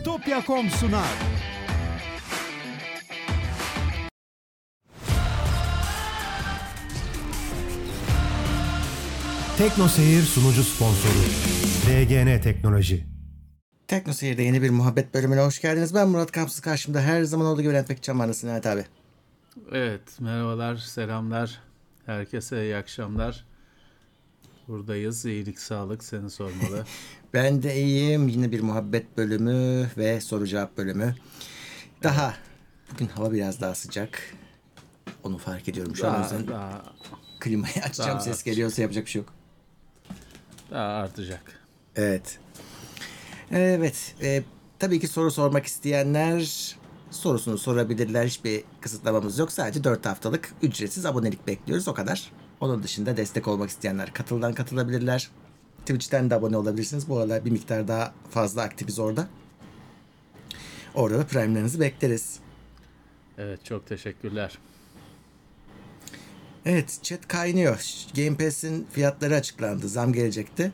Bitopya.com sunar. Tekno Seyir sunucu sponsoru DGN Teknoloji. Tekno Seyir'de yeni bir muhabbet bölümüne hoş geldiniz. Ben Murat Kamsız karşımda her zaman olduğu gibi Levent Pekcan var. Nasılsın Levent abi? Evet, merhabalar, selamlar. Herkese iyi akşamlar. Buradayız. İyilik, sağlık seni sormalı. Ben de iyiyim. Yine bir muhabbet bölümü ve soru cevap bölümü. Daha bugün hava biraz daha sıcak. Onu fark ediyorum şu an. O daha, yüzden daha, klimayı açacağım. daha- Ses geliyorsa yapacak bir şey yok. daha artacak. Evet. Evet. e, tabii ki soru sormak isteyenler sorusunu sorabilirler. Hiçbir kısıtlamamız yok. Sadece 4 haftalık ücretsiz abonelik bekliyoruz. O kadar. Onun dışında destek olmak isteyenler katıldan katılabilirler. Twitch'ten de abone olabilirsiniz. Bu aralar bir miktar daha fazla aktifiz orada. Orada da prime'lerinizi bekleriz. Evet, çok teşekkürler. Evet chat kaynıyor. Game Pass'in fiyatları açıklandı. Zam gelecekti.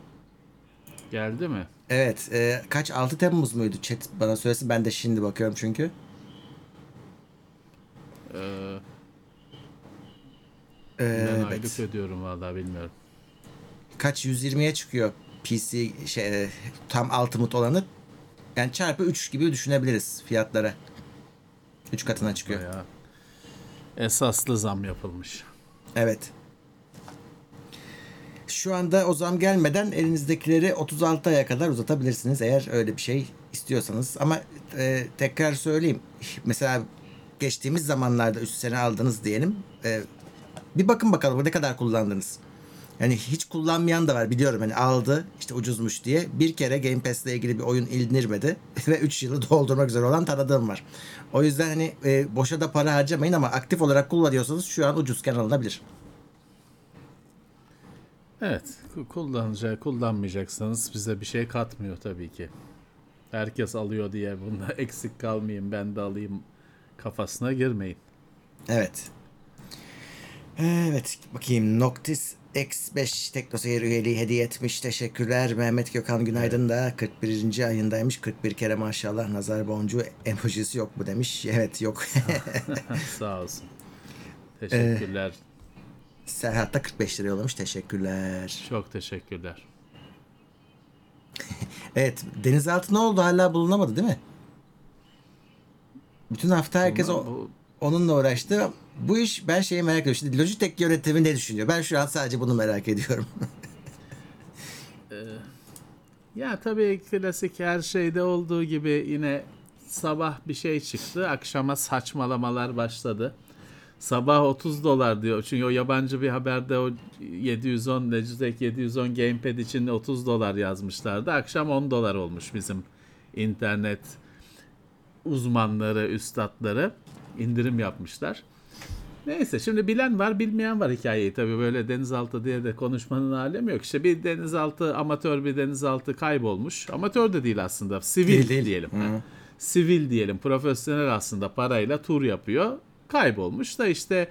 Geldi mi? Evet. e, kaç? 6 Temmuz muydu? Chat bana söylesin. Ben de şimdi bakıyorum çünkü. Ee, Ee, ben aylık ödüyorum vallahi bilmiyorum. kaç 120'ye çıkıyor PC şey tam Ultimate olanı. Yani çarpı 3 gibi düşünebiliriz fiyatlara. 3 katına çıkıyor. Bayağı esaslı zam yapılmış. Evet. Şu anda o zam gelmeden elinizdekileri 36 aya kadar uzatabilirsiniz eğer öyle bir şey istiyorsanız. Ama e, tekrar söyleyeyim. Mesela geçtiğimiz zamanlarda üst sene aldınız diyelim. E, bir bakın bakalım ne kadar kullandınız. Yani hiç kullanmayan da var biliyorum hani aldı işte ucuzmuş diye. Bir kere Game Pass'le ilgili bir oyun indirmedi ve 3 yılı doldurmak üzere olan tanıdığım var. O yüzden hani e, boşa da para harcamayın ama aktif olarak kullanıyorsanız şu an ucuzken alınabilir. Evet, ku- kullanacak, kullanmayacaksanız bize bir şey katmıyor tabii ki. Herkes alıyor diye bunda eksik kalmayayım, ben de alayım kafasına girmeyin. Evet. Evet bakayım Noctis X5 Teknoseyir üyeliği hediye etmiş. Teşekkürler. Mehmet Gökhan Günaydın da 41. ayındaymış. 41 kere maşallah nazar boncuğu emojisi yok mu demiş. Evet yok. Sağ olsun. Teşekkürler. Serhat da 45 lira yollamış. Teşekkürler. Çok teşekkürler. Evet denizaltı ne oldu? Hala bulunamadı değil mi? Bütün hafta herkes o, Bu- onunla uğraştı. Bu iş ben şeyi merak ediyorum. Şimdi Logitech yönetimi ne düşünüyor? Ben şu an sadece bunu merak ediyorum. Ya tabii klasik her şeyde olduğu gibi yine sabah bir şey çıktı. Akşama saçmalamalar başladı. Sabah 30 dolar diyor. Çünkü o yabancı bir haberde o 710 Logitech 710 Gamepad için 30 dolar yazmışlardı. Akşam 10 dolar olmuş bizim internet uzmanları, üstadları indirim yapmışlar. Neyse şimdi bilen var bilmeyen var hikayeyi tabii böyle denizaltı diye de konuşmanın alemi yok. İşte bir denizaltı amatör bir denizaltı kaybolmuş. Amatör de değil aslında sivil Değil, değil. diyelim. Ha. Sivil diyelim profesyonel aslında parayla tur yapıyor. Kaybolmuş da işte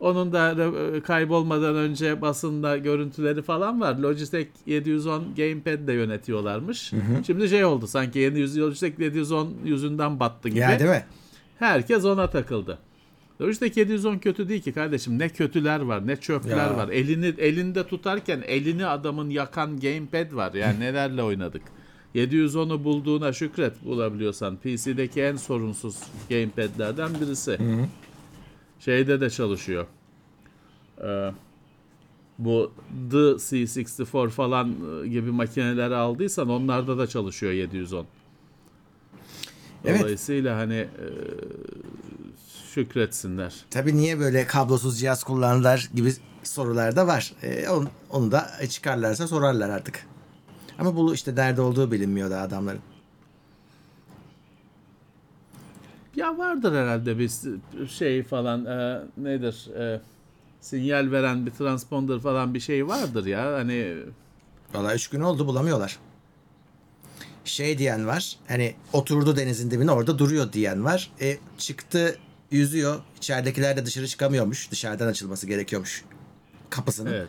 onun da e, kaybolmadan önce basında görüntüleri falan var. Logitech 710 Gamepad de yönetiyorlarmış. Şimdi şey oldu sanki 700 Logitech 710 yüzünden battı gibi. ya değil mi? Herkes ona takıldı. Logitech 710 kötü değil ki kardeşim. Ne kötüler var, ne çöpler Ya. var. Elini elinde tutarken elini adamın yakan gamepad var. Yani nelerle oynadık. 710'u bulduğuna şükret bulabiliyorsan. PC'deki en sorunsuz gamepad'lerden birisi. Şeyde de çalışıyor. Ee, bu The C64 falan e, gibi makineleri aldıysan onlarda da çalışıyor 710. Evet. Dolayısıyla hani e, şükretsinler. Tabii niye böyle kablosuz cihaz kullanırlar gibi sorular da var. Ee, onu, onu da çıkarlarsa sorarlar artık. Ama bu işte derdi olduğu bilinmiyor da adamların. Ya vardır herhalde bir şey falan e, nedir e, sinyal veren bir transponder falan bir şey vardır ya hani Valla üç gün oldu bulamıyorlar. Şey diyen var. Hani oturdu denizin dibine orada duruyor diyen var. E, çıktı yüzüyor. İçeridekiler de dışarı çıkamıyormuş. Dışarıdan açılması gerekiyormuş kapısının. evet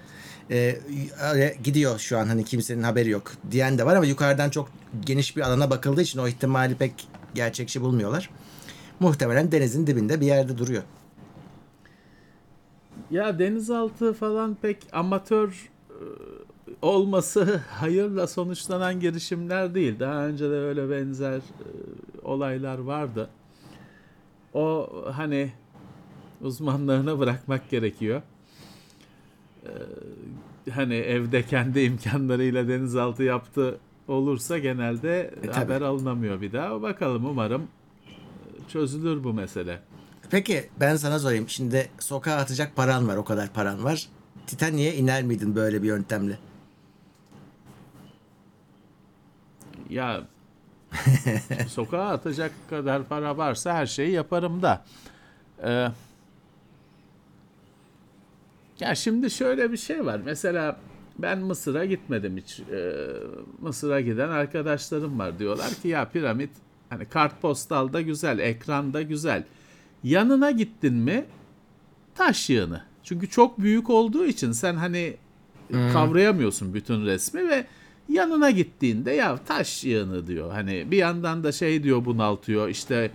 e, öyle gidiyor şu an hani kimsenin haberi yok diyen de var ama yukarıdan çok geniş bir alana bakıldığı için o ihtimali pek gerçekçi bulmuyorlar. Muhtemelen denizin dibinde bir yerde duruyor. Ya denizaltı falan pek amatör e, olması hayırla sonuçlanan girişimler değil. Daha önce de öyle benzer e, olaylar vardı. O hani uzmanlarına bırakmak gerekiyor. E, hani evde kendi imkanlarıyla denizaltı yaptı olursa genelde E, tabii. haber alınamıyor bir daha. Bakalım umarım çözülür bu mesele. Peki ben sana sorayım. Şimdi sokağa atacak paran var. O kadar paran var. Titanic'e iner miydin böyle bir yöntemle? Ya sokağa atacak kadar para varsa her şeyi yaparım da. Ee, ya şimdi şöyle bir şey var. Mesela ben Mısır'a gitmedim hiç. Ee, Mısır'a giden arkadaşlarım var. Diyorlar ki ya piramit hani kartpostalda güzel, ekranda güzel. Yanına gittin mi taş yığını. Çünkü çok büyük olduğu için sen hani kavrayamıyorsun bütün resmi ve yanına gittiğinde ya taş yığını diyor. Hani bir yandan da şey diyor bunaltıyor işte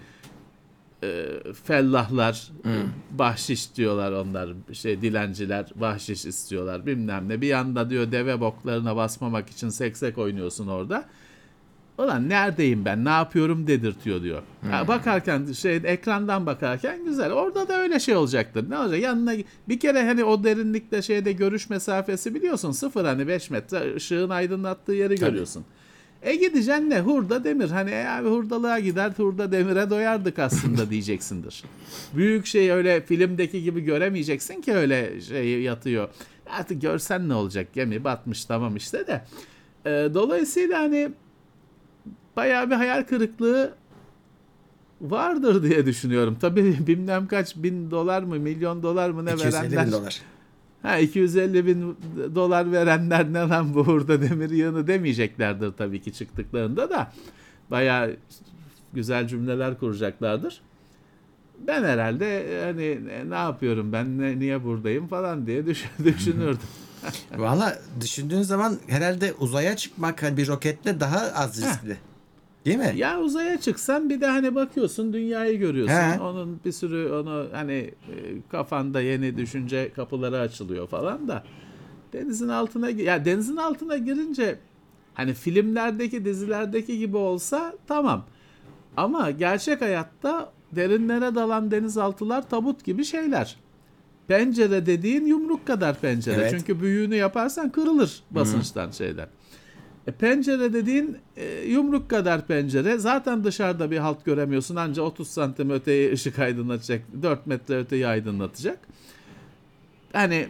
e, fellahlar e, bahşiş diyorlar onlar şey dilenciler bahşiş istiyorlar bilmem ne. Bir yanda diyor deve boklarına basmamak için seksek oynuyorsun orada. Ulan neredeyim ben ne yapıyorum dedirtiyor diyor. Ya bakarken şey ekrandan bakarken güzel. Orada da öyle şey olacaktır. Ne olacak? Yanına bir kere hani o derinlikte şeyde görüş mesafesi biliyorsun sıfır hani 5 metre ışığın aydınlattığı yeri görüyorsun. E gideceksin ne? Hurda demir. Hani e abi hurdalığa gider hurda demire doyardık aslında diyeceksindir. Büyük şey öyle filmdeki gibi göremeyeceksin ki öyle şey yatıyor. Artık görsen ne olacak? Gemi batmış tamam işte de. E, dolayısıyla hani bayağı bir hayal kırıklığı vardır diye düşünüyorum. Tabii bilmem kaç bin dolar mı milyon dolar mı ne 250 verenler. bin dolar. Ha 250 bin dolar verenler ne lan bu hurda demir yığını demeyeceklerdir tabii ki çıktıklarında da. Bayağı güzel cümleler kuracaklardır. Ben herhalde hani ne yapıyorum ben ne, niye buradayım falan diye düşün, düşünürdüm. Valla düşündüğün zaman herhalde uzaya çıkmak hani bir roketle daha az riskli. Değil mi? Ya uzaya çıksan bir de hani bakıyorsun dünyayı görüyorsun. He. Onun bir sürü onu hani e, kafanda yeni düşünce kapıları açılıyor falan da denizin altına ya denizin altına girince hani filmlerdeki dizilerdeki gibi olsa tamam. Ama gerçek hayatta derinlere dalan denizaltılar tabut gibi şeyler. Pencere dediğin yumruk kadar pencere. Evet. Çünkü büyüğünü yaparsan kırılır basınçtan şeyden. E, pencere dediğin e, yumruk kadar pencere. Zaten dışarıda bir halt göremiyorsun. Anca 30 santim öteyi ışık aydınlatacak. 4 metre öteyi aydınlatacak. Hani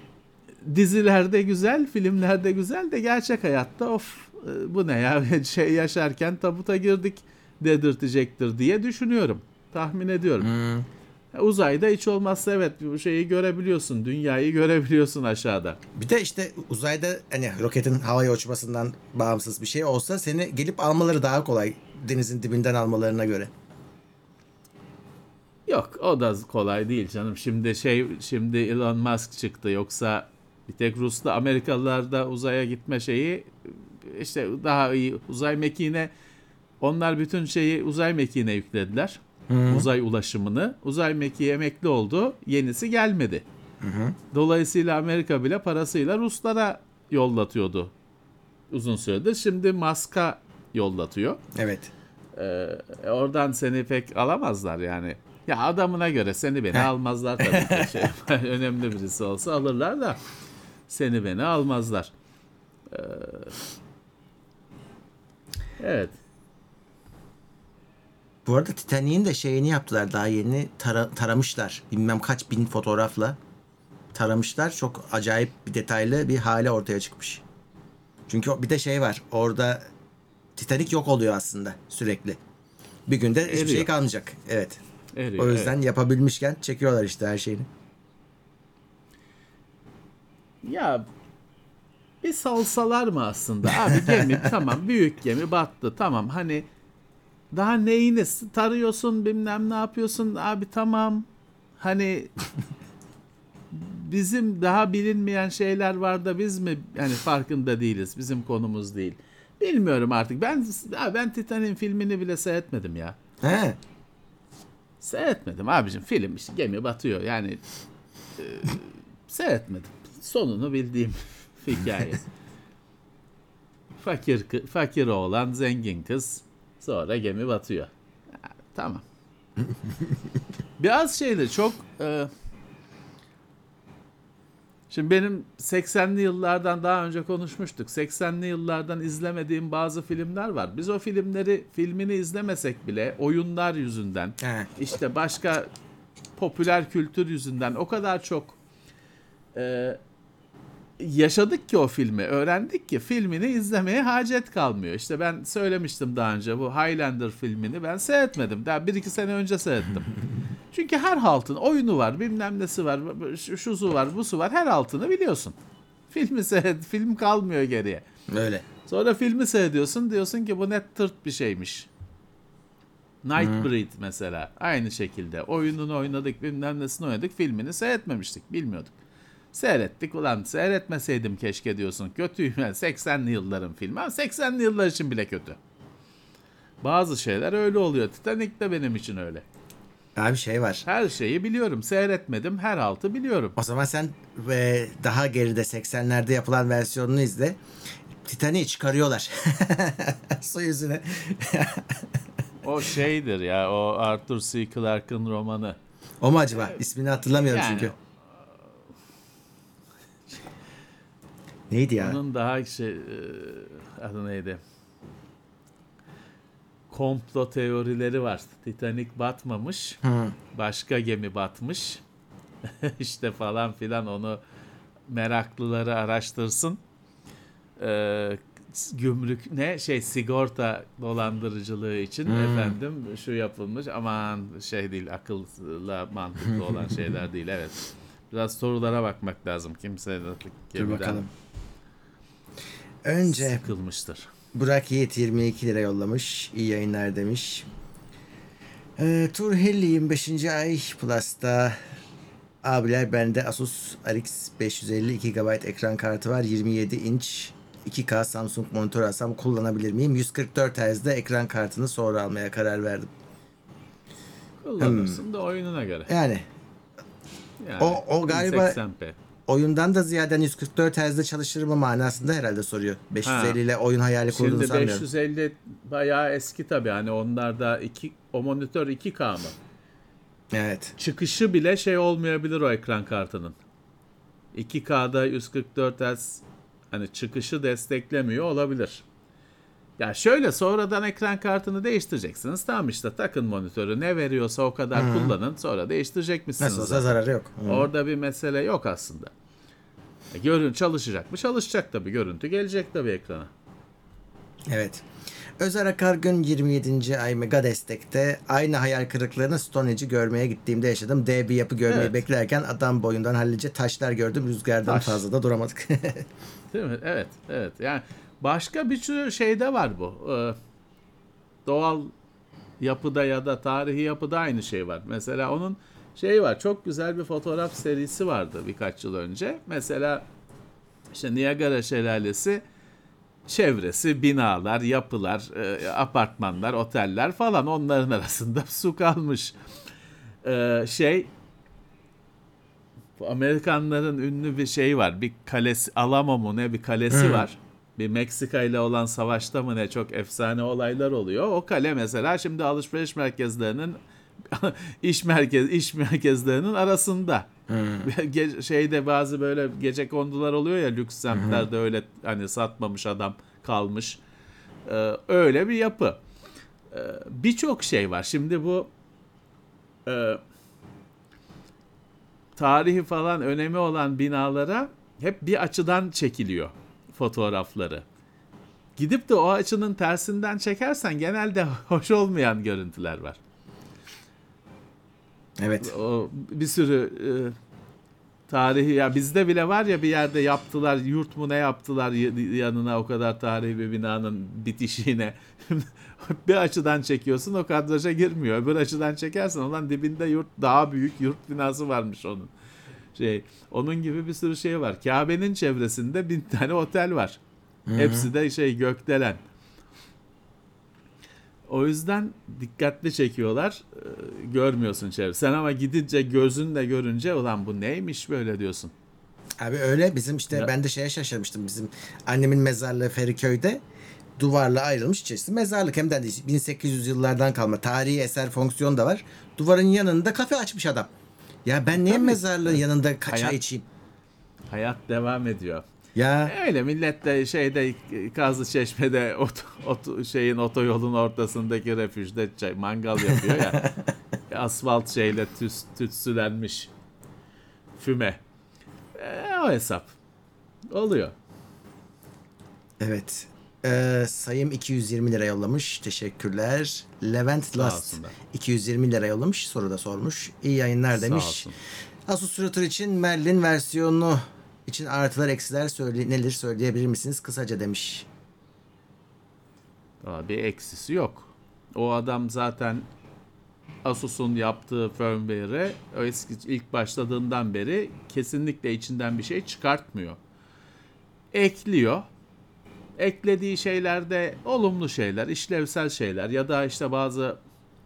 dizilerde güzel, filmlerde güzel de gerçek hayatta of e, bu ne ya şey yaşarken tabuta girdik dedirtecektir diye düşünüyorum. Tahmin ediyorum. Hmm. Uzayda hiç olmazsa evet bu şeyi görebiliyorsun. Dünyayı görebiliyorsun aşağıda. Bir de işte uzayda hani roketin havaya uçmasından bağımsız bir şey olsa seni gelip almaları daha kolay. Denizin dibinden almalarına göre. Yok o da kolay değil canım. Şimdi şey şimdi Elon Musk çıktı yoksa bir tek Rus'ta Amerikalılar da uzaya gitme şeyi işte daha iyi uzay mekiğine onlar bütün şeyi uzay mekiğine yüklediler. Uzay ulaşımını. Uzay mekiği emekli oldu. Yenisi gelmedi. Dolayısıyla Amerika bile parasıyla Ruslara yollatıyordu uzun süredir. Şimdi Musk'a yollatıyor. Evet. Ee, oradan seni pek alamazlar yani. Ya adamına göre seni beni almazlar tabii ki. Şey, önemli birisi olsa alırlar da seni beni almazlar. Ee, evet. Bu arada Titanic'in de şeyini yaptılar daha yeni tara- taramışlar. Bilmem kaç bin fotoğrafla taramışlar. Çok acayip bir detaylı bir hale ortaya çıkmış. Çünkü bir de şey var. Orada Titanic yok oluyor aslında sürekli. Bir günde hiçbir şey Eriyor. kalmayacak. Evet. Eriyor, O yüzden yapabilmişken çekiyorlar işte her şeyini. Ya bir salsalar mı aslında? Abi gemi tamam büyük gemi battı tamam hani daha neyini tarıyorsun bilmem ne yapıyorsun abi tamam hani bizim daha bilinmeyen şeyler var da biz mi yani farkında değiliz. Bizim konumuz değil. Bilmiyorum artık. Ben ya ben Titanic'in filmini bile seyretmedim ya. He. Seyretmedim abicim. Film işte gemi batıyor. Yani e, seyretmedim. Sonunu bildiğim hikaye. fakir fakir oğlan zengin kız sonra gemi batıyor. Ha, tamam. Biraz şeyleri çok e, Şimdi benim 80'li yıllardan daha önce konuşmuştuk. 80'li yıllardan izlemediğim bazı filmler var. Biz o filmleri filmini izlemesek bile oyunlar yüzünden He. işte başka popüler kültür yüzünden o kadar çok e, yaşadık ki o filmi, öğrendik ki filmini izlemeye hacet kalmıyor. İşte ben söylemiştim daha önce bu Highlander filmini ben seyretmedim. Daha bir iki sene önce seyrettim. Çünkü her haltın oyunu var, bilmem nesi var, şu- şusu var, busu var. Her altını biliyorsun. Filmi seyret, film kalmıyor geriye. Öyle. Sonra filmi seyrediyorsun diyorsun ki bu net tırt bir şeymiş. Nightbreed mesela aynı şekilde oyununu oynadık bilmem nesini oynadık filmini seyretmemiştik bilmiyorduk. Seyrettik ulan seyretmeseydim keşke diyorsun kötüyüm yani 80'li yılların filmi ama 80'li yıllar için bile kötü. Bazı şeyler öyle oluyor. Titanic de benim için öyle. Abi şey var. Her şeyi biliyorum. Seyretmedim. Her altı biliyorum. O zaman sen e, daha geride 80'lerde yapılan versiyonunu izle. Titanic'i çıkarıyorlar. Su yüzüne. O şeydir ya. O Arthur C. Clarke'ın romanı. o mu acaba? İsmini hatırlamıyorum Yani- çünkü. Neydi ya? Onun daha şey adı neydi? Komplo teorileri var. Titanic batmamış. Başka gemi batmış. işte falan filan onu meraklıları araştırsın. Ee, gümrük ne şey sigorta dolandırıcılığı için efendim şu yapılmış aman şey değil akılla mantıklı olan şeyler değil evet. Biraz sorulara bakmak lazım. Kimse gemiden bakalım. Önce sıkılmıştır. Burak Yiğit 22 lira yollamış. İyi yayınlar demiş. Ee, Turhelli 25. ay Plus'ta abiler bende Asus RX 550 2 GB ekran kartı var. 27 inç 2K Samsung monitör alsam kullanabilir miyim? 144 Hz'de ekran kartını sonra almaya karar verdim. Kullanırsın da oyununa göre. Yani Yani O- o galiba- 1080p. Oyundan da ziyade hani 144 Hz'de çalışır mı manasında herhalde soruyor. 550 ile oyun hayali kurduğunu Şimdi sanmıyorum. 550 bayağı eski tabii hani onlarda iki o monitör 2K mı? Evet. Çıkışı bile şey olmayabilir o ekran kartının. 2K'da 144 Hz hani çıkışı desteklemiyor olabilir. Ya şöyle sonradan ekran kartını değiştireceksiniz. Tamam işte takın monitörü ne veriyorsa o kadar kullanın sonra değiştirecek misiniz? Nasıl olsa zararı yok. Hı. Orada bir mesele yok aslında. E, Görün çalışacak mı? Çalışacak tabii. Görüntü gelecek tabii ekrana. Evet. Özer Akargün 27. ay Mega Destek'te aynı hayal kırıklığını Stone Age'i görmeye gittiğimde yaşadım. Dev bir yapı görmeyi Evet. beklerken adam boyundan hallice taşlar gördüm. Rüzgardan Taş. fazla da duramadık. Değil mi? Evet, evet. Yani başka bir sürü şeyde var bu. Ee, doğal yapıda ya da tarihi yapıda aynı şey var. Mesela onun şey var. Çok güzel bir fotoğraf serisi vardı birkaç yıl önce. Mesela işte Niagara Şelalesi çevresi binalar, yapılar, e, apartmanlar, oteller falan onların arasında su kalmış. Ee, şey Amerikanların ünlü bir şey var. Bir kalesi Alamo mu ne bir kalesi var. Bir Meksika ile olan savaşta mı ne çok efsane olaylar oluyor. O kale mesela şimdi alışveriş merkezlerinin iş merkez iş merkezlerinin arasında. Ge- şeyde bazı böyle gece kondular oluyor ya lüks semtlerde öyle hani satmamış adam kalmış. Ee, öyle bir yapı. Ee, Birçok şey var. Şimdi bu e, tarihi falan önemi olan binalara hep bir açıdan çekiliyor fotoğrafları. Gidip de o açının tersinden çekersen genelde hoş olmayan görüntüler var. Evet. O bir sürü e, tarihi ya bizde bile var ya bir yerde yaptılar yurt mu ne yaptılar yanına o kadar tarihi bir binanın bitişiğine bir açıdan çekiyorsun o kadraja girmiyor öbür açıdan çekersen olan dibinde yurt daha büyük yurt binası varmış onun Şey, onun gibi bir sürü şey var. Kabe'nin çevresinde bin tane otel var. Hepsi de şey gökdelen. O yüzden dikkatli çekiyorlar. Ee, görmüyorsun çevre. Sen ama gidince gözünle görünce ulan bu neymiş böyle diyorsun. Abi öyle bizim işte Ya. ben de şeye şaşırmıştım. Bizim annemin mezarlığı Feriköy'de duvarla ayrılmış içerisi mezarlık hem de 1800 yıllardan kalma tarihi eser fonksiyon da var. Duvarın yanında kafe açmış adam. Ya ben niye Tabii. mezarlığın yanında kaça Hayat- içeyim? Hayat devam ediyor. Ya Öyle millet de şeyde Kazlı Çeşme'de ot, ot- şeyin otoyolun ortasındaki refüjde çay, mangal yapıyor ya. asfalt şeyle tüs, tütsülenmiş füme. E, o hesap. Oluyor. evet. Ee, sayım 220 lira yollamış. Teşekkürler. Levent Last olsunlar. 220 lira yollamış. Soru da sormuş. İyi yayınlar demiş. Asus Router için Merlin versiyonu için artılar eksiler söyle, neler söyleyebilir misiniz kısaca demiş. Aa, bir eksisi yok. O adam zaten Asus'un yaptığı firmware'e eski ilk başladığından beri kesinlikle içinden bir şey çıkartmıyor. Ekliyor. Eklediği şeyler de olumlu şeyler, işlevsel şeyler ya da işte bazı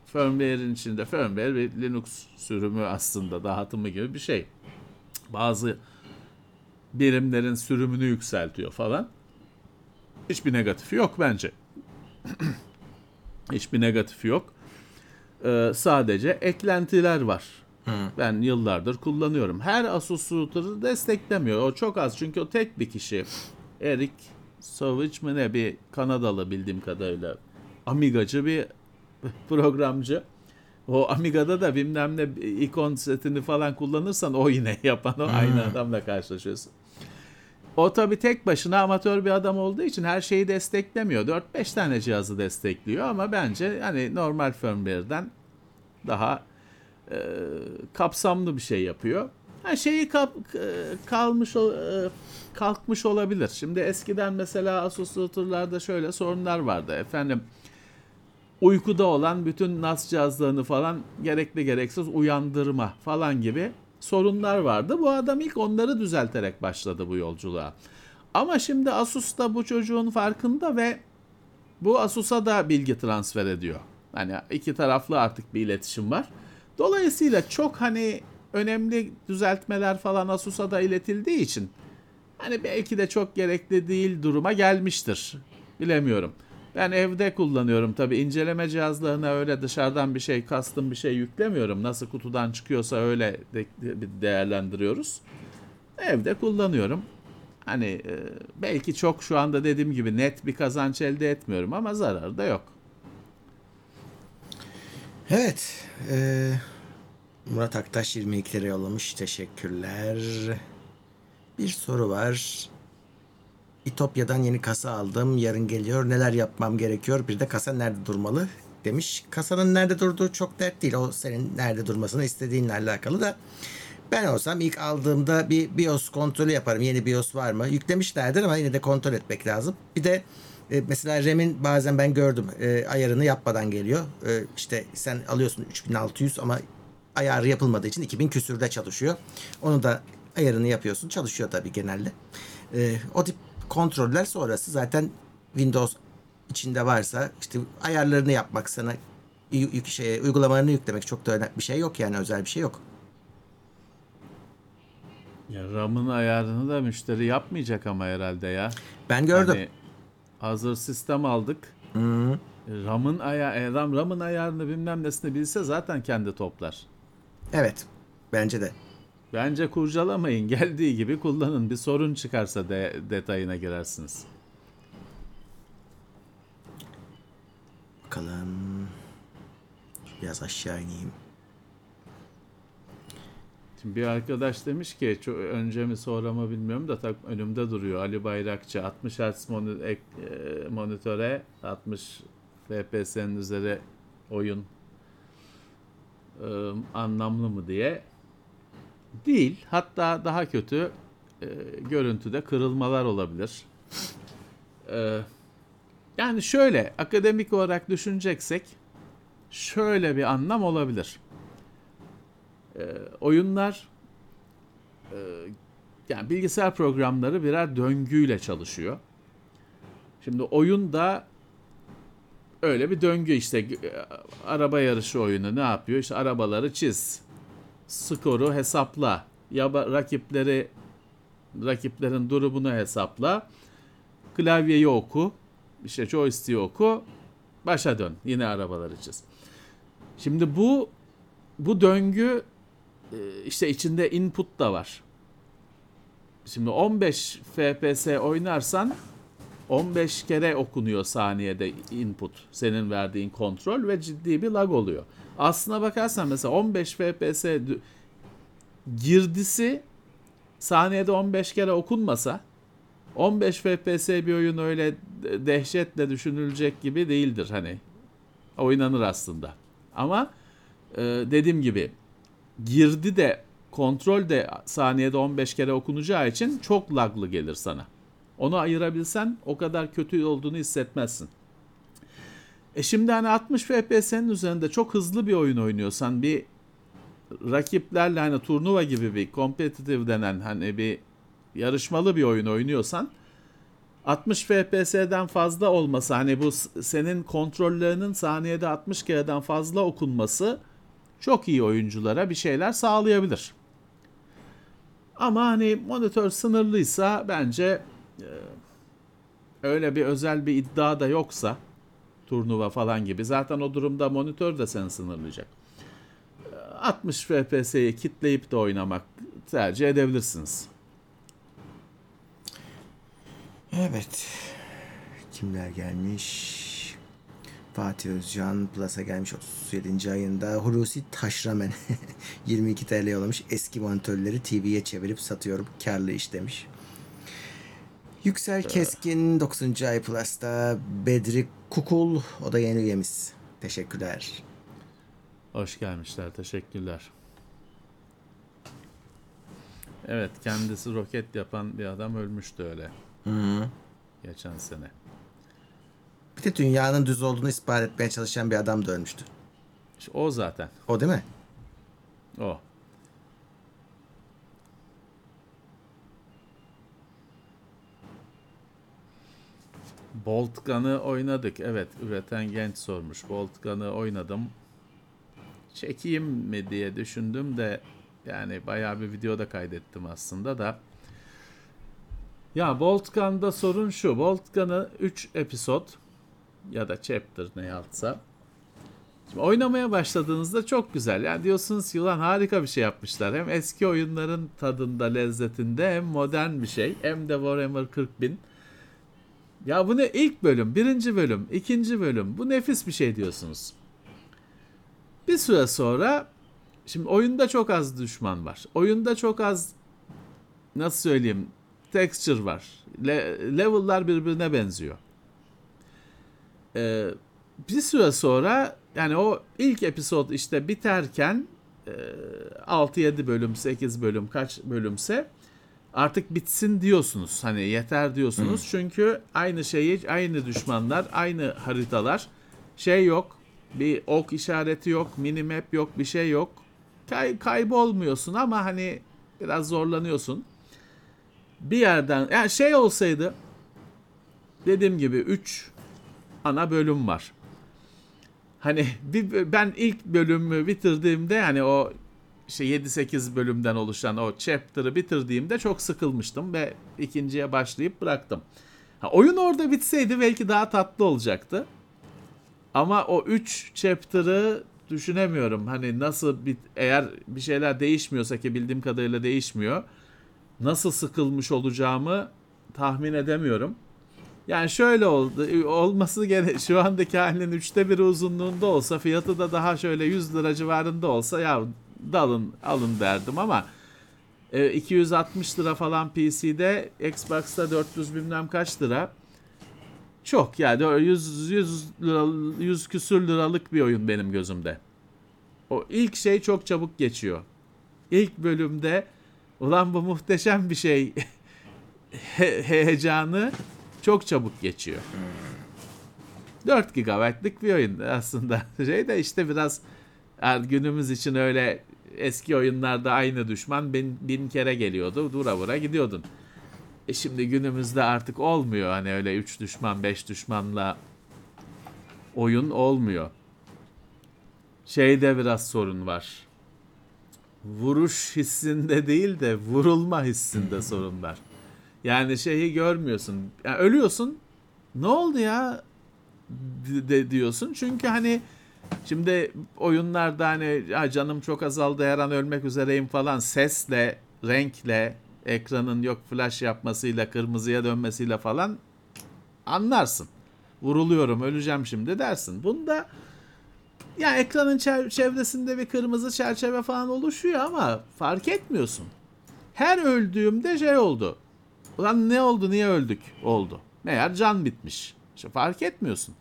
firmware'in içinde firmware bir Linux sürümü aslında dağıtımı gibi bir şey. Bazı birimlerin sürümünü yükseltiyor falan. Hiçbir negatifi yok bence. Hiçbir negatifi yok. Ee, sadece eklentiler var. Ben yıllardır kullanıyorum. Her Asus router'ı desteklemiyor. O çok az çünkü o tek bir kişi. Eric Savage mı ne bir Kanadalı bildiğim kadarıyla. Amigacı bir programcı. O Amiga'da da bilmem ne ikon setini falan kullanırsan o yine yapan o aynı adamla karşılaşıyorsun. O tabii tek başına amatör bir adam olduğu için her şeyi desteklemiyor. 4-5 tane cihazı destekliyor ama bence hani normal firmware'den daha e, kapsamlı bir şey yapıyor. Ha şeyi kap, e, kalmış e, kalkmış olabilir. Şimdi eskiden mesela Asus router'larda şöyle sorunlar vardı. Efendim uykuda olan bütün NAS cihazlarını falan gerekli gereksiz uyandırma falan gibi sorunlar vardı. Bu adam ilk onları düzelterek başladı bu yolculuğa. Ama şimdi Asus da bu çocuğun farkında ve bu Asus'a da bilgi transfer ediyor. Hani iki taraflı artık bir iletişim var. Dolayısıyla çok hani önemli düzeltmeler falan Asus'a da iletildiği için hani belki de çok gerekli değil duruma gelmiştir. Bilemiyorum. Ben evde kullanıyorum tabi inceleme cihazlarına öyle dışarıdan bir şey kastım bir şey yüklemiyorum. Nasıl kutudan çıkıyorsa öyle de, de- değerlendiriyoruz. Evde kullanıyorum. Hani e, belki çok şu anda dediğim gibi net bir kazanç elde etmiyorum ama zararı da yok. Evet. e, Murat Aktaş 22 lira yollamış. Teşekkürler. Bir soru var. İtopya'dan yeni kasa aldım. Yarın geliyor. Neler yapmam gerekiyor? Bir de kasa nerede durmalı? Demiş. Kasanın nerede durduğu çok dert değil. O senin nerede durmasını istediğinle alakalı da. Ben olsam ilk aldığımda bir BIOS kontrolü yaparım. Yeni BIOS var mı? Yüklemişlerdir ama yine de kontrol etmek lazım. Bir de e, mesela RAM'in bazen ben gördüm e, ayarını yapmadan geliyor. E, işte sen alıyorsun 3600 ama ayarı yapılmadığı için 2000 küsürde çalışıyor. Onu da ayarını yapıyorsun. Çalışıyor tabii genelde. E, o tip kontroller sonrası zaten Windows içinde varsa işte ayarlarını yapmak sana yük şeye, uygulamalarını yüklemek çok da önemli bir şey yok yani özel bir şey yok. Ya RAM'ın ayarını da müşteri yapmayacak ama herhalde ya. Ben gördüm. Hani hazır sistem aldık. RAM'ın aya e, RAM RAM'ın ayarını bilmem nesini bilse zaten kendi toplar. Evet. Bence de. Bence kurcalamayın. Geldiği gibi kullanın. Bir sorun çıkarsa de, detayına girersiniz. Bakalım. Biraz aşağı ineyim. Şimdi bir arkadaş demiş ki çok önce mi sonra mı bilmiyorum da tak önümde duruyor Ali Bayrakçı 60 Hz moni- ek- e, monitöre 60 FPS'nin üzeri oyun e, anlamlı mı diye değil hatta daha kötü e, görüntüde kırılmalar olabilir. E, yani şöyle akademik olarak düşüneceksek şöyle bir anlam olabilir. Ee, oyunlar yani bilgisayar programları birer döngüyle çalışıyor. Şimdi oyun da öyle bir döngü işte e, araba yarışı oyunu ne yapıyor? İşte arabaları çiz. Skoru hesapla. Ya rakipleri rakiplerin durumunu hesapla. Klavyeyi oku. işte joystick'i oku. Başa dön. Yine arabaları çiz. Şimdi bu bu döngü e, işte içinde input da var. Şimdi 15 FPS oynarsan 15 kere okunuyor saniyede input senin verdiğin kontrol ve ciddi bir lag oluyor. Aslına bakarsan mesela 15 FPS girdisi saniyede 15 kere okunmasa 15 FPS bir oyun öyle de- dehşetle düşünülecek gibi değildir hani. Oynanır aslında. Ama e, dediğim gibi girdi de kontrol de saniyede 15 kere okunacağı için çok laglı gelir sana. Onu ayırabilsen o kadar kötü olduğunu hissetmezsin. E şimdi hani 60 FPS'nin üzerinde çok hızlı bir oyun oynuyorsan bir rakiplerle hani turnuva gibi bir competitive denen hani bir yarışmalı bir oyun oynuyorsan 60 FPS'den fazla olması hani bu senin kontrollerinin saniyede 60 kereden fazla okunması çok iyi oyunculara bir şeyler sağlayabilir. Ama hani monitör sınırlıysa bence e, öyle bir özel bir iddia da yoksa turnuva falan gibi zaten o durumda monitör de seni sınırlayacak. E, 60 FPS'yi kitleyip de oynamak tercih edebilirsiniz. Evet. Kimler gelmiş? Fatih Özcan Plus'a gelmiş 37. ayında. Hulusi Taşramen 22 TL yollamış. Eski monitörleri TV'ye çevirip satıyorum. Karlı iş demiş. Yüksel Keskin 9. ay Plus'ta. Bedri Kukul o da yeni üyemiz. Teşekkürler. Hoş gelmişler. Teşekkürler. Evet kendisi roket yapan bir adam ölmüştü öyle. Geçen sene. Bir de dünyanın düz olduğunu ispat etmeye çalışan bir adam da ölmüştü. İşte o zaten. O değil mi? O. Bolt Gun'ı oynadık. Evet, üreten genç sormuş. Bolt Gun'ı oynadım. Çekeyim mi diye düşündüm de yani bayağı bir video da kaydettim aslında da. Ya Bolt Gun'da sorun şu. Bolt Gun'ı 3 episod ya da chapter ne yazsa Şimdi oynamaya başladığınızda çok güzel. Yani diyorsunuz ki ulan harika bir şey yapmışlar. Hem eski oyunların tadında, lezzetinde hem modern bir şey. Hem de Warhammer 40 bin. Ya bu ne ilk bölüm, birinci bölüm, ikinci bölüm. Bu nefis bir şey diyorsunuz. Bir süre sonra şimdi oyunda çok az düşman var. Oyunda çok az nasıl söyleyeyim texture var. Le- level'lar birbirine benziyor. Ee, bir süre sonra yani o ilk episod işte biterken e, 6-7 bölüm 8 bölüm kaç bölümse artık bitsin diyorsunuz. Hani yeter diyorsunuz. Çünkü aynı şeyi aynı düşmanlar aynı haritalar şey yok bir ok işareti yok minimap yok bir şey yok. Kay, kaybolmuyorsun ama hani biraz zorlanıyorsun. Bir yerden yani şey olsaydı dediğim gibi 3 ana bölüm var. Hani bir, ben ilk bölümü bitirdiğimde hani o işte 7-8 bölümden oluşan o chapter'ı bitirdiğimde çok sıkılmıştım ve ikinciye başlayıp bıraktım. Ha, oyun orada bitseydi belki daha tatlı olacaktı. Ama o 3 chapter'ı düşünemiyorum. Hani nasıl bir, eğer bir şeyler değişmiyorsa ki bildiğim kadarıyla değişmiyor. Nasıl sıkılmış olacağımı tahmin edemiyorum. Yani şöyle oldu. Olması gene şu andaki halinin üçte biri uzunluğunda olsa fiyatı da daha şöyle 100 lira civarında olsa ya dalın alın derdim ama e, 260 lira falan PC'de Xbox'ta 400 bilmem kaç lira. Çok yani 100 100 lira 100 küsür liralık bir oyun benim gözümde. O ilk şey çok çabuk geçiyor. İlk bölümde ulan bu muhteşem bir şey he- heyecanı çok çabuk geçiyor. 4 GB'lık bir oyun aslında. Şey de işte biraz er- günümüz için öyle eski oyunlarda aynı düşman bin, bin kere geliyordu. Dura vura gidiyordun. E şimdi günümüzde artık olmuyor. Hani öyle 3 düşman 5 düşmanla oyun olmuyor. Şeyde biraz sorun var. Vuruş hissinde değil de vurulma hissinde sorun var. Yani şeyi görmüyorsun. Yani ölüyorsun. Ne oldu ya? de- de diyorsun. Çünkü hani şimdi oyunlarda hani "Ya canım çok azaldı her an ölmek üzereyim falan sesle, renkle, ekranın yok flash yapmasıyla, kırmızıya dönmesiyle falan anlarsın. Vuruluyorum, öleceğim şimdi dersin. Bunda ya ekranın çev- çevresinde bir kırmızı çerçeve falan oluşuyor ama fark etmiyorsun. Her öldüğümde şey oldu. Ulan ne oldu, niye öldük oldu. Meğer can bitmiş. İşte fark etmiyorsun.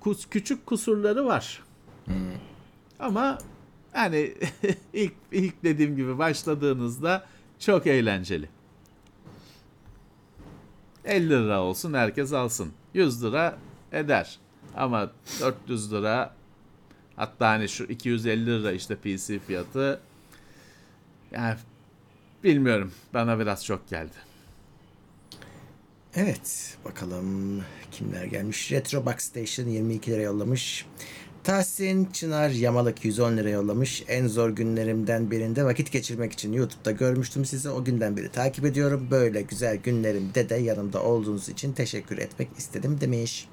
Kus, küçük kusurları var. Ama yani ilk ilk dediğim gibi başladığınızda çok eğlenceli. 50 lira olsun herkes alsın. 100 lira eder. Ama 400 lira hatta hani şu 250 lira işte PC fiyatı yani bilmiyorum bana biraz çok geldi. Evet bakalım kimler gelmiş. Retro Box Station 22 lira yollamış. Tahsin Çınar Yamalık 110 lira yollamış. En zor günlerimden birinde vakit geçirmek için YouTube'da görmüştüm sizi. O günden beri takip ediyorum. Böyle güzel günlerimde de yanımda olduğunuz için teşekkür etmek istedim demiş.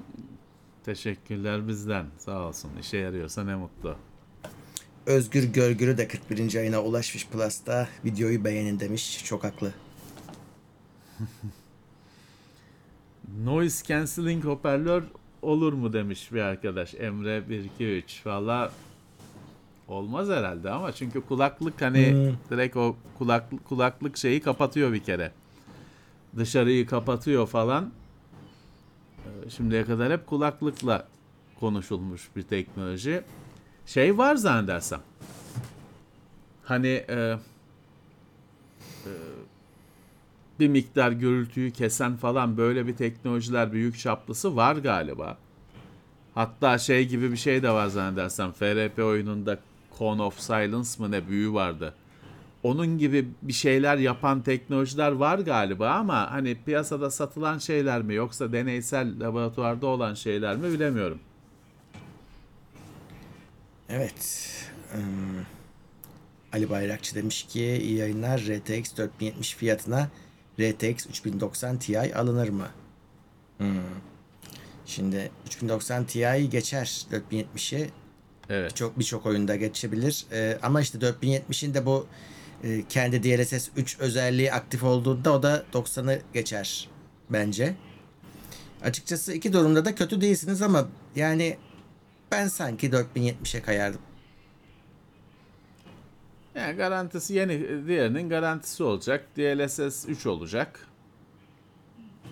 Teşekkürler bizden. Sağ olsun. İşe yarıyorsa ne mutlu. Özgür Görgürü de 41. ayına ulaşmış Plus'ta. Videoyu beğenin demiş. Çok haklı. Noise cancelling hoparlör olur mu demiş bir arkadaş. Emre 123. Valla olmaz herhalde ama çünkü kulaklık hani direkt o kulaklık kulaklık şeyi kapatıyor bir kere. Dışarıyı kapatıyor falan. Ee, Şimdiye kadar hep kulaklıkla konuşulmuş bir teknoloji. Şey var zannedersem. Hani e, bir miktar gürültüyü kesen falan böyle bir teknolojiler büyük çaplısı var galiba. Hatta şey gibi bir şey de var zannedersem. FRP oyununda Cone of Silence mı ne büyü vardı. Onun gibi bir şeyler yapan teknolojiler var galiba ama hani piyasada satılan şeyler mi yoksa deneysel laboratuvarda olan şeyler mi bilemiyorum. Evet. Hmm. Ali Bayrakçı demiş ki iyi yayınlar RTX 4070 fiyatına RTX 3090 Ti alınır mı? Hmm. Şimdi 3090 Ti geçer 4070'i Evet. çok birçok oyunda geçebilir. Ee, ama işte 4070'in de bu e, kendi DLSS 3 özelliği aktif olduğunda o da 90'ı geçer bence. Açıkçası iki durumda da kötü değilsiniz ama yani ben sanki 4070'e kayardım. Yani garantisi yeni diğerinin garantisi olacak. DLSS 3 olacak.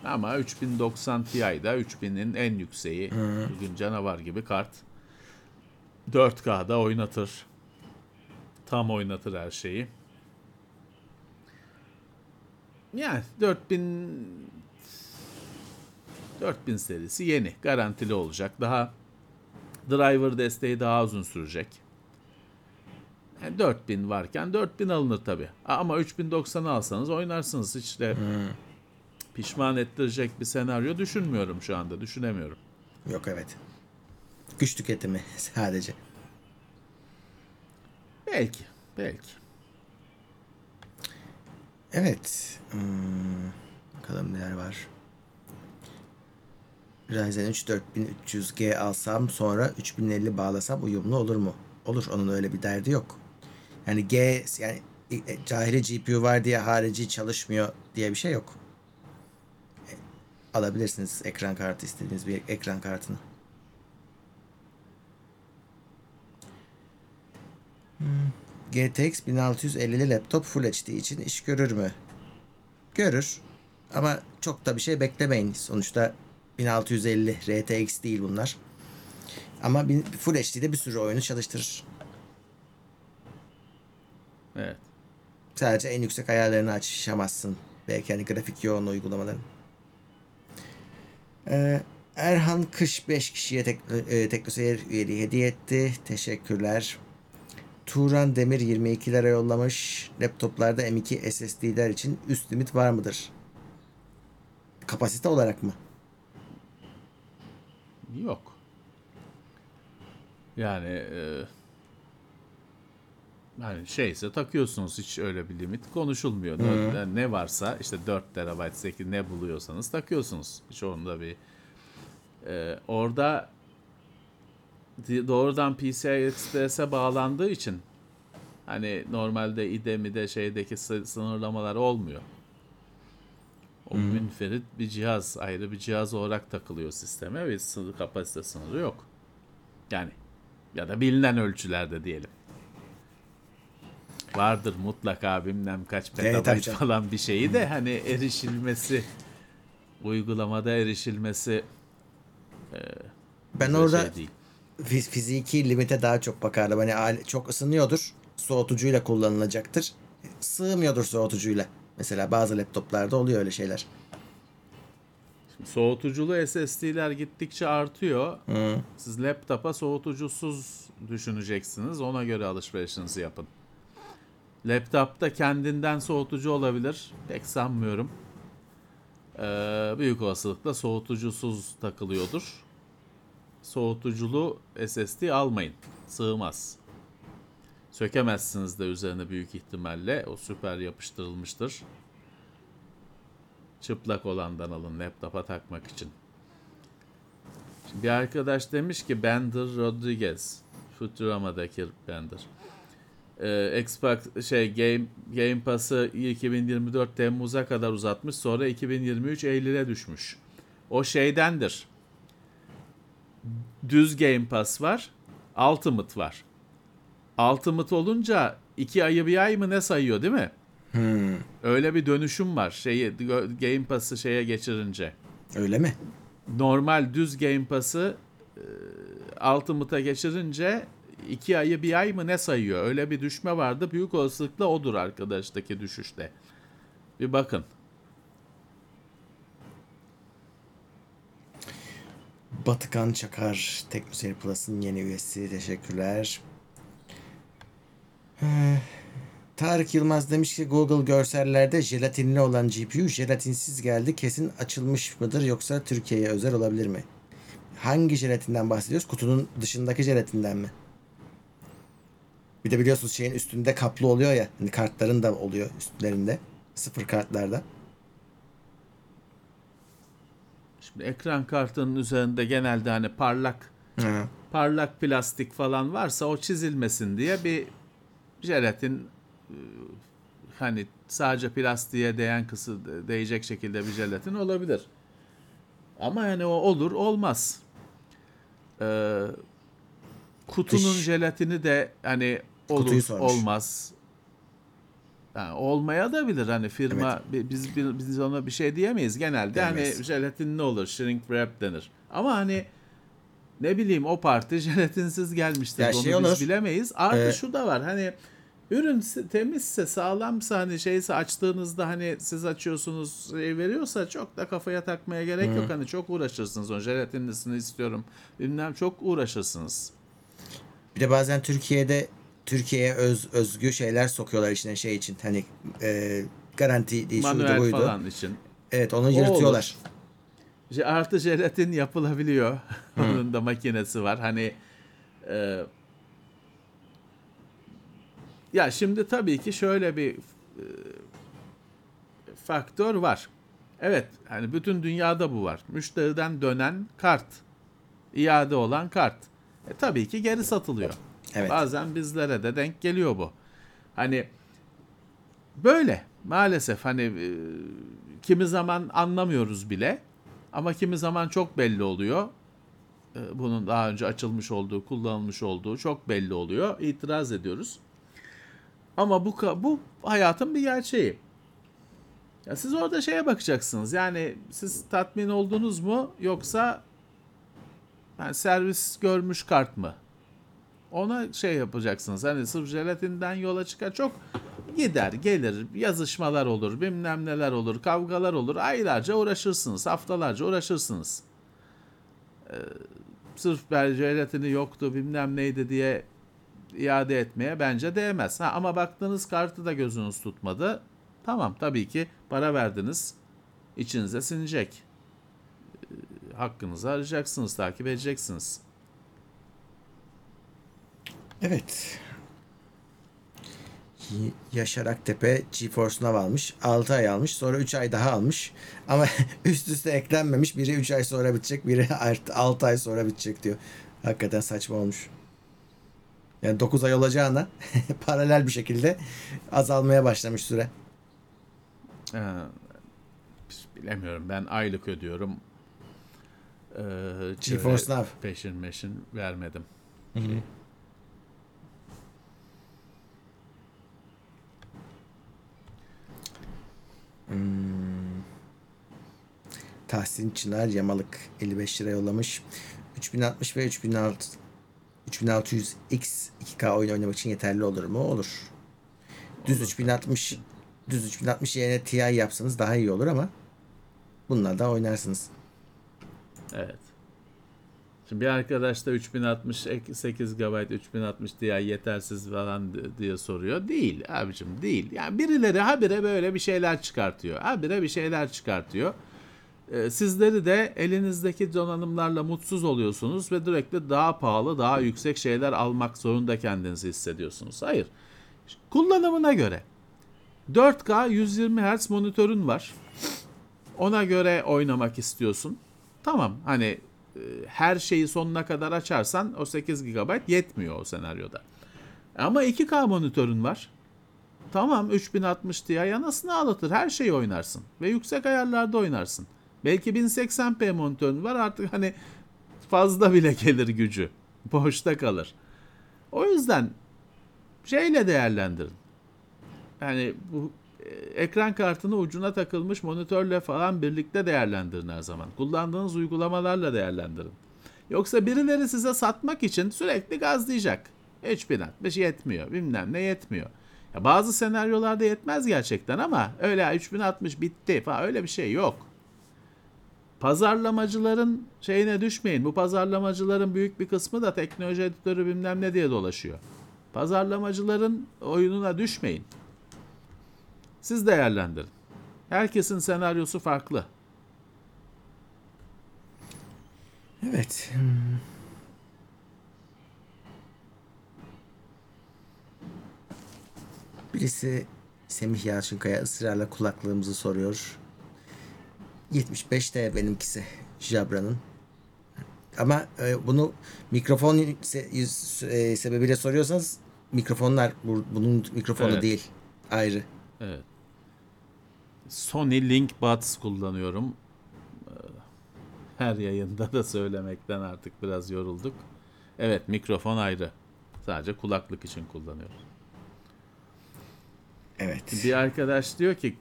Ama 3090 Ti'da 3000'in en yükseği. Bugün canavar gibi kart. 4K'da oynatır. Tam oynatır her şeyi. Yani 4000 4000 serisi yeni, garantili olacak. Daha driver desteği daha uzun sürecek. Yani 4000 varken 4000 alınır tabi. Ama 3090'ı alsanız oynarsınız. Hiç de pişman ettirecek bir senaryo düşünmüyorum şu anda. Düşünemiyorum. Yok evet. Güç tüketimi sadece. Belki. Belki. Evet. Hmm, bakalım neler var. Ryzen 3 4300G alsam sonra 3050 bağlasam uyumlu olur mu? Olur. Onun öyle bir derdi yok. Yani G yani e, cahili GPU var diye harici çalışmıyor diye bir şey yok. E, Alabilirsiniz ekran kartı istediğiniz bir ekran kartını. GTX 1650'li laptop Full HD için iş görür mü? Görür. Ama çok da bir şey beklemeyin. Sonuçta 1650 RTX değil bunlar. Ama Full HD'de bir sürü oyunu çalıştırır. Evet. Sadece en yüksek ayarlarını açamazsın. Belki hani grafik yoğun uygulamaların. Ee, Erhan Kış 5 kişiye tek, e, Teknoseyir üyeliği hediye etti. Teşekkürler. Turan Demir 22 lira yollamış. Laptoplarda M2 SSD'ler için üst limit var mıdır? Kapasite olarak mı? Yok. Yani e, yani şeyse takıyorsunuz hiç öyle bir limit konuşulmuyor. Dört- Ne varsa işte 4 terabayt 8 ne buluyorsanız takıyorsunuz. Onda bir e, orada doğrudan PCI Express'e bağlandığı için hani normalde IDE de şeydeki sı- sınırlamalar olmuyor. O münferit bir cihaz, ayrı bir cihaz olarak takılıyor sisteme ve sınır, kapasite sınırı yok. Yani ya da bilinen ölçülerde diyelim. Vardır mutlaka bilmem kaç petabayt falan bir şeyi de hani erişilmesi, uygulamada erişilmesi Ben bir orada şey değil. fiz- fiziki limite daha çok bakardım. Hani çok ısınıyordur. Soğutucuyla kullanılacaktır. Sığmıyordur soğutucuyla. Mesela bazı laptoplarda oluyor öyle şeyler. Soğutuculu SSD'ler gittikçe artıyor. Siz laptopa soğutucusuz düşüneceksiniz. Ona göre alışverişinizi yapın. Laptopta kendinden soğutucu olabilir. Pek sanmıyorum. Ee, büyük olasılıkla soğutucusuz takılıyordur. Soğutuculu SSD almayın. Sığmaz. Sökemezsiniz de üzerine büyük ihtimalle. O süper yapıştırılmıştır. Çıplak olandan alın laptopa takmak için. Şimdi bir arkadaş demiş ki Bender Rodriguez. Futurama'daki Bender. Ee, Xbox şey Game Game Pass'ı 2024 Temmuz'a kadar uzatmış. Sonra 2023 Eylül'e düşmüş. O şeydendir. Düz Game Pass var. Ultimate var. Ultimate olunca iki ayı bir ay mı ne sayıyor değil mi? Öyle bir dönüşüm var. Şeyi Game Pass'ı şeye geçirince. Öyle mi? Normal düz Game Pass'ı e, Ultimate'a geçirince iki ayı bir ay mı ne sayıyor? Öyle bir düşme vardı. Büyük olasılıkla odur arkadaştaki düşüşte. Bir bakın. Batıkan Çakar Teknoseyir Plus'ın yeni üyesi. Teşekkürler. Ee, Tarık Yılmaz demiş ki Google görsellerde jelatinli olan GPU jelatinsiz geldi. Kesin açılmış mıdır yoksa Türkiye'ye özel olabilir mi? Hangi jelatinden bahsediyoruz? Kutunun dışındaki jelatinden mi? Bir de biliyorsunuz şeyin üstünde kaplı oluyor ya. Hani kartların da oluyor üstlerinde. Sıfır kartlarda. Şimdi ekran kartının üzerinde genelde hani parlak Ha. parlak plastik falan varsa o çizilmesin diye bir jelatin e, hani sadece plastiğe değen kısı değecek şekilde bir jelatin olabilir. Ama yani o olur olmaz. Ee, kutunun Dış- jelatini de hani olur Kutuyu sormuş. olmaz. Yani olmaya da bilir hani firma bi- biz biz, biz ona bir şey diyemeyiz genelde Diyemeyiz. hani jelatinli olur shrink wrap denir. Ama hani ne bileyim o parti jelatinsiz gelmiştir. Ya Onu şey biz olur, bilemeyiz. Artı e, şu da var hani ürün se- temizse sağlamsa hani şeyse açtığınızda hani siz açıyorsunuz şey veriyorsa çok da kafaya takmaya gerek yok. Hani çok uğraşırsınız o jelatinlisini istiyorum bilmem çok uğraşırsınız. Bir de bazen Türkiye'de Türkiye'ye öz, özgü şeyler sokuyorlar içine şey için. Hani e, garanti değil Manuel buydu. falan için. Evet onu O yırtıyorlar. Je- Artı jelatin yapılabiliyor. Onun da makinesi var. Hani e, ya şimdi tabii ki şöyle bir e, faktör var. Evet, hani bütün dünyada bu var. Müşteriden dönen kart, iade olan kart. E, tabii ki geri satılıyor. Evet. Bazen bizlere de denk geliyor bu. Hani böyle maalesef hani e, kimi zaman anlamıyoruz bile ama kimi zaman çok belli oluyor. E, Bunun daha önce açılmış olduğu, kullanılmış olduğu çok belli oluyor. İtiraz ediyoruz. Ama bu bu hayatın bir gerçeği. Ya siz orada şeye bakacaksınız. Yani siz tatmin oldunuz mu yoksa yani servis görmüş kart mı? Ona şey yapacaksınız. Hani sırf jelatinden yola çıkar çok gider gelir yazışmalar olur bilmem neler olur kavgalar olur aylarca uğraşırsınız haftalarca uğraşırsınız. Ee, sırf ben jelatini yoktu bilmem neydi diye iade etmeye bence değmez. Ha, ama baktığınız kartı da gözünüz tutmadı. Tamam tabii ki para verdiniz. İçinize sinecek. Ee, Hakkınızı arayacaksınız, takip edeceksiniz. Evet. Yaşar Aktepe GeForce Now almış. 6 ay almış. Sonra 3 ay daha almış. Ama üst üste eklenmemiş. Biri 3 ay sonra bitecek. Biri 6 ay sonra bitecek diyor. Hakikaten saçma olmuş. Yani 9 ay olacağına paralel bir şekilde azalmaya başlamış süre. Ee, bilemiyorum ben aylık ödüyorum. Ee, GeForce Now. Peşin meşin vermedim. Tahsin Çınar Yamalık 55 lira yollamış. 3060 ve 3600 3600X 2K oyun oynamak için yeterli olur mu? Olur. Düz 3060 düz 3060 yerine Ti yapsanız daha iyi olur ama bunlar da oynarsınız. Evet. Şimdi bir arkadaş da 3060 ek- 8 GB 3060 Ti yetersiz falan di- diye soruyor. Değil abicim değil. Yani birileri habire böyle bir şeyler çıkartıyor. Habire bir şeyler çıkartıyor. Ee, sizleri de elinizdeki donanımlarla mutsuz oluyorsunuz ve sürekli daha pahalı, daha yüksek şeyler almak zorunda kendinizi hissediyorsunuz. Hayır. Kullanımına göre 4K 120 Hz monitörün var. Ona göre oynamak istiyorsun. Tamam hani her şeyi sonuna kadar açarsan o 8 GB yetmiyor o senaryoda. Ama 2K monitörün var. Tamam 3060 Ti anasını ağlatır. Her şeyi oynarsın. Ve yüksek ayarlarda oynarsın. Belki 1080p monitörün var artık hani fazla bile gelir gücü. Boşta kalır. O yüzden şeyle değerlendirin. Yani bu e, ekran kartını ucuna takılmış monitörle falan birlikte değerlendirin her zaman. Kullandığınız uygulamalarla değerlendirin. Yoksa birileri size satmak için sürekli gazlayacak. 3060 yetmiyor, bilmem ne yetmiyor. Ya bazı senaryolarda yetmez gerçekten ama öyle 3060 bitti falan öyle bir şey yok. Pazarlamacıların şeyine düşmeyin. Bu pazarlamacıların büyük bir kısmı da teknoloji editörü bilmem ne diye dolaşıyor. Pazarlamacıların oyununa düşmeyin. Siz değerlendirin. Herkesin senaryosu farklı. Evet. Birisi Semih Yalçınkaya ısrarla kulaklığımızı soruyor. 75 de benimkisi Jabra'nın. Ama e, bunu mikrofon se- yüz- e, sebebiyle soruyorsanız mikrofonlar bu- bunun mikrofonu Evet. değil. Ayrı. Evet. Sony Link Buds kullanıyorum. Ee, Her yayında da söylemekten artık biraz yorulduk. Evet mikrofon ayrı. Sadece kulaklık için kullanıyorum. Evet. Bir arkadaş diyor ki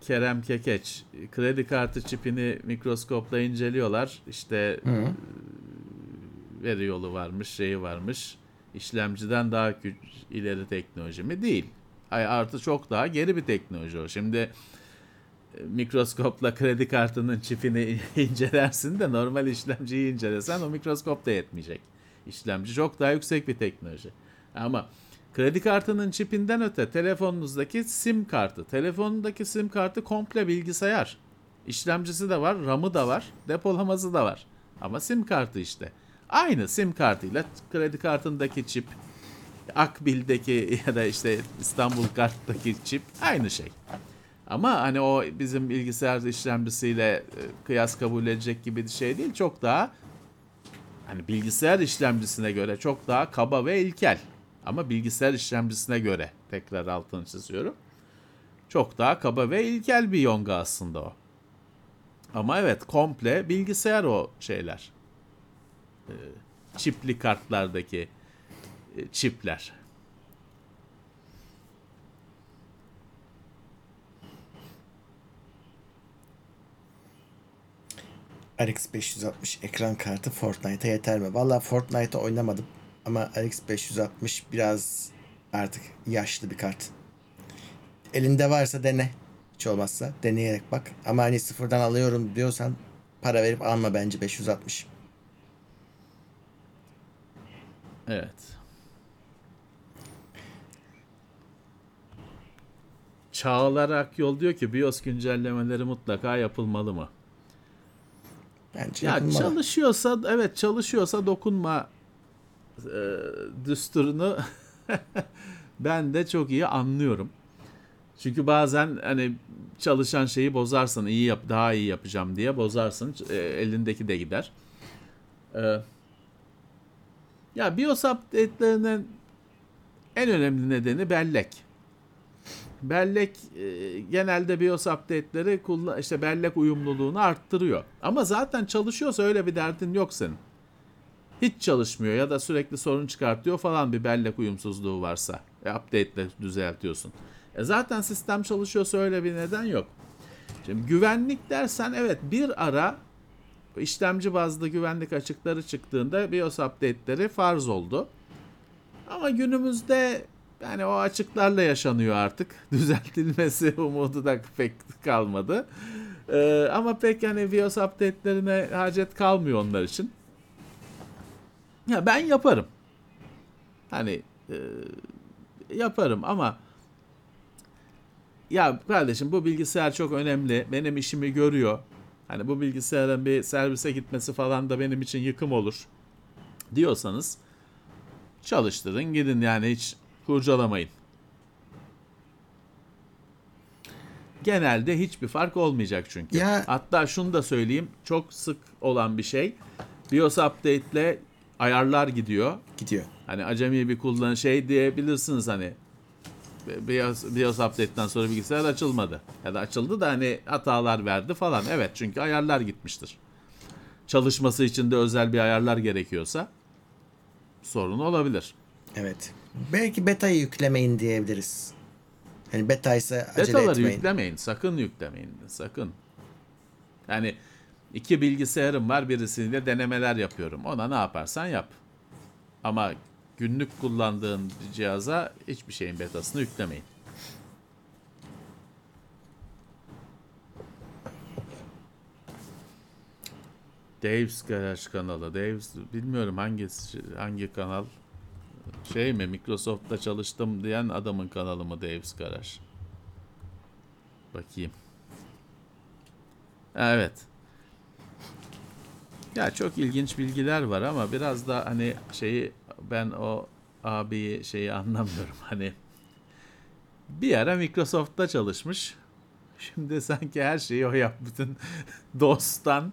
Kerem Kekeç kredi kartı çipini mikroskopla inceliyorlar. İşte Hı. e, veri yolu varmış, şeyi varmış. İşlemciden daha ileri teknoloji mi? Değil. Ay artı çok daha geri bir teknoloji o. Şimdi mikroskopla kredi kartının çipini incelersin de normal işlemciyi incelesen o mikroskop da yetmeyecek. İşlemci çok daha yüksek bir teknoloji. Ama kredi kartının çipinden öte telefonunuzdaki sim kartı. Telefonundaki sim kartı komple bilgisayar. İşlemcisi de var, RAM'ı da var, depolaması da var. Ama sim kartı işte. Aynı sim kartıyla kredi kartındaki çip, Akbil'deki ya da işte İstanbul karttaki çip aynı şey. Ama hani o bizim bilgisayar işlemcisiyle e, kıyas kabul edecek gibi bir şey değil. Çok daha hani bilgisayar işlemcisine göre çok daha kaba ve ilkel. Ama bilgisayar işlemcisine göre tekrar altını çiziyorum. Çok daha kaba ve ilkel bir yonga aslında o. Ama evet komple bilgisayar o şeyler. Ee, çipli kartlardaki e, çipler. RX 560 ekran kartı Fortnite'a yeter mi? Valla Fortnite'a oynamadım ama RX 560 biraz artık yaşlı bir kart. Elinde varsa dene. Hiç olmazsa deneyerek bak. Ama hani sıfırdan alıyorum diyorsan para verip alma bence 560. Evet. Çağlar Akyol diyor ki BIOS güncellemeleri mutlaka yapılmalı mı? Bence Ya yapılmalı. çalışıyorsa evet çalışıyorsa dokunma e, düsturunu ben de çok iyi anlıyorum. Çünkü bazen hani çalışan şeyi bozarsın, iyi yap, daha iyi yapacağım diye bozarsın, e, elindeki de gider. E, ya BIOS update'lerinin en önemli nedeni bellek. Bellek e, genelde BIOS update'leri işte bellek uyumluluğunu arttırıyor. Ama zaten çalışıyorsa öyle bir derdin yok senin. Hiç çalışmıyor ya da sürekli sorun çıkartıyor falan bir bellek uyumsuzluğu varsa. E, update'le düzeltiyorsun. E zaten sistem çalışıyorsa öyle bir neden yok. Şimdi güvenlik dersen evet bir ara işlemci bazlı güvenlik açıkları çıktığında BIOS update'leri farz oldu. Ama günümüzde yani o açıklarla yaşanıyor artık. Düzeltilmesi umudu da pek kalmadı. Ee, ama pek yani BIOS update'lerine hacet kalmıyor onlar için. Ya ben yaparım. Hani e, yaparım ama ya kardeşim bu bilgisayar çok önemli. Benim işimi görüyor. Hani bu bilgisayarın bir servise gitmesi falan da benim için yıkım olur diyorsanız çalıştırın gidin yani hiç kurcalamayın. Genelde hiçbir fark olmayacak çünkü. Ya- Hatta şunu da söyleyeyim çok sık olan bir şey. BIOS update ile ayarlar gidiyor. Gidiyor. Hani acemi bir kullan şey diyebilirsiniz hani BIOS, BIOS update'den sonra bilgisayar açılmadı. Ya da açıldı da hani hatalar verdi falan. Evet çünkü ayarlar gitmiştir. Çalışması için de özel bir ayarlar gerekiyorsa sorun olabilir. Evet. Belki beta'yı yüklemeyin diyebiliriz. Yani beta ise acele Betaları etmeyin. yüklemeyin. Sakın yüklemeyin. Sakın. Yani iki bilgisayarım var. Birisiyle denemeler yapıyorum. Ona ne yaparsan yap. Ama günlük kullandığın bir cihaza hiçbir şeyin betasını yüklemeyin. Dave's Garage kanalı. Dave's bilmiyorum hangisi hangi kanal. Şey mi Microsoft'ta çalıştım diyen adamın kanalı mı Dave's Garage? Bakayım. Evet. Ya çok ilginç bilgiler var ama biraz da hani şeyi ben o abiyi şeyi anlamıyorum. Hani bir ara Microsoft'ta çalışmış. Şimdi sanki her şeyi o yap. Bütün DOS'tan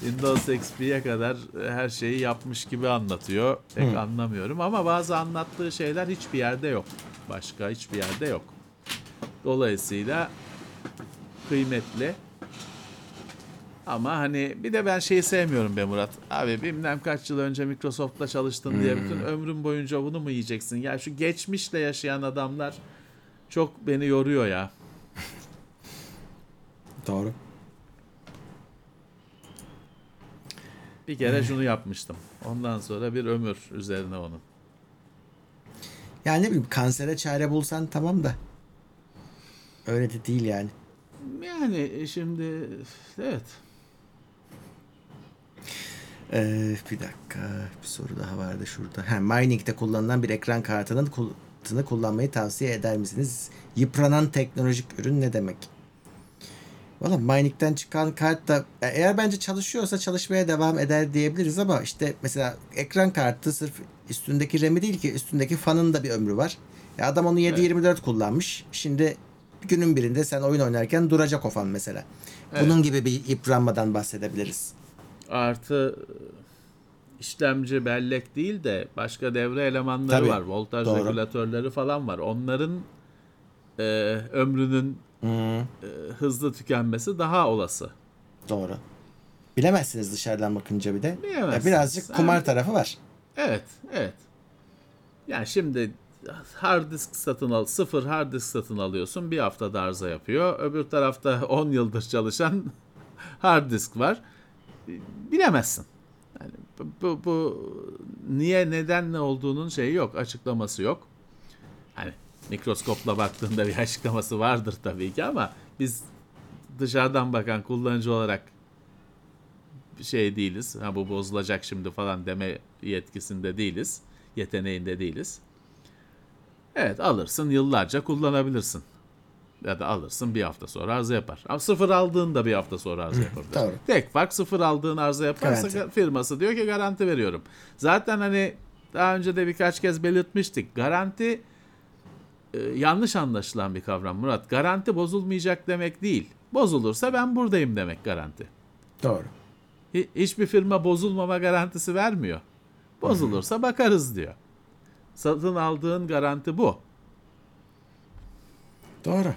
Windows XP'ye kadar her şeyi yapmış gibi anlatıyor. Pek anlamıyorum ama bazı anlattığı şeyler hiçbir yerde yok. Başka hiçbir yerde yok. Dolayısıyla kıymetli. Ama hani bir de ben şeyi sevmiyorum be Murat. Abi bilmem kaç yıl önce Microsoft'ta çalıştın diye bütün ömrün boyunca bunu mu yiyeceksin? Ya şu geçmişle yaşayan adamlar çok beni yoruyor ya. Doğru. Bir kere şunu yapmıştım. Ondan sonra bir ömür üzerine onun. Yani ne bileyim kansere çare bulsan tamam da. Öyle de değil yani. Yani şimdi evet. Ee, bir dakika bir soru daha vardı şurada. Ha, mining'de kullanılan bir ekran kartının kullanmayı kullanmayı tavsiye eder misiniz? Yıpranan teknolojik ürün ne demek? Valla mining'den çıkan kart da e, eğer bence çalışıyorsa çalışmaya devam eder diyebiliriz ama işte mesela ekran kartı sırf üstündeki RAM'i değil ki üstündeki fanın da bir ömrü var. Ya adam onu 7-24 kullanmış. Şimdi günün birinde sen oyun oynarken duracak o fan mesela. Bunun gibi bir yıpranmadan bahsedebiliriz. Artı işlemci bellek değil de başka devre elemanları Tabii, var. Voltaj doğru. regülatörleri falan var. Onların e, ömrünün e, hızlı tükenmesi daha olası. Doğru. Bilemezsiniz dışarıdan bakınca bir de. Bilemezsiniz. Ya Birazcık kumar tarafı var. Evet, evet. Yani şimdi hard disk satın al, sıfır hard disk satın alıyorsun. Bir haftada arıza yapıyor. Öbür tarafta 10 yıldır çalışan hard disk var. Bilemezsin. Yani bu, bu niye neden ne olduğunun şeyi yok, açıklaması yok. Mikroskopla baktığında bir açıklaması vardır tabii ki ama biz dışarıdan bakan kullanıcı olarak şey değiliz. Ha bu bozulacak şimdi falan deme yetkisinde değiliz. Yeteneğinde değiliz. Evet alırsın yıllarca kullanabilirsin. Ya da alırsın bir hafta sonra arıza yapar. Ama sıfır aldığında bir hafta sonra arıza yapar. doğru. Tek fark sıfır aldığın arıza yaparsa Garanti. firması diyor ki garanti veriyorum. Zaten hani daha önce de birkaç kez belirtmiştik. Garanti e, yanlış anlaşılan bir kavram Murat. Garanti bozulmayacak demek değil. Bozulursa ben buradayım demek garanti. Doğru. Hi- Hiçbir firma bozulmama garantisi vermiyor. Bozulursa bakarız diyor. Satın aldığın garanti bu. Doğru.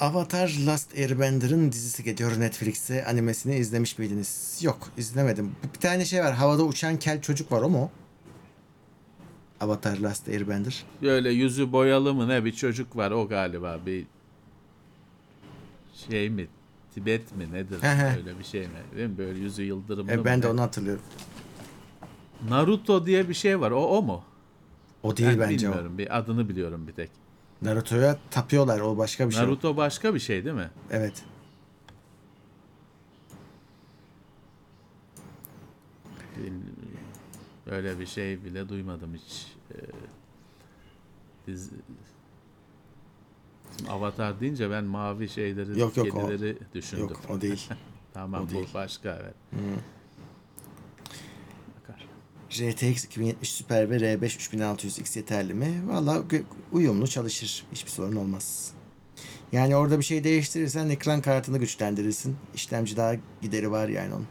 Avatar Last Airbender'ın dizisi geliyor Netflix'te. Animesini izlemiş miydiniz? Yok izlemedim. Bir tane şey var. Havada uçan kel çocuk var o mu? Avatar Last Airbender. Böyle yüzü boyalı mı ne bir çocuk var o galiba bir şey mi Tibet mi nedir öyle bir şey mi değil mi böyle yüzü yıldırımlı E, mı ben de onu hatırlıyorum. Naruto diye bir şey var o o mu? O değil ben bence bilmiyorum bir adını biliyorum bir tek. o. Naruto'ya tapıyorlar. O başka bir şey. Naruto başka bir şey değil mi? Evet. Öyle bir şey bile duymadım hiç. Ee, dizi... Şimdi Avatar deyince ben mavi şeyleri, Yok, yok, o- kedileri düşündüm. Yok o değil. Tamam o bu değil. başka evet. Bakar. RTX 2070 Super ve R5 3600X yeterli mi? Valla uyumlu çalışır. Hiçbir sorun olmaz. Yani orada bir şey değiştirirsen ekran kartını güçlendirirsin. İşlemci daha gideri var yani onun.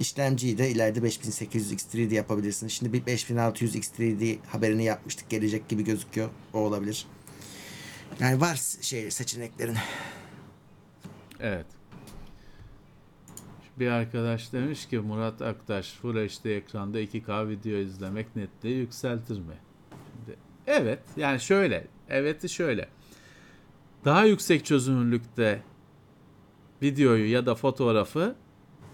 İşlemciyi de ileride 5800 X3D yapabilirsin. Şimdi bir 5600 X3D haberini yapmıştık. Gelecek gibi gözüküyor. O olabilir. Yani var şey seçeneklerin. Evet. Bir arkadaş demiş ki Murat Aktaş Full HD ekranda 2K video izlemek netliği yükseltir mi? Şimdi, evet yani şöyle. Evet'i şöyle. Daha yüksek çözünürlükte videoyu ya da fotoğrafı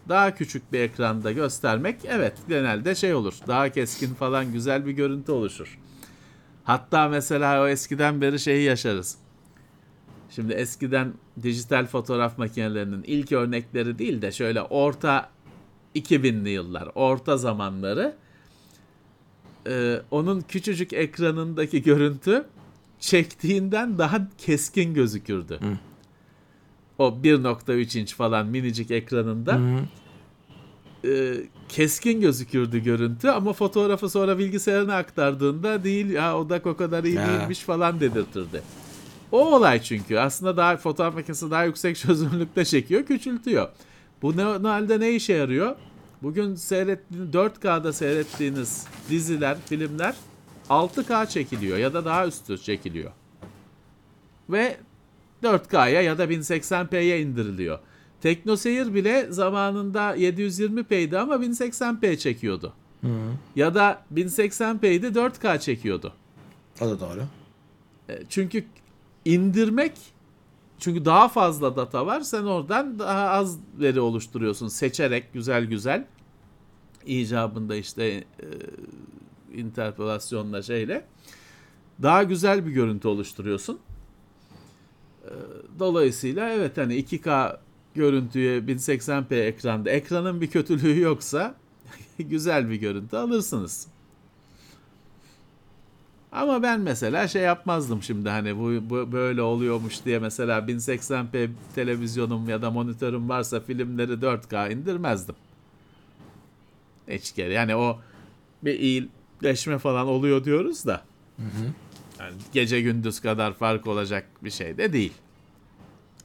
daha küçük bir ekranda göstermek evet genelde şey olur. Daha keskin falan güzel bir görüntü oluşur. Hatta mesela o eskiden beri şeyi yaşarız. Şimdi eskiden dijital fotoğraf makinelerinin ilk örnekleri değil de şöyle orta 2000'li yıllar, orta zamanları e, onun küçücük ekranındaki görüntü çektiğinden daha keskin gözükürdü. O 1.3 inç falan minicik ekranında e, keskin gözükürdü görüntü ama fotoğrafı sonra bilgisayarına aktardığında değil ya odak o kadar iyi Ya. değilmiş falan dedirtirdi. O olay çünkü aslında daha fotoğraf makinesi daha yüksek çözünürlükte çekiyor, küçültüyor. Bu ne halde ne işe yarıyor? Bugün seyrettiğiniz 4K'da seyrettiğiniz diziler, filmler 6K çekiliyor ya da daha üstü çekiliyor. Ve 4K'ya ya da 1080p'ye indiriliyor. Teknoseyir bile zamanında 720p'ydi ama 1080p çekiyordu. Ya da 1080p'ydi 4K çekiyordu. O da doğru. E, Çünkü indirmek çünkü daha fazla data var. Sen oradan daha az veri oluşturuyorsun. Seçerek güzel güzel icabında işte e, interpolasyonla şeyle daha güzel bir görüntü oluşturuyorsun. E, dolayısıyla evet hani 2K görüntüye 1080p ekranda ekranın bir kötülüğü yoksa güzel bir görüntü alırsınız. Ama ben mesela şey yapmazdım şimdi hani bu, bu böyle oluyormuş diye mesela 1080p televizyonum ya da monitörüm varsa filmleri 4K indirmezdim. Hiç kere yani o bir iyileşme falan oluyor diyoruz da. Yani gece gündüz kadar fark olacak bir şey de değil.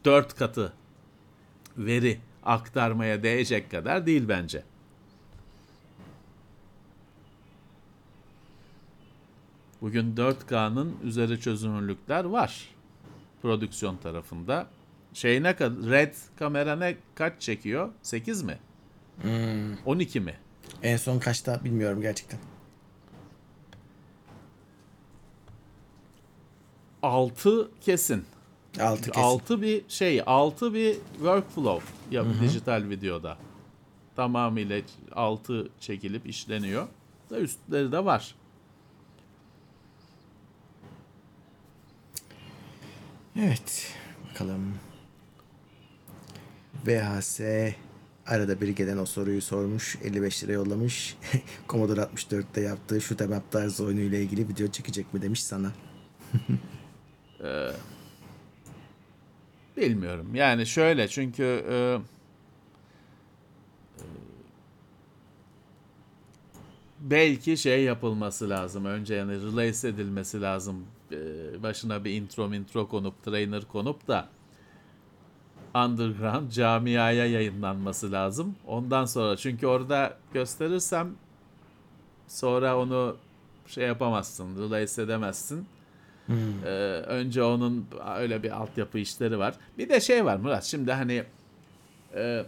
4 katı veri aktarmaya değecek kadar değil bence. Bugün 4K'nın üzeri çözünürlükler var. Prodüksiyon tarafında. Şey ne kadar? Red kamera ne kaç çekiyor? 8 mi? 12 mi? En son kaçta bilmiyorum gerçekten. 6 kesin. 6 kesin. 6 bir şey, 6 bir workflow ya dijital videoda. Tamamıyla 6 çekilip işleniyor. Da üstleri de var. Evet. Bakalım. VHS arada bir gelen o soruyu sormuş. 55 lira yollamış. Commodore 64'te yaptığı 'em up tarzı oyunuyla ilgili video çekecek mi demiş sana. Bilmiyorum. Yani şöyle çünkü e, e, belki şey yapılması lazım. Önce yani release edilmesi lazım. E, başına bir intro intro konup trainer konup da underground camiaya yayınlanması lazım. Ondan sonra çünkü orada gösterirsem sonra onu şey yapamazsın, release edemezsin. Ee, önce onun öyle bir altyapı işleri var. Bir de şey var Murat şimdi hani e,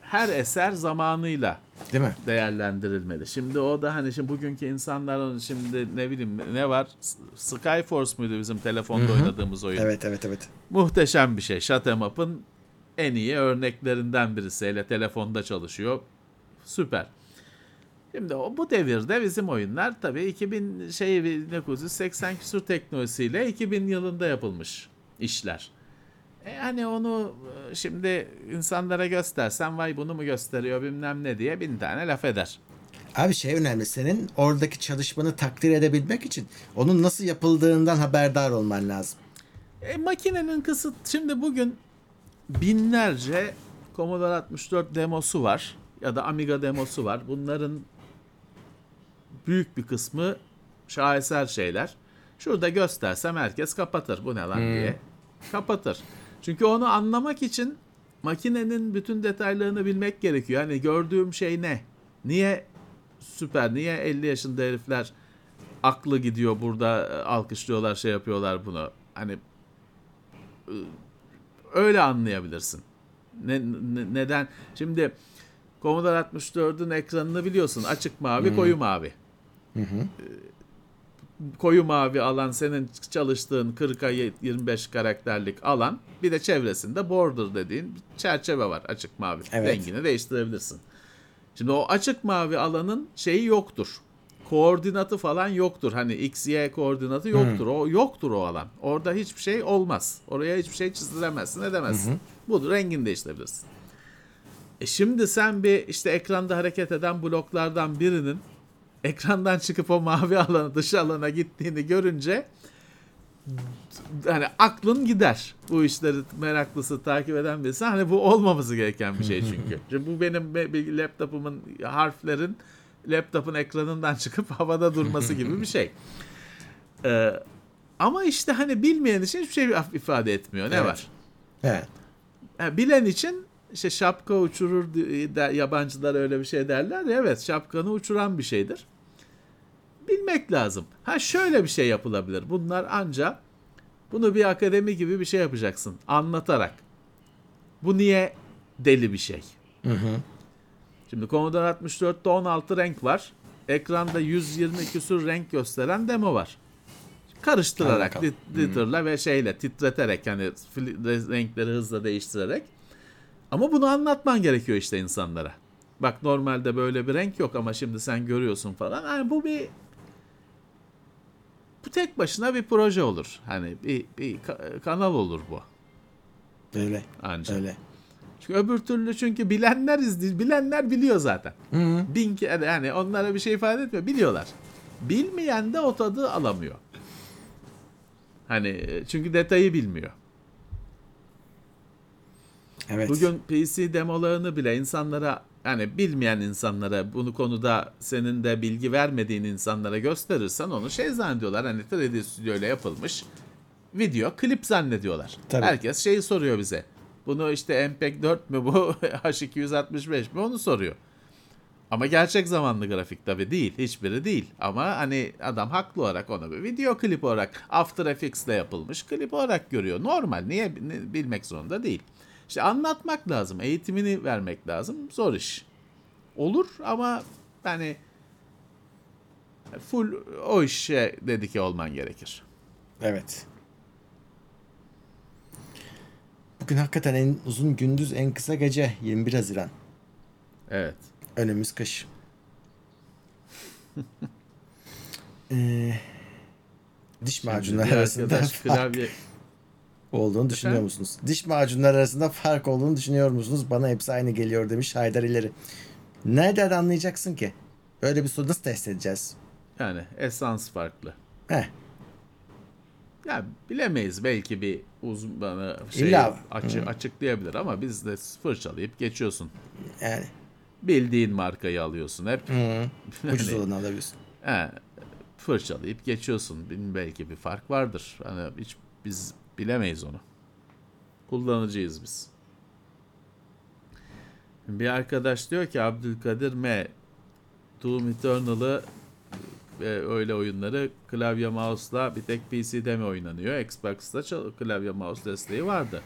her eser zamanıyla Değil mi? değerlendirilmeli. Şimdi o da hani şimdi bugünkü insanların şimdi ne bileyim ne var Skyforce muydu bizim telefonda oynadığımız oyun? Evet evet evet. Muhteşem bir şey. Shut 'em Up'ın en iyi örneklerinden birisi. Hele telefonda çalışıyor. Süper. Şimdi o, bu devirde bizim oyunlar tabii 2000 şey 1980 küsur teknolojisiyle 2000 yılında yapılmış işler. E hani onu e, şimdi insanlara göstersen vay bunu mu gösteriyor bilmem ne diye bin tane laf eder. Abi şey önemli senin oradaki çalışmanı takdir edebilmek için onun nasıl yapıldığından haberdar olman lazım. E, makinenin kısıt şimdi bugün binlerce Commodore 64 demosu var ya da Amiga demosu var. Bunların büyük bir kısmı şaheser şeyler. Şurada göstersem herkes kapatır. Bu ne lan diye. Kapatır. Çünkü onu anlamak için makinenin bütün detaylarını bilmek gerekiyor. Hani gördüğüm şey ne? Niye süper? Niye 50 yaşında herifler aklı gidiyor burada e, alkışlıyorlar şey yapıyorlar bunu. Hani e, öyle anlayabilirsin. Ne, ne- neden? Şimdi Commodore 64'ün ekranını biliyorsun. Açık mavi, koyu mavi. E, koyu mavi alan senin çalıştığın 40'a 25 karakterlik alan. Bir de çevresinde border dediğin çerçeve var açık mavi. Evet. Rengini değiştirebilirsin. Şimdi o açık mavi alanın şeyi yoktur. Koordinatı falan yoktur. Hani x, y koordinatı yoktur. O yoktur o alan. Orada hiçbir şey olmaz. Oraya hiçbir şey çizdiremezsin, edemezsin. Budur. Rengini değiştirebilirsin. E şimdi sen bir işte ekranda hareket eden bloklardan birinin ekrandan çıkıp o mavi alana dış alana gittiğini görünce hani aklın gider. Bu işleri meraklısı takip eden birisi. Hani bu olmaması gereken bir şey çünkü. Şimdi bu benim be- bir laptopumun harflerin laptopun ekranından çıkıp havada durması gibi bir şey. Ee, ama işte hani bilmeyen için hiçbir şey ifade etmiyor. Ne Evet. var? Evet. Ha, bilen için işte şapka uçurur der, yabancılar öyle bir şey derler evet şapkanı uçuran bir şeydir. Bilmek lazım. Ha şöyle bir şey yapılabilir. Bunlar ancak bunu bir akademi gibi bir şey yapacaksın. Anlatarak. Bu niye deli bir şey? Şimdi Commodore 64'te 16 renk var. Ekranda 120 küsur renk gösteren demo var. Karıştırarak, lit- ve şeyle titreterek fil- renkleri hızla değiştirerek. Ama bunu anlatman gerekiyor işte insanlara. Bak normalde böyle bir renk yok ama şimdi sen görüyorsun falan. Yani bu bir bu tek başına bir proje olur. Hani bir, bir ka- kanal olur bu Öyle. ancak. Öyle. Çünkü öbür türlü çünkü bilenler izli, bilenler biliyor zaten. Bin kere yani onlara bir şey ifade etmiyor. Biliyorlar. Bilmeyen de o tadı alamıyor. Hani e, çünkü detayı bilmiyor. Evet. Bugün PC demolarını bile insanlara yani bilmeyen insanlara bunu konuda senin de bilgi vermediğin insanlara gösterirsen onu şey zannediyorlar hani 3D Studio ile yapılmış video klip zannediyorlar. Tabii. Herkes şeyi soruyor bize. Bunu işte MPEG 4 mü bu H265 mi onu soruyor. Ama gerçek zamanlı grafik tabi değil. Hiçbiri değil. Ama hani adam haklı olarak onu bir video klip olarak After Effects'le yapılmış klip olarak görüyor. Normal. Niye bilmek zorunda değil. İşte anlatmak lazım. Eğitimini vermek lazım. Zor iş. Olur ama yani full o işe dedike olman gerekir. Evet. Bugün hakikaten en uzun gündüz en kısa gece 21 Haziran. Evet. Önümüz kış. Ee, diş macunları arasında klavye olduğunu düşünüyor Efendim? musunuz? Diş macunları arasında fark olduğunu düşünüyor musunuz? Bana hepsi aynı geliyor demiş Haydar İleri. Nereden anlayacaksın ki? Böyle bir soru nasıl test edeceğiz? yani esans farklı. Heh, Yani bilemeyiz belki bir uzmanı şey İlla. açı, açıklayabilir ama biz de fırçalayıp geçiyorsun. Yani Bildiğin markayı alıyorsun hep. ucuz olanı alabiliyorsun. He, fırçalayıp geçiyorsun. Belki bir fark vardır. Hani hiç biz bilemeyiz onu. Kullanıcıyız biz. Bir arkadaş diyor ki Abdülkadir M. Doom Eternal'ı ve öyle oyunları klavye mouse'la bir tek PC'de mi oynanıyor? Xbox'ta klavye mouse desteği vardı.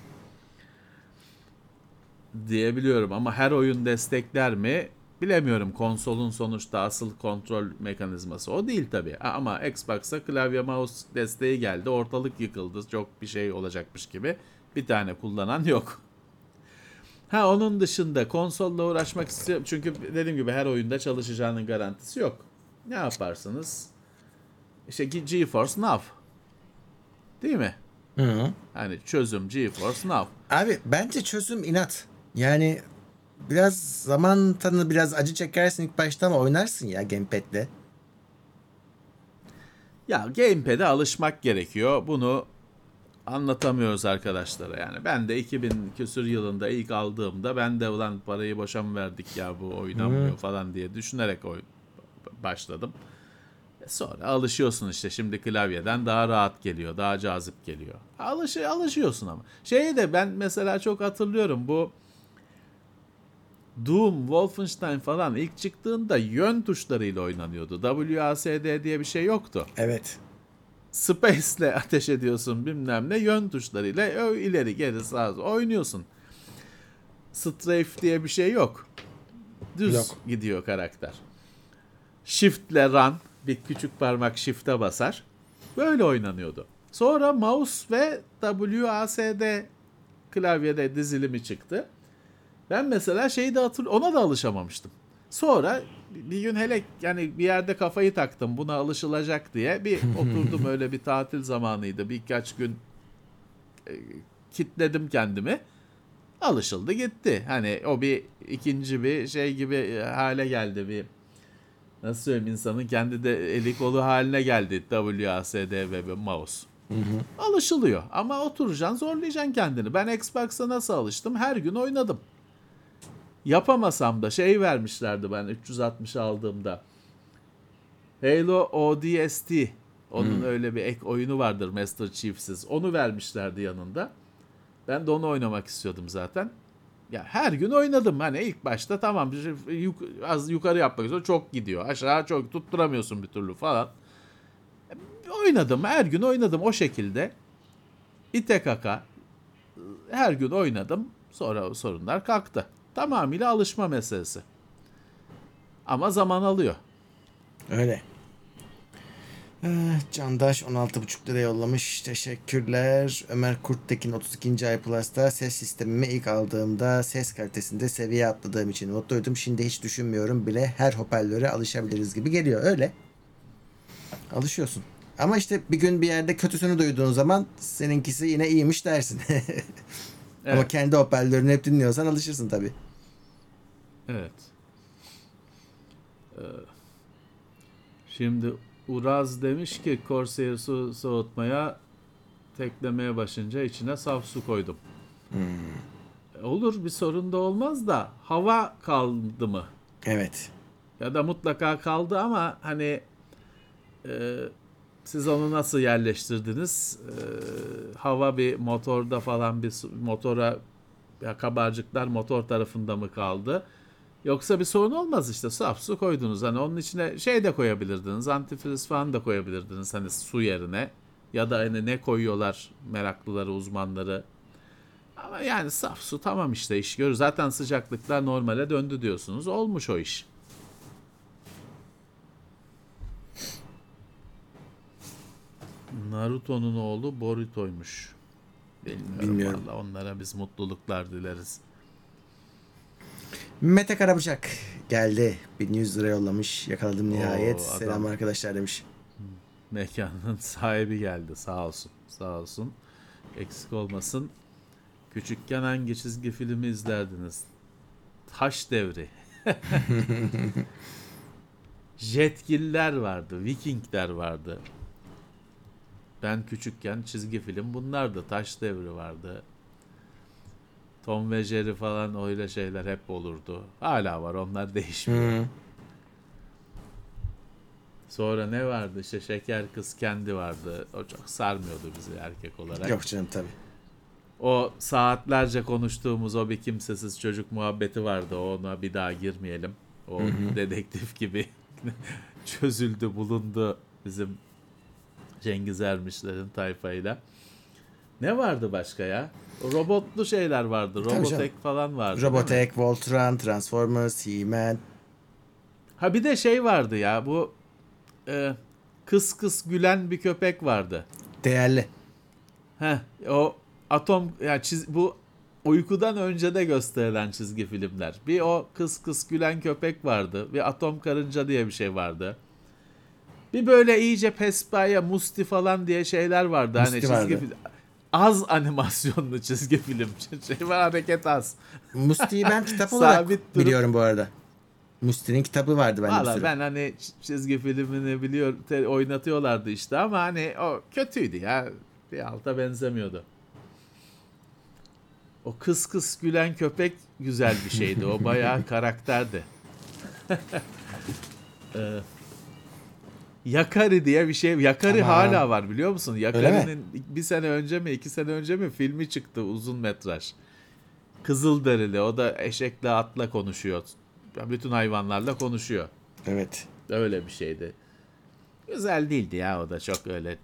Diyebiliyorum ama her oyun destekler mi? Bilemiyorum. Konsolun sonuçta asıl kontrol mekanizması o değil tabii. Ama Xbox'a klavye mouse desteği geldi. Ortalık yıkıldı. Çok bir şey olacakmış gibi. Bir tane kullanan yok. Ha onun dışında konsolla uğraşmak istiyorum. Çünkü dediğim gibi her oyunda çalışacağının garantisi yok. Ne yaparsınız? İşte Ge- GeForce Now. Değil mi? Hı. Hani çözüm GeForce Now. Abi bence çözüm inat. Yani biraz zaman tanı biraz acı çekersin ilk başta ama oynarsın ya gamepad'le. Ya gamepad'e alışmak gerekiyor. Bunu anlatamıyoruz arkadaşlara yani. Ben de 2000 küsür yılında ilk aldığımda ben de ulan parayı boşa mı verdik ya bu oynanmıyor falan diye düşünerek oy başladım. E Sonra alışıyorsun işte şimdi klavyeden daha rahat geliyor, daha cazip geliyor. Alış alışıyorsun ama. Şeyi de ben mesela çok hatırlıyorum bu Doom, Wolfenstein falan ilk çıktığında yön tuşlarıyla oynanıyordu. WASD diye bir şey yoktu. Evet. Space'le ateş ediyorsun bilmem ne yön tuşlarıyla ö- ileri geri sağa oynuyorsun. Strafe diye bir şey yok. Düz Yok. gidiyor karakter. Shift'le run bir küçük parmak shift'e basar. Böyle oynanıyordu. Sonra mouse ve WASD klavyede dizilimi çıktı. Ben mesela şeyi de hatır ona da alışamamıştım. Sonra bir gün hele yani bir yerde kafayı taktım buna alışılacak diye bir oturdum öyle bir tatil zamanıydı. Birkaç gün e, kitledim kendimi. Alışıldı gitti. Hani o bir ikinci bir şey gibi e, hale geldi bir nasıl söyleyeyim insanın kendi de eli kolu haline geldi WASD ve bir mouse. Alışılıyor ama oturacaksın zorlayacaksın kendini. Ben Xbox'a nasıl alıştım? Her gün oynadım. Yapamasam da şey vermişlerdi ben 360 aldığımda. Halo ODST. Onun öyle bir ek oyunu vardır Master Chief'siz. Onu vermişlerdi yanında. Ben de onu oynamak istiyordum zaten. Ya her gün oynadım. Hani ilk başta tamam yuk- az yukarı yapmak istiyorum. Çok gidiyor. Aşağı çok tutturamıyorsun bir türlü falan. Oynadım. Her gün oynadım o şekilde. İte kaka. Her gün oynadım. Sonra sorunlar kalktı. Tamamıyla alışma meselesi. Ama zaman alıyor. Öyle. Eh, Candaş 16,5 lira yollamış. Teşekkürler. Ömer Kurttekin 32. ay Plus'ta ses sistemimi ilk aldığımda ses kalitesinde seviye atladığım için mutluydum. Şimdi hiç düşünmüyorum bile her hoparlöre alışabiliriz gibi geliyor. Öyle. Alışıyorsun. Ama işte bir gün bir yerde kötüsünü duyduğun zaman seninkisi yine iyiymiş dersin. Ama Evet. kendi hoparlörünü hep dinliyorsan alışırsın tabii. Evet. Ee, şimdi Uraz demiş ki Corsair su soğutmaya teklemeye başınca içine saf su koydum. E, Olur bir sorun da olmaz da hava kaldı mı? Evet. Ya da mutlaka kaldı ama hani e, siz onu nasıl yerleştirdiniz? E, hava bir motorda falan bir motora ya kabarcıklar motor tarafında mı kaldı? Yoksa bir sorun olmaz işte saf su koydunuz. Hani onun içine şey de koyabilirdiniz. Antifriz falan da koyabilirdiniz hani su yerine. Ya da hani ne koyuyorlar meraklıları, uzmanları. Ama yani saf su tamam işte iş görür. Zaten sıcaklıklar normale döndü diyorsunuz. Olmuş o iş. Naruto'nun oğlu Boruto'ymuş. Bilmiyorum, Bilmiyorum. valla onlara biz mutluluklar dileriz. Mete Karabıçak geldi. 1100 lira yollamış. Yakaladım nihayet. adam. Selam arkadaşlar demiş. Mekanın sahibi geldi sağ olsun. Sağ olsun. Eksik olmasın. Küçükken hangi çizgi filmi izlerdiniz? Taş devri. Jetgiller vardı. Vikingler vardı. Ben küçükken çizgi film bunlardı. Taş Devri vardı. Tom ve Jerry falan öyle şeyler hep olurdu. Hala var onlar değişmiyor. Hı. Sonra ne vardı işte Şeker Kız Kendi vardı. O çok sarmıyordu bizi erkek olarak. Yok canım tabii. O saatlerce konuştuğumuz o bir kimsesiz çocuk muhabbeti vardı. Ona bir daha girmeyelim. O dedektif gibi çözüldü, bulundu bizim Cengiz Ermişlerin tayfayla. Ne vardı başka ya? Robotlu şeyler vardı. Robotek falan vardı. Robotech, Voltron, Transformers, He-Man. Ha bir de şey vardı ya bu e, kıs kıs gülen bir köpek vardı. Değerli. Heh, o atom ya çiz, bu uykudan önce de gösterilen çizgi filmler. Bir o kıs kıs gülen köpek vardı. Bir atom karınca diye bir şey vardı. Bir böyle iyice pespaya musti falan diye şeyler vardı. hani Musti çizgi vardı. film. Az animasyonlu çizgi film. Şey var hareket az. Musti'yi ben kitap olarak durup- biliyorum bu arada. Musti'nin kitabı vardı bende Valla ben hani çizgi filmini biliyor te- oynatıyorlardı işte ama hani o kötüydü ya. Bir alta benzemiyordu. O kıs kıs gülen köpek güzel bir şeydi. O bayağı karakterdi. Ee, Yakari diye bir şey. Yakari Aman. hala var biliyor musun? Yakari'nin bir sene önce mi iki sene önce mi filmi çıktı uzun metraj. Kızılderili o da eşekle atla konuşuyor. Bütün hayvanlarla konuşuyor. Evet. Öyle bir şeydi. Güzel değildi ya o da çok öyle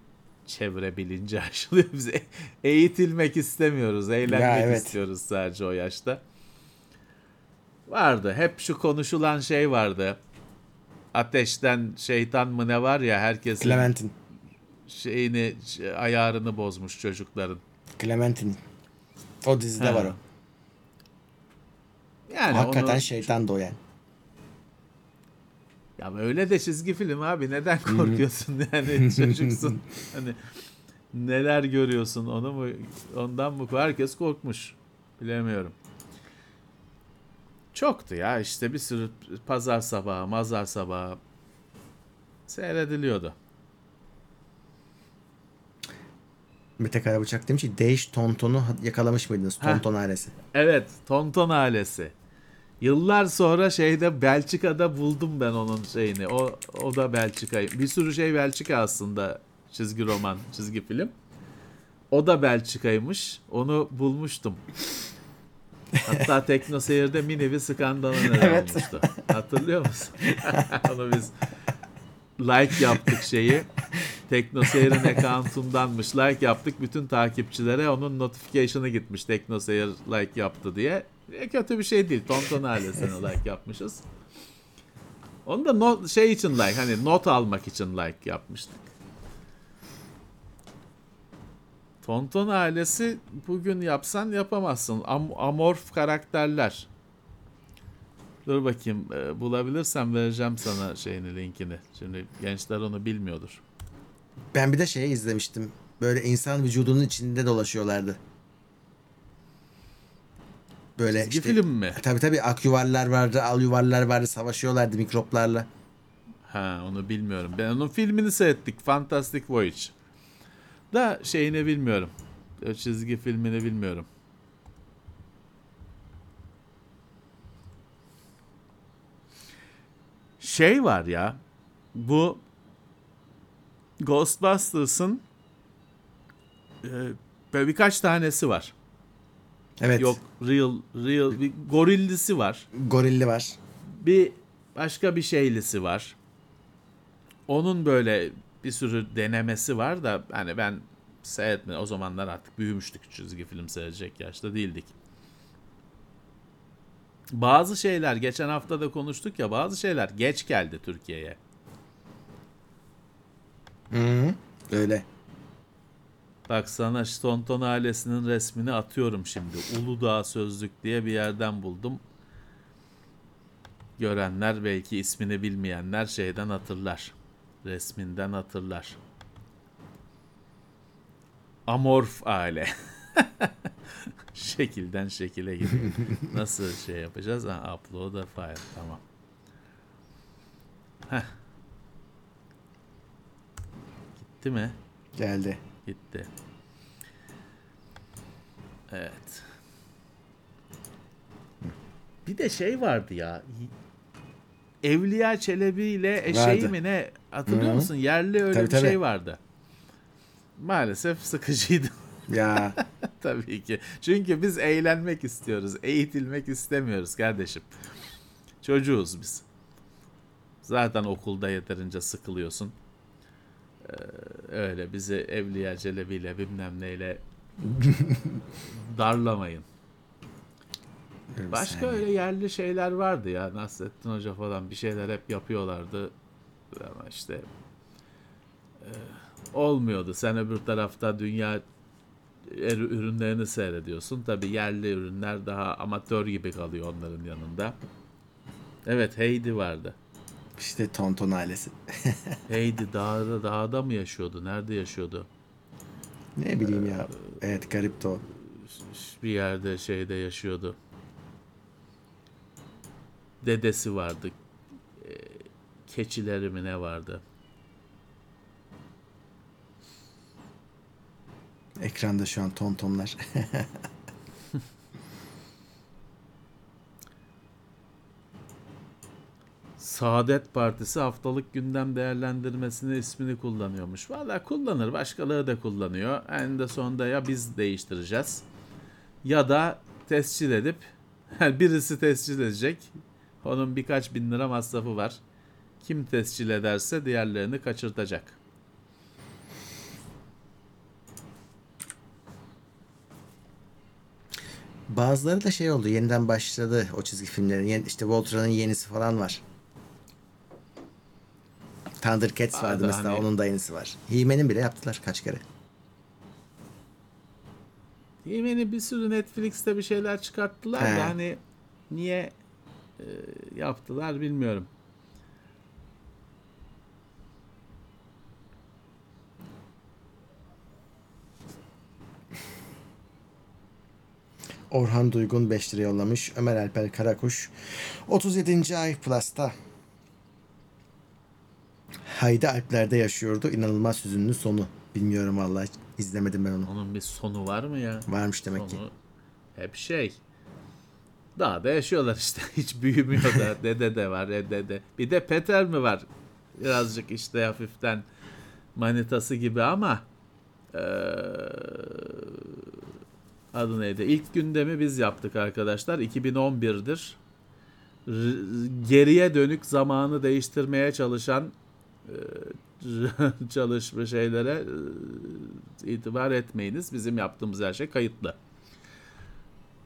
çevre bilinci aşılıyor. Biz e- eğitilmek istemiyoruz. Eğlenmek Ya, evet. istiyoruz sadece o yaşta. Vardı. Hep şu konuşulan şey vardı. Ateşten şeytan mı ne var ya herkesin Clementine. şeyini ayarını bozmuş çocukların. Clementine. O dizide Ha. var o. Yani Hakikaten onu, şeytan da o yani. Ya öyle de çizgi film abi neden korkuyorsun yani çocuksun hani neler görüyorsun onu mu ondan mı herkes korkmuş bilemiyorum. Çoktu ya işte bir sürü pazar sabahı mazar sabahı seyrediliyordu. Mete Karabıçak demiş ki Değiş Tonton'u yakalamış mıydınız? Heh. Tonton ailesi. Evet Tonton ailesi. Yıllar sonra şeyde Belçika'da buldum ben onun şeyini. O o da Belçika. Bir sürü şey Belçika aslında. Çizgi roman, çizgi film. O da Belçika'ymış. Onu bulmuştum. Hatta Tekno Seyir'de mini bir skandala neden Evet. olmuştu. Hatırlıyor musun? Onu biz like yaptık şeyi. Tekno Seyir'in account'undanmış. Like yaptık. Bütün takipçilere onun notification'ı gitmiş. Tekno Seyir like yaptı diye. E, kötü bir şey değil. Tonton ailesine like yapmışız. Onu da not, şey için like hani not almak için like yapmıştık. Tonton ailesi bugün yapsan yapamazsın. Am- amorf karakterler. Dur bakayım e, bulabilirsem vereceğim sana şeyini linkini. Şimdi gençler onu bilmiyordur. Ben bir de şeyi izlemiştim. Böyle insan vücudunun içinde dolaşıyorlardı. Böyle Çizgi işte film mi? Tabii tabii ak yuvarlar vardı, al yuvarlar vardı, savaşıyorlardı mikroplarla. Ha onu bilmiyorum. Ben onun filmini seyrettik. Fantastic Voyage. Da şeyini bilmiyorum. O çizgi filmini bilmiyorum. Şey var ya. Bu Ghostbusters'ın e, böyle birkaç tanesi var. Evet. Yok real real bir gorillisi var. Gorilli var. bir başka bir şeylisi var. Onun böyle bir sürü denemesi var da hani ben seyretme o zamanlar artık büyümüştük çizgi film seyredecek yaşta değildik. Bazı şeyler geçen hafta da konuştuk ya bazı şeyler geç geldi Türkiye'ye. Hı -hı. Öyle. Bak sana Tonton ailesinin resmini atıyorum şimdi. Uludağ Sözlük diye bir yerden buldum. Görenler belki ismini bilmeyenler şeyden hatırlar. Resminden hatırlar. Amorf aile. Şekilden şekile gidiyor. Nasıl şey yapacağız? Ha, upload a file. Tamam. Heh. Gitti mi? Geldi. Gitti. Evet. Bir de şey vardı ya. Evliya Çelebi ile eşeği mi ne hatırlıyor Hı. musun? Yerli öyle Tabii, bir tabii. şey vardı. Maalesef sıkıcıydı Ya tabii ki. Çünkü biz eğlenmek istiyoruz. Eğitilmek istemiyoruz kardeşim. Çocuğuz biz. Zaten okulda yeterince sıkılıyorsun. Ee, öyle bizi Evliya Çelebi'yle bilmem neyle darlamayın. Başka öyle yerli şeyler vardı ya. Nasrettin Hoca falan bir şeyler hep yapıyorlardı. Ama işte e, olmuyordu. Sen öbür tarafta dünya er- ürünlerini seyrediyorsun. Tabi yerli ürünler daha amatör gibi kalıyor onların yanında. Evet Heidi vardı. işte Tonton ailesi. Heidi dağda, dağda mı yaşıyordu? Nerede yaşıyordu? Ne bileyim ya. Evet garipti o. Bir yerde şeyde yaşıyordu. Dedesi vardı. Keçileri mi ne vardı? Ekranda şu an tontonlar. Saadet Partisi haftalık gündem değerlendirmesini ismini kullanıyormuş. Valla kullanır. Başkaları da kullanıyor. En de sonunda ya biz değiştireceğiz ya da tescil edip birisi tescil edecek. Onun birkaç bin lira masrafı var. Kim tescil ederse diğerlerini kaçırtacak. Bazıları da şey oldu. Yeniden başladı o çizgi filmlerin. Yeni, işte Voltron'un yenisi falan var. Thundercats Aa, vardı mesela. hani- Onun da yenisi var. He-Man'in bile yaptılar kaç kere. Yeni bir sürü Netflix'te bir şeyler çıkarttılar He. da hani niye e, yaptılar bilmiyorum. Orhan Duygun 5 lira yollamış. Ömer Alper Karakuş 37. ay Plus'ta. Haydi Alpler'de yaşıyordu. İnanılmaz hüzünlü sonu. Bilmiyorum vallahi. izlemedim ben onu. Onun bir sonu var mı ya? Varmış demek ki. Sonu hep şey. Dağda yaşıyorlar işte. Hiç büyümüyor da. dede de var. e, Dede. Bir de Peter mi var? Birazcık işte hafiften manitası gibi ama eee, adı neydi? İlk gündemi biz yaptık arkadaşlar. 2011'dir. R- geriye dönük zamanı değiştirmeye çalışan eee, çalışma şeylere eee, itibar etmeyiniz. Bizim yaptığımız her şey kayıtlı.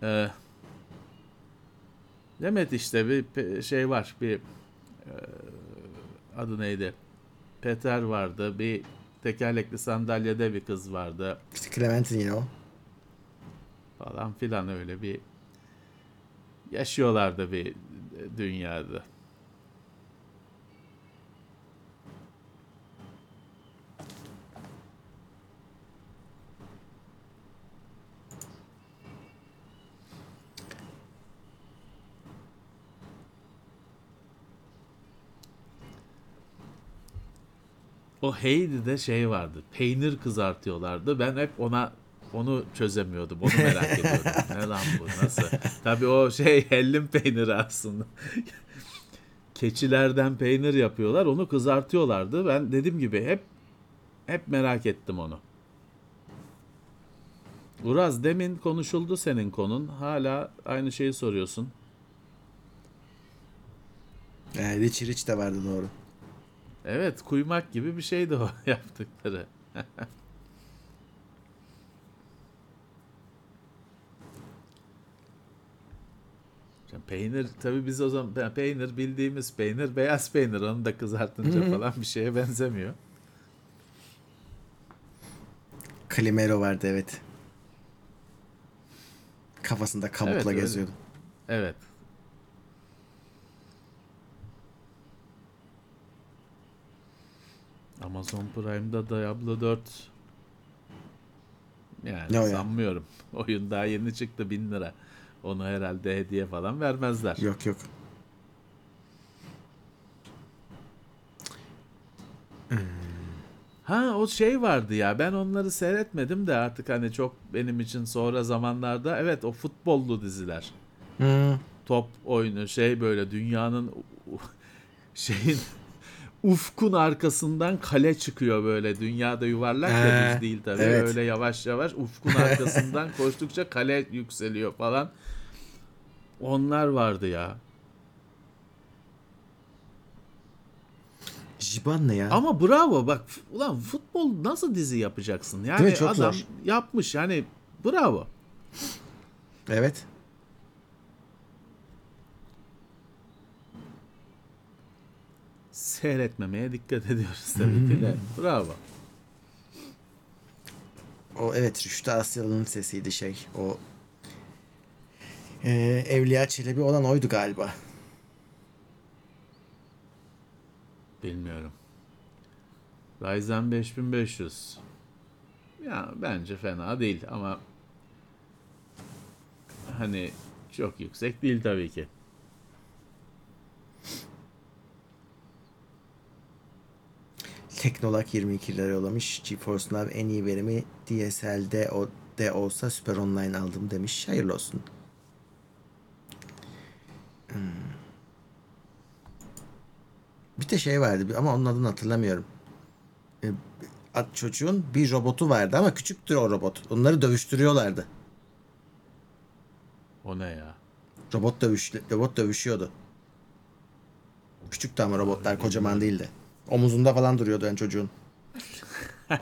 Ee, Demet işte bir şey var. Bir e, adı neydi? Peter vardı. Bir tekerlekli sandalyede bir kız vardı. İşte Clementine o. Falan filan öyle bir yaşıyorlardı bir dünyada. O Heidi'de şey vardı. Peynir kızartıyorlardı. Ben hep ona onu çözemiyordum. Onu merak ediyordum. Ne lan bu nasıl? Tabii o şey hellim peyniri aslında. Keçilerden peynir yapıyorlar. Onu kızartıyorlardı. Ben dediğim gibi hep hep merak ettim onu. Uraz demin konuşuldu senin konun. Hala aynı şeyi soruyorsun. Ee, Rich Rich de vardı doğru. Evet kuymak gibi bir şeydi o yaptıkları. Peynir tabii biz o zaman pe- peynir bildiğimiz peynir beyaz peynir onu da kızartınca falan bir şeye benzemiyor. Calimero vardı evet. Kafasında kabukla Evet, öyle. geziyordu. Evet. Amazon Prime'da Diablo 4 yani Ne o ya? sanmıyorum. Oyun daha yeni çıktı 1000 lira. Onu herhalde hediye falan vermezler. Yok yok. Ha o şey vardı ya ben onları seyretmedim de artık hani çok benim için sonra zamanlarda evet o futbollu diziler. Hmm. Top oyunu şey böyle dünyanın şeyin ufkun arkasından kale çıkıyor böyle dünyada yuvarlak Ee, düz değil tabii evet. öyle yavaş yavaş ufkun arkasından koştukça kale yükseliyor falan. Onlar vardı ya. Jiban ne ya? Ama bravo bak ulan futbol nasıl dizi yapacaksın? Yani Değil mi? Çok adam zor. yapmış yani bravo. Evet. Seyretmemeye dikkat ediyoruz tabii ki de. Bravo. O evet Rüştü Asyalı'nın sesiydi şey. O Ee, Evliya Çelebi olan oydu galiba. Bilmiyorum. Ryzen 5500. Ya bence fena değil ama hani çok yüksek değil tabii ki. Teknolak 22 lira yollamış. GeForce Now en iyi verimi DSL'de o de olsa Super Online aldım demiş. Hayırlı olsun. Hmm. Bir de şey vardı ama onun adını hatırlamıyorum. Ee, at- çocuğun bir robotu vardı ama küçüktür o robot. Onları dövüştürüyorlardı. O ne ya? Robot dövüş robot dövüşüyordu. Küçüktü ama robotlar kocaman değildi. Omuzunda falan duruyordu yani çocuğun.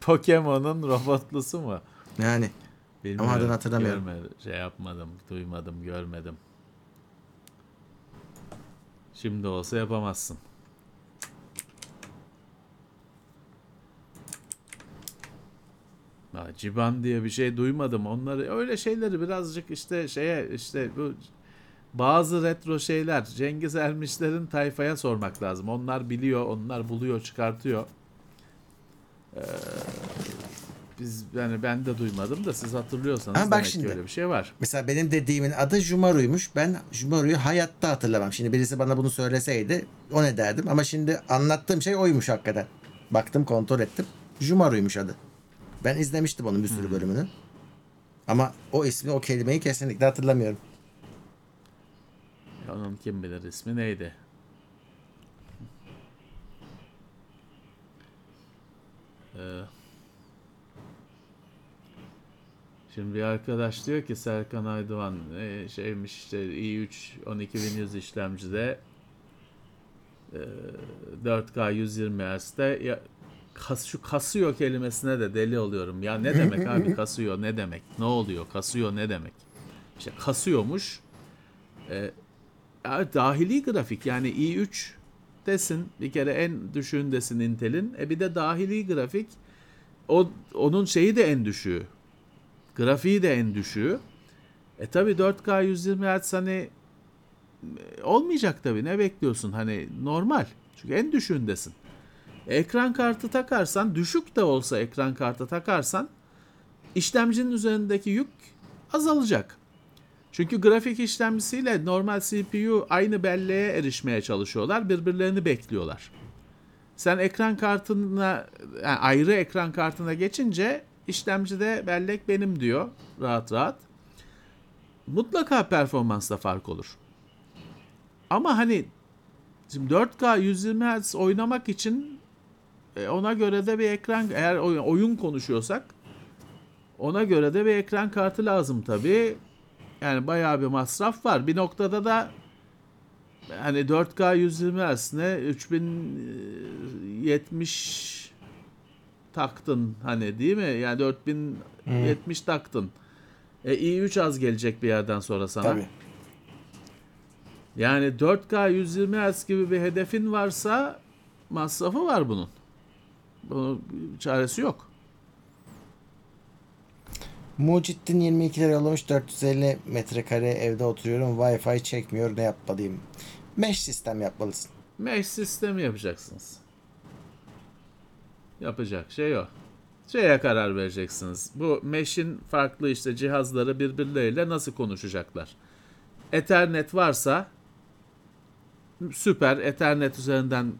Pokemon'un robotlusu mu? Yani Bilmiyorum. adını hatırlamıyorum. Görmedim, şey yapmadım, duymadım, görmedim. Şimdi olsa yapamazsın. Ciban diye bir şey duymadım. Onları öyle şeyleri birazcık işte şeye işte bu bazı retro şeyler Cengiz Ermişler'in tayfaya sormak lazım. Onlar biliyor, onlar buluyor, çıkartıyor. Ee, biz yani ben de duymadım da siz hatırlıyorsanız Ama bak demek şimdi. öyle bir şey var. Mesela benim dediğimin adı Jumaru'ymuş. Ben Jumaru'yu hayatta hatırlamam. Şimdi birisi bana bunu söyleseydi o ne derdim. Ama şimdi anlattığım şey oymuş hakikaten. Baktım kontrol ettim. Jumaru'ymuş adı. Ben izlemiştim onun bir sürü bölümünü. Ama o ismi o kelimeyi kesinlikle hatırlamıyorum. Onun kim bilir ismi neydi? Ee, şimdi bir arkadaş diyor ki Serkan Aydoğan e, şeymiş işte i3 12100 işlemcide e, 4K 120 Hz'de ya, kas, şu kasıyor kelimesine de deli oluyorum. Ya ne demek abi kasıyor ne demek? Ne oluyor? Kasıyor ne demek? İşte kasıyormuş. E, ya dahili grafik yani i3 desin bir kere en düşüğündesin Intel'in. E bir de dahili grafik o onun şeyi de en düşüğü. Grafiği de en düşüğü. E tabi 4K 120 Hz hani olmayacak tabi ne bekliyorsun hani normal. Çünkü en düşüğündesin. Ekran kartı takarsan düşük de olsa ekran kartı takarsan işlemcinin üzerindeki yük azalacak. Çünkü grafik işlemcisiyle normal CPU aynı belleğe erişmeye çalışıyorlar. Birbirlerini bekliyorlar. Sen ekran kartına yani ayrı ekran kartına geçince işlemcide bellek benim diyor rahat rahat. Mutlaka performansta fark olur. Ama hani şimdi 4K 120 Hz oynamak için e, ona göre de bir ekran eğer oyun, konuşuyorsak ona göre de bir ekran kartı lazım tabii. Yani bayağı bir masraf var. Bir noktada da hani 4K 120 Hz'ne 3070 taktın hani değil mi? Yani 4070 taktın. E, i3 az gelecek bir yerden sonra sana. Tabii. Yani 4K 120 Hz gibi bir hedefin varsa masrafı var bunun. Bunun çaresi yok. Mucittin 22 lira yollamış 450 metrekare evde oturuyorum Wi-Fi çekmiyor ne yapmalıyım? Mesh sistem yapmalısın. Mesh sistemi yapacaksınız. Yapacak şey o. Şeye karar vereceksiniz. Bu mesh'in farklı işte cihazları birbirleriyle nasıl konuşacaklar? Ethernet varsa süper Ethernet üzerinden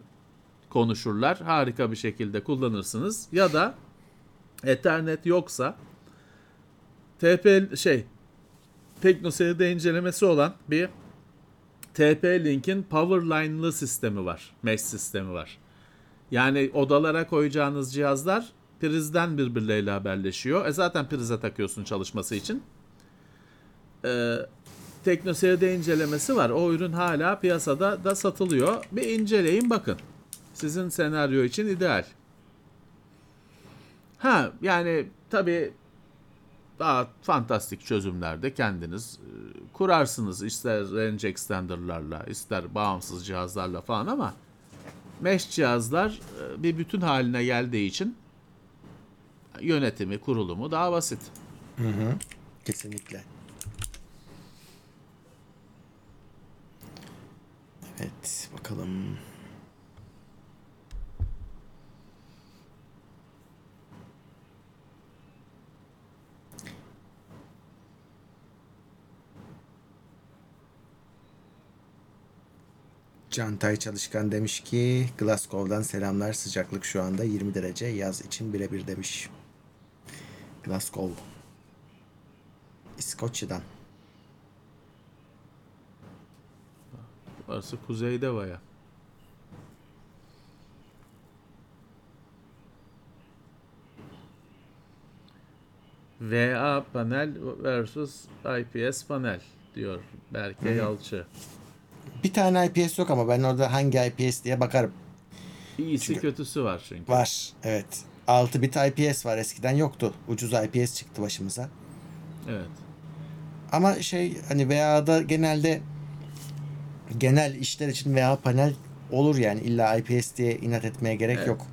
konuşurlar. Harika bir şekilde kullanırsınız. Ya da Ethernet yoksa TP şey TeknoSeri'de incelemesi olan bir TP-Link'in Powerline'lı sistemi var. Mesh sistemi var. Yani odalara koyacağınız cihazlar prizden birbirleriyle haberleşiyor. E zaten prize takıyorsun çalışması için. Ee, TeknoSeri'de incelemesi var. O ürün hala piyasada da satılıyor. Bir inceleyin bakın. Sizin senaryo için ideal. Ha yani tabii daha fantastik çözümlerde kendiniz e, kurarsınız. İster range extender'larla, ister bağımsız cihazlarla falan ama mesh cihazlar e, bir bütün haline geldiği için yönetimi, kurulumu daha basit. Kesinlikle. Evet bakalım. Cantay Çalışkan demiş ki Glasgow'dan selamlar sıcaklık şu anda 20 derece yaz için birebir demiş. Glasgow. İskoçya'dan. Orası kuzeyde baya. VA panel versus IPS panel diyor Berke Yalçı. Bir tane IPS yok ama ben orada hangi IPS diye bakarım. İyisi Çünkü- kötüsü var çünkü. Var. Evet. 6 bit IPS var. Eskiden yoktu. Ucuz IPS çıktı başımıza. Evet. Ama şey hani VA'da genelde genel işler için VA panel olur yani. illa IPS diye inat etmeye gerek Evet. yok.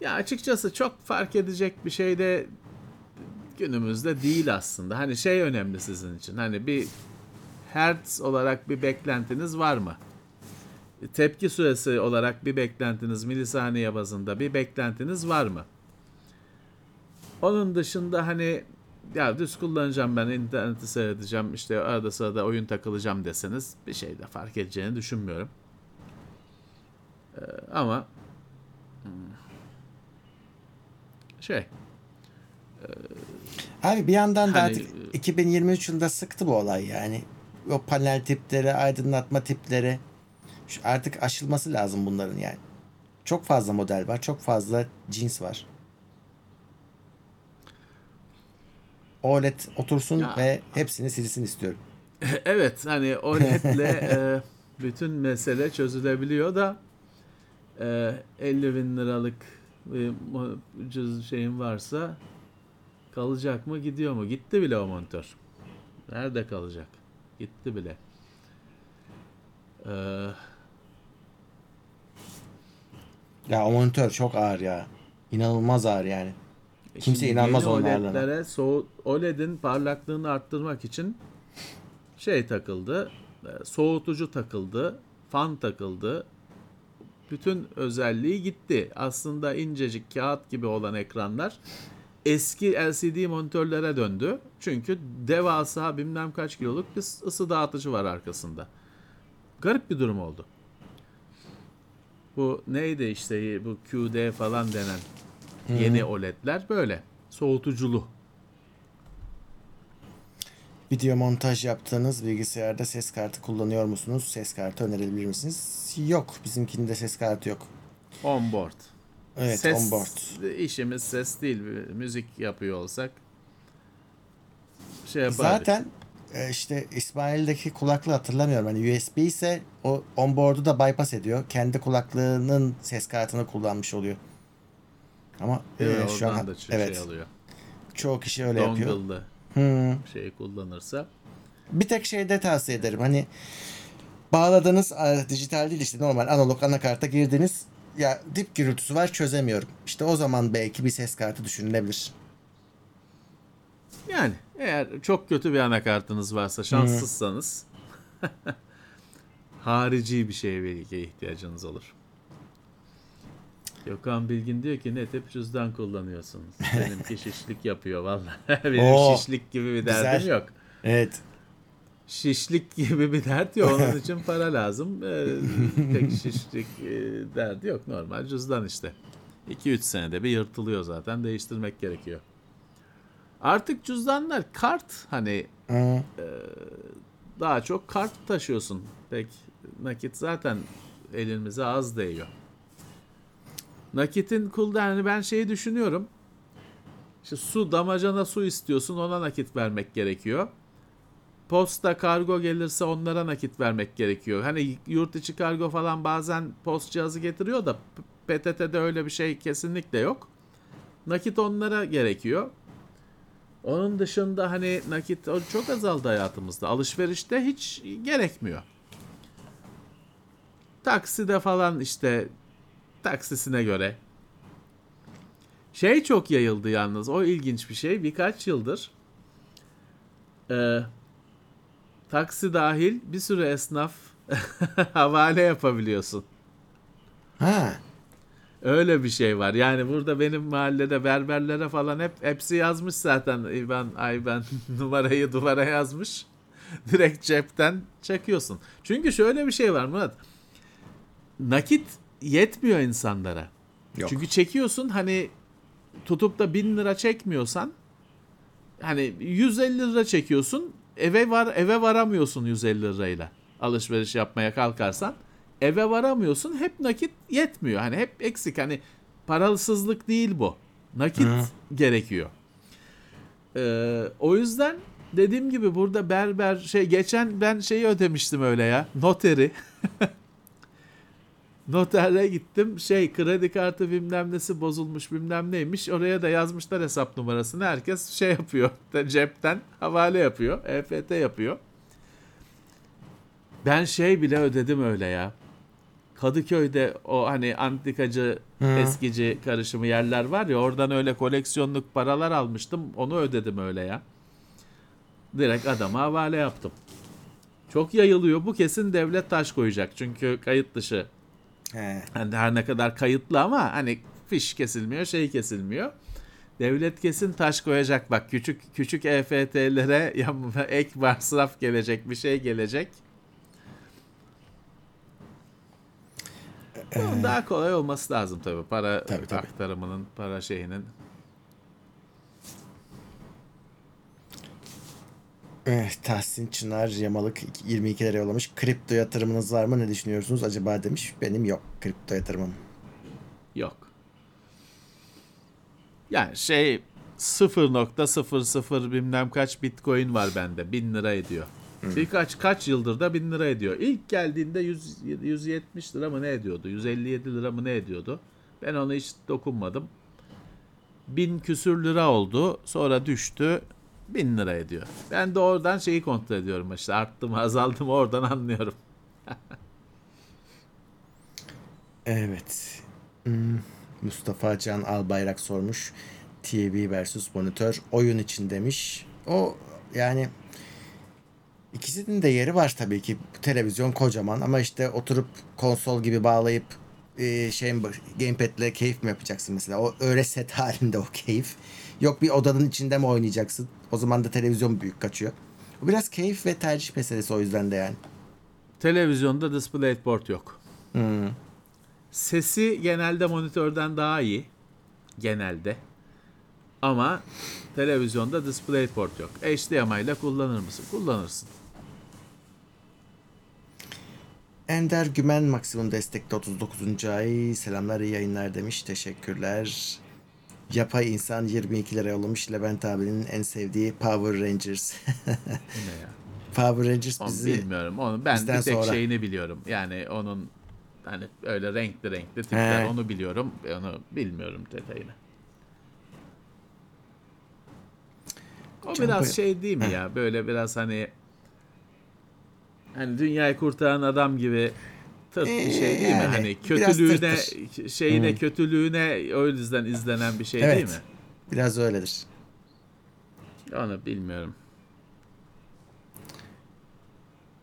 Ya açıkçası çok fark edecek bir şey de günümüzde değil aslında. Hani şey önemli sizin için. Hani bir hertz olarak bir beklentiniz var mı? Tepki süresi olarak bir beklentiniz milisaniye bazında bir beklentiniz var mı? Onun dışında hani ya düz kullanacağım ben interneti seyredeceğim işte arada sırada oyun takılacağım deseniz bir şey de fark edeceğini düşünmüyorum. Ee, ama şey Abi bir yandan da Hani, artık 2023 yılında sıktı bu olay yani. O panel tipleri, aydınlatma tipleri şu artık aşılması lazım bunların yani. Çok fazla model var, çok fazla cins var. OLED otursun Ya. ve hepsini silsin istiyorum. Evet hani OLED'le e, bütün mesele çözülebiliyor da e, 50 bin liralık bir ucuz şeyin varsa kalacak mı gidiyor mu? Gitti bile o monitör. Nerede kalacak? Gitti bile. Ee, Ya o monitör çok ağır ya. İnanılmaz ağır yani. Kimse Şimdi inanmaz ağırlığına. OLED'lere soğu- OLED'in parlaklığını arttırmak için şey takıldı. e, Soğutucu takıldı. Fan takıldı. Bütün özelliği gitti. Aslında incecik kağıt gibi olan ekranlar eski LCD monitörlere döndü. Çünkü devasa bilmem kaç kiloluk bir ısı dağıtıcı var arkasında. Garip bir durum oldu. Bu neydi işte bu QD falan denen yeni OLED'ler böyle. Soğutuculu. Video montaj yaptığınız bilgisayarda ses kartı kullanıyor musunuz? Ses kartı önerebilir misiniz? Yok. Bizimkinde ses kartı yok. Onboard. Evet ses, onboard. işimiz ses değil. Müzik yapıyor olsak şey yapardık. Zaten e, işte İsmail'deki kulaklığı hatırlamıyorum. Hani USB ise o onboard'u da bypass ediyor. Kendi kulaklığının ses kartını kullanmış oluyor. Ama e, şu Oradan an da ç- evet şey alıyor. çoğu kişi öyle yapıyor. Dongle'lı Hmm. şey kullanırsa. Bir tek şeyde tavsiye ederim. Hani bağladığınız dijital değil işte normal analog anakarta girdiniz. Ya dip gürültüsü var çözemiyorum. İşte o zaman belki bir ses kartı düşünülebilir. Yani eğer çok kötü bir anakartınız varsa şanssızsanız harici bir şeye belki ihtiyacınız olur. Gökhan Bilgin diyor ki ne tip cüzdan kullanıyorsunuz? Benimki şişlik yapıyor vallahi. Benim Oo, şişlik gibi bir güzel. derdim yok. Evet. Şişlik gibi bir dert yok. Onun için para lazım. Ee, pek şişlik e, derdi yok. Normal cüzdan işte. 2-3 senede bir yırtılıyor zaten. Değiştirmek gerekiyor. Artık cüzdanlar kart hani Hı. daha çok kart taşıyorsun. Pek nakit zaten elimize az değiyor. Nakitin kulda hani ben şeyi düşünüyorum. İşte su damacana su istiyorsun ona nakit vermek gerekiyor. Posta kargo gelirse onlara nakit vermek gerekiyor. Hani yurt içi kargo falan bazen post cihazı getiriyor da PTT'de öyle bir şey kesinlikle yok. Nakit onlara gerekiyor. Onun dışında hani nakit çok azaldı hayatımızda. Alışverişte hiç gerekmiyor. Takside falan işte taksisine göre. Şey çok yayıldı yalnız. O ilginç bir şey. Birkaç yıldır e, taksi dahil bir sürü esnaf havale yapabiliyorsun. Ha. Öyle bir şey var. Yani burada benim mahallede berberlere falan hep hepsi yazmış zaten İban Ayben numarayı duvara yazmış. Direkt cepten çekiyorsun. Çünkü şöyle bir şey var Murat. Nakit yetmiyor insanlara. Yok. Çünkü çekiyorsun hani tutup da 1000 lira çekmiyorsan hani 150 lira çekiyorsun eve var eve varamıyorsun 150 lirayla alışveriş yapmaya kalkarsan. Eve varamıyorsun hep nakit yetmiyor. Hani hep eksik hani parasızlık değil bu. Nakit gerekiyor. Ee, o yüzden dediğim gibi burada berber şey geçen ben şeyi ödemiştim öyle ya noteri Notere gittim şey kredi kartı bilmem nesi bozulmuş bilmem neymiş oraya da yazmışlar hesap numarasını herkes şey yapıyor cepten havale yapıyor EFT yapıyor. Ben şey bile ödedim öyle ya. Kadıköy'de o hani antikacı eskici karışımı yerler var ya oradan öyle koleksiyonluk paralar almıştım onu ödedim öyle ya. Direkt adama havale yaptım. Çok yayılıyor bu kesin devlet taş koyacak çünkü kayıt dışı He. Hani her ne kadar kayıtlı ama hani fiş kesilmiyor, şey kesilmiyor. Devlet kesin taş koyacak bak küçük küçük EFT'lere ya ek masraf gelecek bir şey gelecek. Bunun daha kolay olması lazım tabii para Tabii, tabii. aktarımının, para şeyinin. Evet, Tahsin Çınar Yamalık 22 lira yollamış. Kripto yatırımınız var mı? Ne düşünüyorsunuz acaba demiş. Benim yok kripto yatırımım. Yok. Yani şey 0.00 bilmem kaç bitcoin var bende. 1000 lira ediyor. Birkaç kaç yıldır da 1000 lira ediyor. İlk geldiğinde 100, 170 lira mı ne ediyordu? 157 lira mı ne ediyordu? Ben ona hiç dokunmadım. 1000 küsür lira oldu. Sonra düştü. 1000 lira ediyor. Ben de oradan şeyi kontrol ediyorum işte. Arttı mı azaldı mı oradan anlıyorum. Evet. Hmm, Mustafa Can Albayrak sormuş. TV versus monitör oyun için demiş. O yani ikisinin de yeri var tabii ki. Televizyon kocaman ama işte oturup konsol gibi bağlayıp e, şeyin gamepad'le keyif mi yapacaksın mesela? O öyle set halinde o keyif. Yok bir odanın içinde mi oynayacaksın? O zaman da televizyon büyük kaçıyor. O biraz keyif ve tercih meselesi o yüzden de yani. Televizyonda DisplayPort yok. Hmm. Sesi genelde monitörden daha iyi. Genelde. Ama televizyonda DisplayPort yok. HDMI ile kullanır mısın? Kullanırsın. Ender Gümen maksimum destekte 39. ay. Selamlar iyi yayınlar demiş. Teşekkürler. Yapay insan 22 lira yollamış. Levent abinin en sevdiği Power Rangers. Ne ya? Power Rangers Onu bizi bilmiyorum. Onu ben bir tek sonra. şeyini biliyorum. Yani onun hani öyle renkli renkli tipler He. onu biliyorum. Onu bilmiyorum detayını. O Canım biraz şey değil mi ya? Böyle biraz hani hani dünyayı kurtaran adam gibi bir Ee, şey değil mi? yani Hani kötülüğüne şeyine Hmm. kötülüğüne o yüzden izlenen bir şey Evet. değil mi? biraz öyledir. Onu bilmiyorum.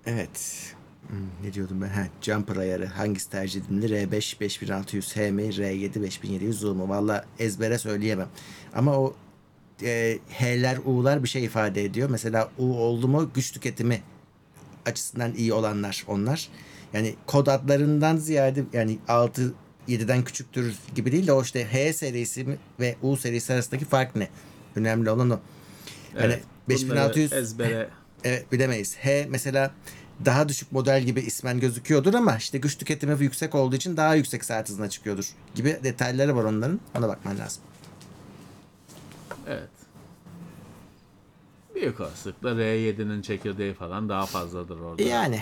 Evet. Hmm, ne diyordum ben? Ha, jumper ayarı. Hangisi tercih edilir? R5 5600 H mi? R7 5700 U mu? Valla ezbere söyleyemem. Ama o e, H'ler U'lar bir şey ifade ediyor. Mesela U oldu mu güç tüketimi açısından iyi olanlar onlar. Yani kod adlarından ziyade yani 6 7'den küçüktür gibi değil de o işte H serisi ve U serisi arasındaki fark ne? Önemli olan o. Yani Evet, bunları 5600 ezbere Evet bilemeyiz. H mesela daha düşük model gibi ismen gözüküyordur ama işte güç tüketimi yüksek olduğu için daha yüksek saat hızına çıkıyordur gibi detayları var onların. Ona bakman lazım. Evet. Büyük olasılıkla R7'nin çekirdeği falan daha fazladır orada. Yani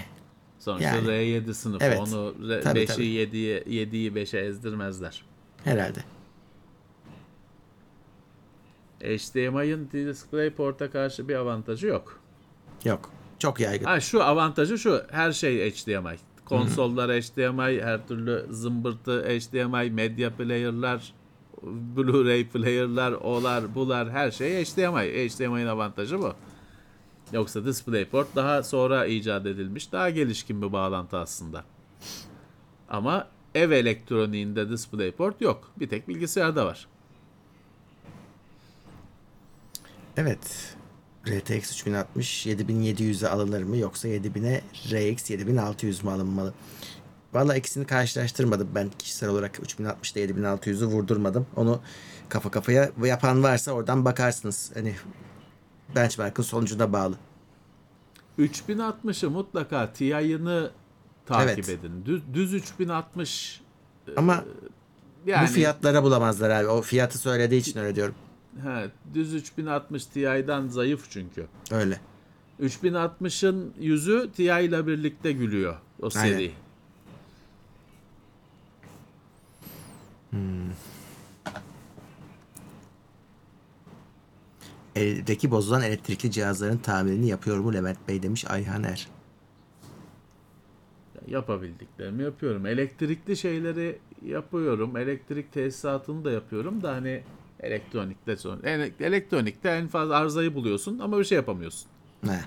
Sonuçta yani. R7 sınıfı Evet. onu re- Tabii, 5'i tabii. 7'ye 7'yi 5'e ezdirmezler. herhalde. HDMI'ın DisplayPort'a karşı bir avantajı yok. Yok. Çok yaygın. Ha şu avantajı şu. Her şey HDMI. Konsollar HDMI, her türlü zımbırtı HDMI, medya player'lar, Blu-ray player'lar, olar, bular her şey HDMI. HDMI'nin avantajı bu. Yoksa DisplayPort daha sonra icat edilmiş, daha gelişkin bir bağlantı aslında. Ama ev elektroniğinde DisplayPort yok. Bir tek bilgisayarda var. Evet. RTX 3060 7700'e alınır mı yoksa 7000'e RX 7600 mu alınmalı? Valla ikisini karşılaştırmadım ben kişisel olarak 3060 ile 7600'ü vurdurmadım. Onu kafa kafaya yapan varsa oradan bakarsınız. Hani benchmark'ın sonucuna bağlı. 3060'ı mutlaka TI'ını takip Evet. edin. Düz, düz 3060 Ama yani bu fiyatlara bulamazlar abi. O fiyatı söylediği için öyle diyorum. he, düz 3060 Ti'den zayıf çünkü. Öyle. 3060'ın yüzü Ti ile birlikte gülüyor o Aynen. seri. Evdeki bozulan elektrikli cihazların tamirini yapıyor mu Levent Bey demiş Ayhan Er. Yapabildiklerimi yapıyorum. Elektrikli şeyleri yapıyorum. Elektrik tesisatını da yapıyorum da hani elektronikte son. ele- Elektronikte en fazla arızayı buluyorsun ama bir şey yapamıyorsun. Ne?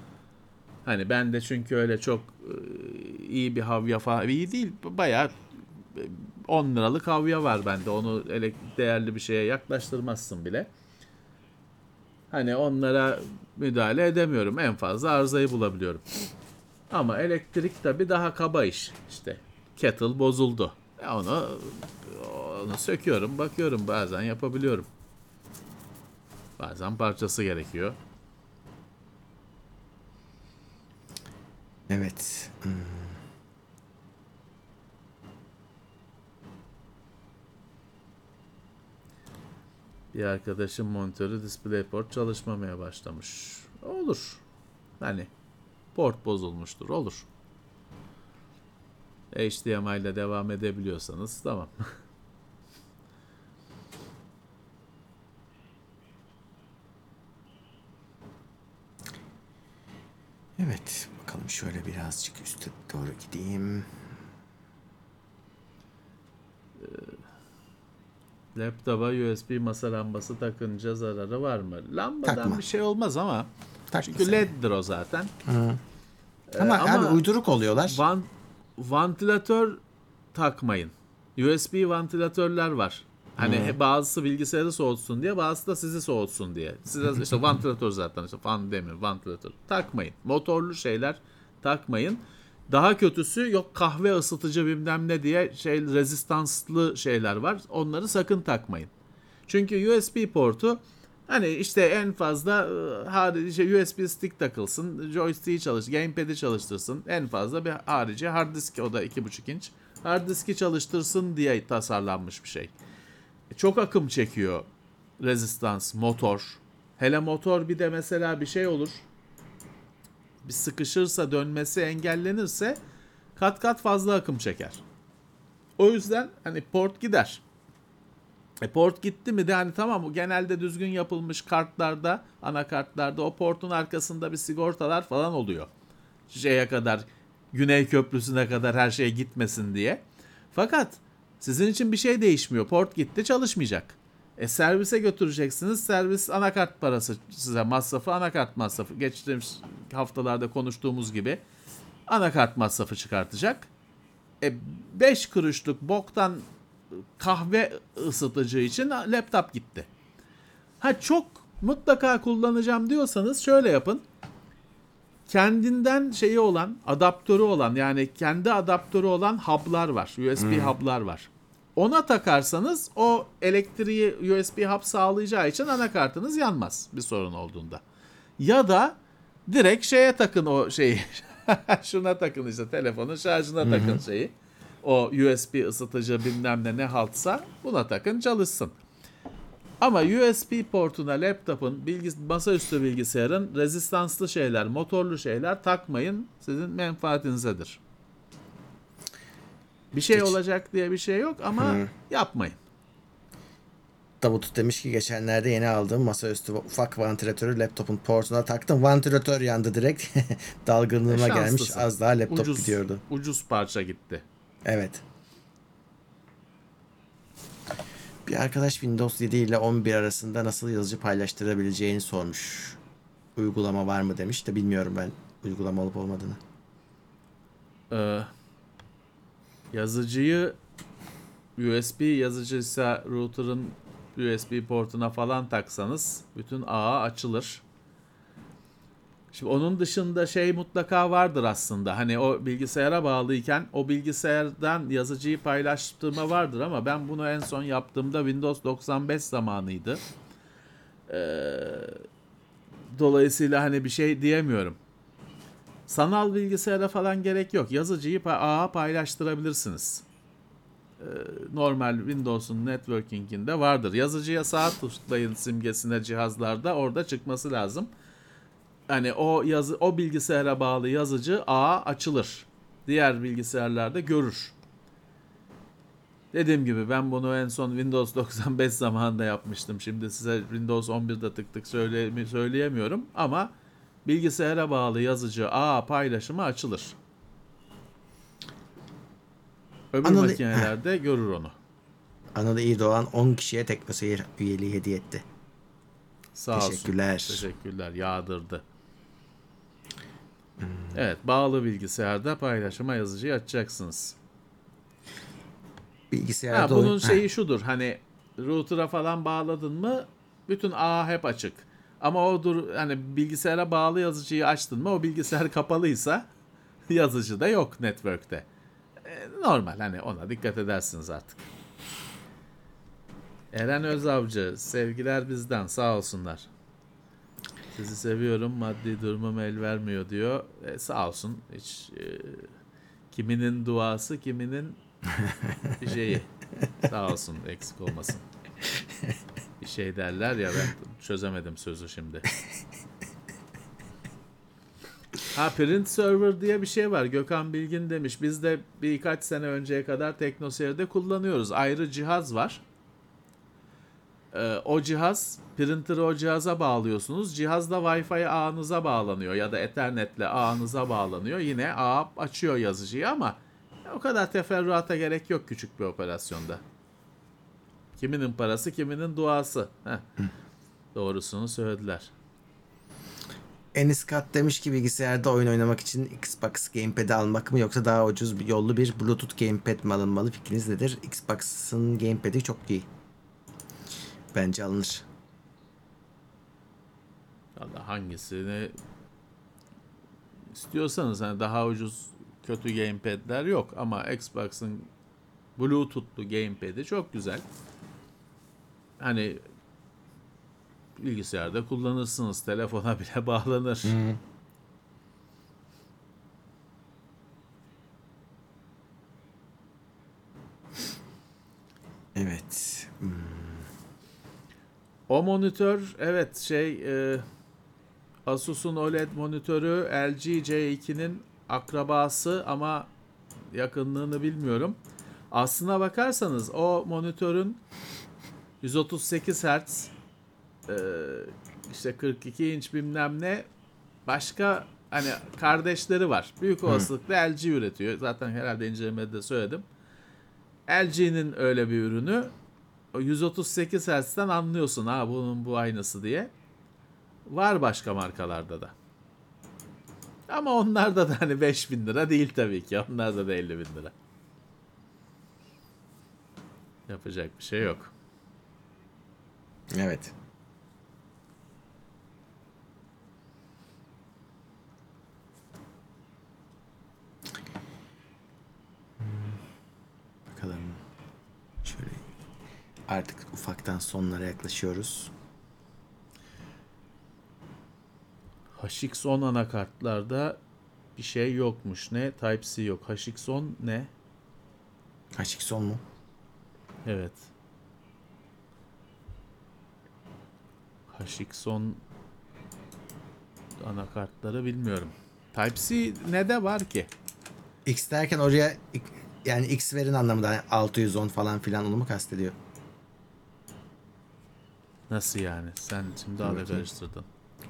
Hani ben de çünkü öyle çok e, iyi bir havya falan iyi değil bayağı e, 10 liralık havya var bende. Onu değerli bir şeye yaklaştırmazsın bile. Hani onlara müdahale edemiyorum. En fazla arızayı bulabiliyorum. Ama elektrik tabi daha kaba iş. İşte kettle bozuldu. E onu onu söküyorum, bakıyorum bazen yapabiliyorum. Bazen parçası gerekiyor. Evet. Hmm. Bir arkadaşım monitörü DisplayPort çalışmamaya başlamış. Olur. Hani port bozulmuştur. Olur. HDMI ile devam edebiliyorsanız tamam. Evet. Bakalım şöyle birazcık üste doğru gideyim. Laptopa USB masa lambası takınca zararı var mı? Lambadan Takma. bir şey olmaz ama Takma çünkü sen. LED'dir o zaten. Ama, ama- abi uyduruk oluyorlar. Van, vantilatör takmayın. USB vantilatörler var. Hani he- bazısı bilgisayarı soğutsun diye, bazısı da sizi soğutsun diye. Size işte vantilatör zaten işte fan demir, vantilatör. Takmayın. Motorlu şeyler takmayın. Daha kötüsü yok kahve ısıtıcı bilmem ne diye şey rezistanslı şeyler var. Onları sakın takmayın. Çünkü USB portu hani işte en fazla harici şey USB stick takılsın, joystick'i çalış, gamepad'i çalıştırsın. En fazla bir harici hard disk o da 2.5 inç. Hard diski çalıştırsın diye tasarlanmış bir şey. E, Çok akım çekiyor rezistans, motor. Hele motor bir de mesela bir şey olur. Bir sıkışırsa dönmesi engellenirse kat kat fazla akım çeker. O yüzden hani port gider. E port gitti mi de hani tamam bu genelde düzgün yapılmış kartlarda, anakartlarda o portun arkasında bir sigortalar falan oluyor. Şeye kadar Güney Köprüsü'ne kadar her şey gitmesin diye. Fakat sizin için bir şey değişmiyor. Port gitti çalışmayacak. E servise götüreceksiniz. Servis anakart parası size masrafı anakart masrafı. Geçtiğimiz haftalarda konuştuğumuz gibi anakart masrafı çıkartacak. E 5 kuruşluk boktan kahve ısıtıcı için laptop gitti. Ha çok mutlaka kullanacağım diyorsanız şöyle yapın. kendinden şeyi olan, adaptörü olan yani kendi adaptörü olan hub'lar var. USB hub'lar var. Ona takarsanız o elektriği USB hub sağlayacağı için anakartınız yanmaz bir sorun olduğunda. Ya da direkt şeye takın o şeyi. Şuna takın işte telefonun şarjına takın şeyi. O USB ısıtıcı bilmem ne ne haltsa buna takın çalışsın. Ama USB portuna laptopun, bilgis masaüstü bilgisayarın rezistanslı şeyler, motorlu şeyler takmayın. Sizin menfaatinizedir. Bir şey Geç. olacak diye bir şey yok ama yapmayın. Davut demiş ki geçenlerde yeni aldığım masaüstü ufak vantilatörü laptopun portuna taktım. Vantilatör yandı direkt. Dalgınlığıma E, gelmiş. Az daha laptop ucuz, gidiyordu. Ucuz parça gitti. Evet. Bir arkadaş Windows 7 ile 11 arasında nasıl yazıcı paylaştırabileceğini sormuş. Uygulama var mı demiş de bilmiyorum ben uygulama olup olmadığını. Ee, yazıcıyı USB yazıcıysa router'ın USB portuna falan taksanız bütün ağa açılır. Şimdi onun dışında şey mutlaka vardır aslında. Hani o bilgisayara bağlıyken o bilgisayardan yazıcıyı paylaştırma vardır ama ben bunu en son yaptığımda Windows 95 zamanıydı. Ee, dolayısıyla hani bir şey diyemiyorum. Sanal bilgisayara falan gerek yok. Yazıcıyı ağa paylaştırabilirsiniz. Ee, normal Windows'un networking'inde vardır. Yazıcıya sağ tıklayın simgesine cihazlarda orada çıkması lazım. Hani o yazı o bilgisayara bağlı yazıcı ağa açılır. Diğer bilgisayarlarda görür. Dediğim gibi ben bunu en son Windows 95 zamanında yapmıştım. Şimdi size Windows 11'de tık tık söyle, söyleyemiyorum ama bilgisayara bağlı yazıcı ağ paylaşımı açılır. Öbür Anladı- makinelerde görür onu. Anadolu iyi doğan 10 kişiye teknoseyir üyeliği hediye etti. Sağ olsun. Teşekkürler. Teşekkürler. Yağdırdı. Evet, bağlı bilgisayarda paylaşıma yazıcıyı açacaksınız. Bilgisayarda Ha, bunun oyun- şeyi şudur. Hani router'a falan bağladın mı bütün ağ hep açık. Ama o dur hani bilgisayara bağlı yazıcıyı açtın mı o bilgisayar kapalıysa yazıcı da yok network'te. E, normal hani ona dikkat edersiniz artık. Eren Özavcı sevgiler bizden sağ olsunlar. Sizi seviyorum maddi durumum el vermiyor diyor. E, sağ olsun hiç e, kiminin duası kiminin şeyi. Sağ olsun eksik olmasın. Şey derler ya ben çözemedim sözü şimdi. Ha print server diye bir şey var. Gökhan Bilgin demiş. Biz de birkaç sene önceye kadar TeknoSeyir'de kullanıyoruz. Ayrı cihaz var. Ee, o cihaz printer'ı o cihaza bağlıyorsunuz. Cihaz da Wi-Fi ağınıza bağlanıyor ya da Ethernet'le ağınıza bağlanıyor. Yine ağ açıyor yazıcıyı ama o kadar teferruata gerek yok küçük bir operasyonda. Kiminin parası, kiminin duası. Heh. Doğrusunu söylediler. Enis Kat demiş ki bilgisayarda oyun oynamak için Xbox Gamepad'i almak mı yoksa daha ucuz bir yollu bir Bluetooth Gamepad mi alınmalı? Fikriniz nedir? Xbox'ın Gamepad'i çok iyi. Bence alınır. Valla hangisini istiyorsanız hani daha ucuz kötü gamepad'ler yok ama Xbox'ın Bluetooth'lu gamepad'i çok güzel. Hani bilgisayarda kullanırsınız, telefona bile bağlanır. Evet. Hmm. O monitör evet şey e, Asus'un OLED monitörü LG C2'nin akrabası ama yakınlığını bilmiyorum. Aslına bakarsanız o monitörün 138 Hz e, işte 42 inç bilmem ne başka hani kardeşleri var. Büyük olasılıkla LG üretiyor. Zaten herhalde incelemede de söyledim. LG'nin öyle bir ürünü. O 138 Hz'den anlıyorsun ha bunun bu aynısı diye. Var başka markalarda da. Ama onlarda da hani 5000 lira değil tabii ki. Onlarda da 50 bin lira. Yapacak bir şey yok. Evet. Hmm. Bakalım. Şöyle artık ufaktan sonlara yaklaşıyoruz. HX10 anakartlarda bir şey yokmuş. Ne? Type-C yok. HX10 ne? HX10 mu? Evet. HX10 anakartları bilmiyorum. Type-C ne de var ki? X derken oraya yani X verin anlamında yani 610 falan filan onu mu kastediyor? Nasıl yani? Sen şimdi daha da karıştırdın.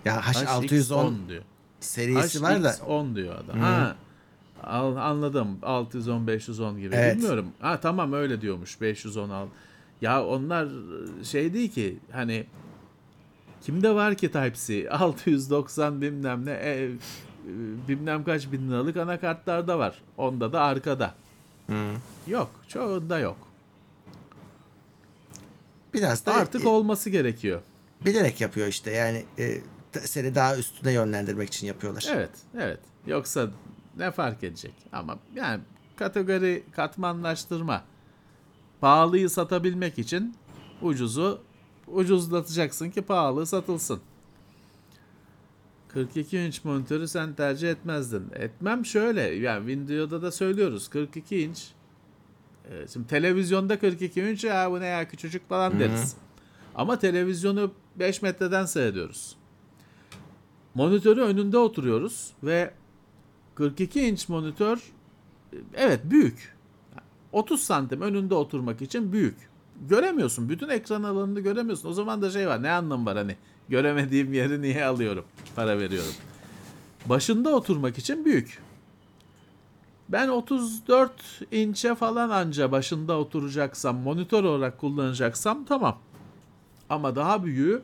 Ya H610 HX10 diyor. serisi var da HX10 diyor adam. Ha. Al, anladım. 610 510 gibi. Evet. Bilmiyorum. Ha tamam öyle diyormuş. 510 al. Ya onlar şey değil ki hani kimde var ki Type-C? 690 bilmem ne e, e, bilmem kaç bin liralık anakartlarda var. Onda da arkada. Yok. Çoğunda yok. biraz da Artık e, olması gerekiyor. bilerek yapıyor işte yani e, seni daha üstüne yönlendirmek için yapıyorlar. Evet, evet. Yoksa ne fark edecek? Ama yani kategori katmanlaştırma. Pahalıyı satabilmek için ucuzu ucuzlatacaksın ki pahalı satılsın. 42 inç monitörü sen tercih etmezdin. Etmem şöyle. Yani videoda da söylüyoruz. 42 inç. e, Şimdi televizyonda 42 inç ya bu ne ya küçücük falan deriz. Ama televizyonu 5 metreden seyrediyoruz. Monitörü önünde oturuyoruz ve 42 inç monitör e, evet büyük. 30 santim önünde oturmak için büyük. Göremiyorsun. Bütün ekran alanını göremiyorsun. O zaman da şey var. Ne anlamı var hani? Göremediğim yeri niye alıyorum? Para veriyorum. Başında oturmak için büyük. Ben 34 inçe falan anca başında oturacaksam, monitör olarak kullanacaksam tamam. Ama daha büyüğü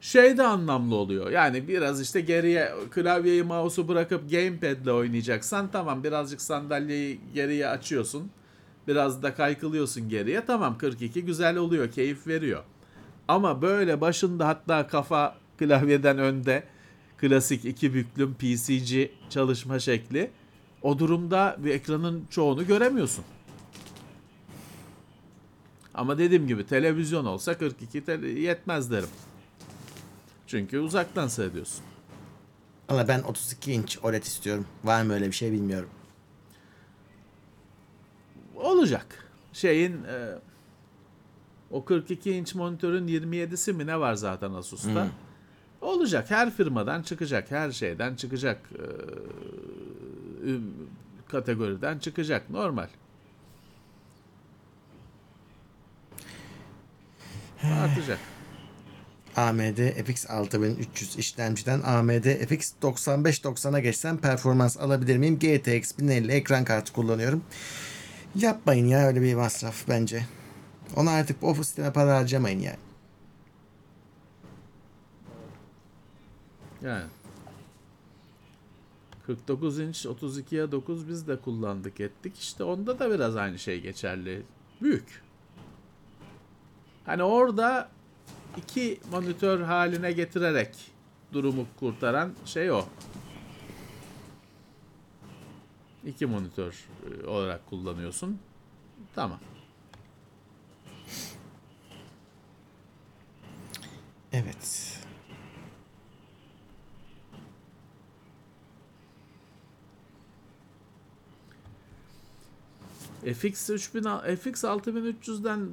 şey de anlamlı oluyor. Yani biraz işte geriye klavyeyi mouse'u bırakıp gamepad'le oynayacaksan tamam birazcık sandalyeyi geriye açıyorsun. Biraz da kaykılıyorsun geriye. Tamam 42 güzel oluyor, keyif veriyor. Ama böyle başında hatta kafa klavyeden önde klasik iki büklüm PCG çalışma şekli. O durumda bir ekranın çoğunu göremiyorsun. Ama dediğim gibi televizyon olsa 42 te- yetmez derim. Çünkü uzaktan seyrediyorsun. Ama ben 32 inç OLED istiyorum. Var mı öyle bir şey bilmiyorum. Olacak. Şeyin e, o 42 inç monitörün 27'si mi ne var zaten Asus'ta? Olacak. Her firmadan çıkacak. Her şeyden çıkacak. E, kategoriden çıkacak. Normal. Artacak. AMD FX 6300 işlemciden AMD FX 9590'a geçsem performans alabilir miyim? GTX 1050 ekran kartı kullanıyorum. Yapmayın ya öyle bir masraf bence. Ona artık o sisteme para harcamayın yani. Yani 49 inç 32'ye 9 biz de kullandık ettik. İşte onda da biraz aynı şey geçerli. Büyük. Hani orada iki monitör haline getirerek durumu kurtaran şey o. İki monitör e, olarak kullanıyorsun. Tamam. Evet. FX 3000 al- FX 6300'den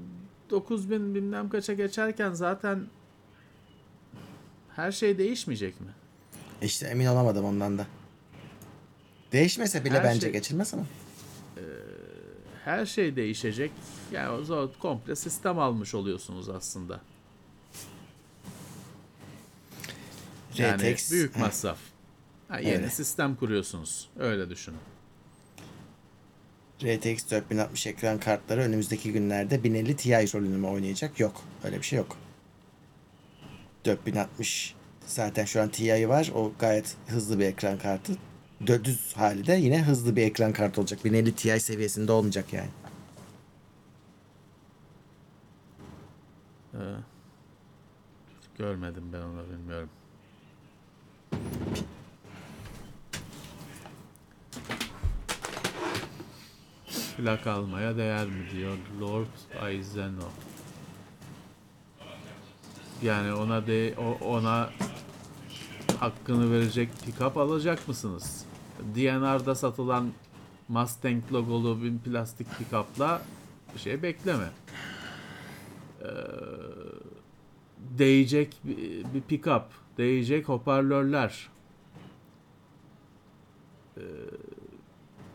9000 bilmem kaça geçerken zaten her şey değişmeyecek mi? İşte emin olamadım ondan da. Değişmese bile Her bence şey- geçilmez ama. Her şey değişecek. Yani o zaman komple sistem almış oluyorsunuz aslında. Yani RTX büyük masraf. Ha, yeni Evet. sistem kuruyorsunuz. Öyle düşünün. RTX 4060 ekran kartları önümüzdeki günlerde 1050 Ti rolünü mü oynayacak? Yok. Öyle bir şey yok. 4060 zaten şu an Ti'yi var. O gayet hızlı bir ekran kartı. Düz hali de yine hızlı bir ekran kartı olacak. 1050 Ti seviyesinde olmayacak yani. Görmedim ben onu bilmiyorum. Plak almaya değer mi diyor Lord Aizeno. Yani ona de ona hakkını verecek pick-up alacak mısınız? DNR'da satılan Mustang logolu bir plastik pick-up'la şey bekleme. Ee, değecek bir, bir pick-up, değecek hoparlörler. Ee,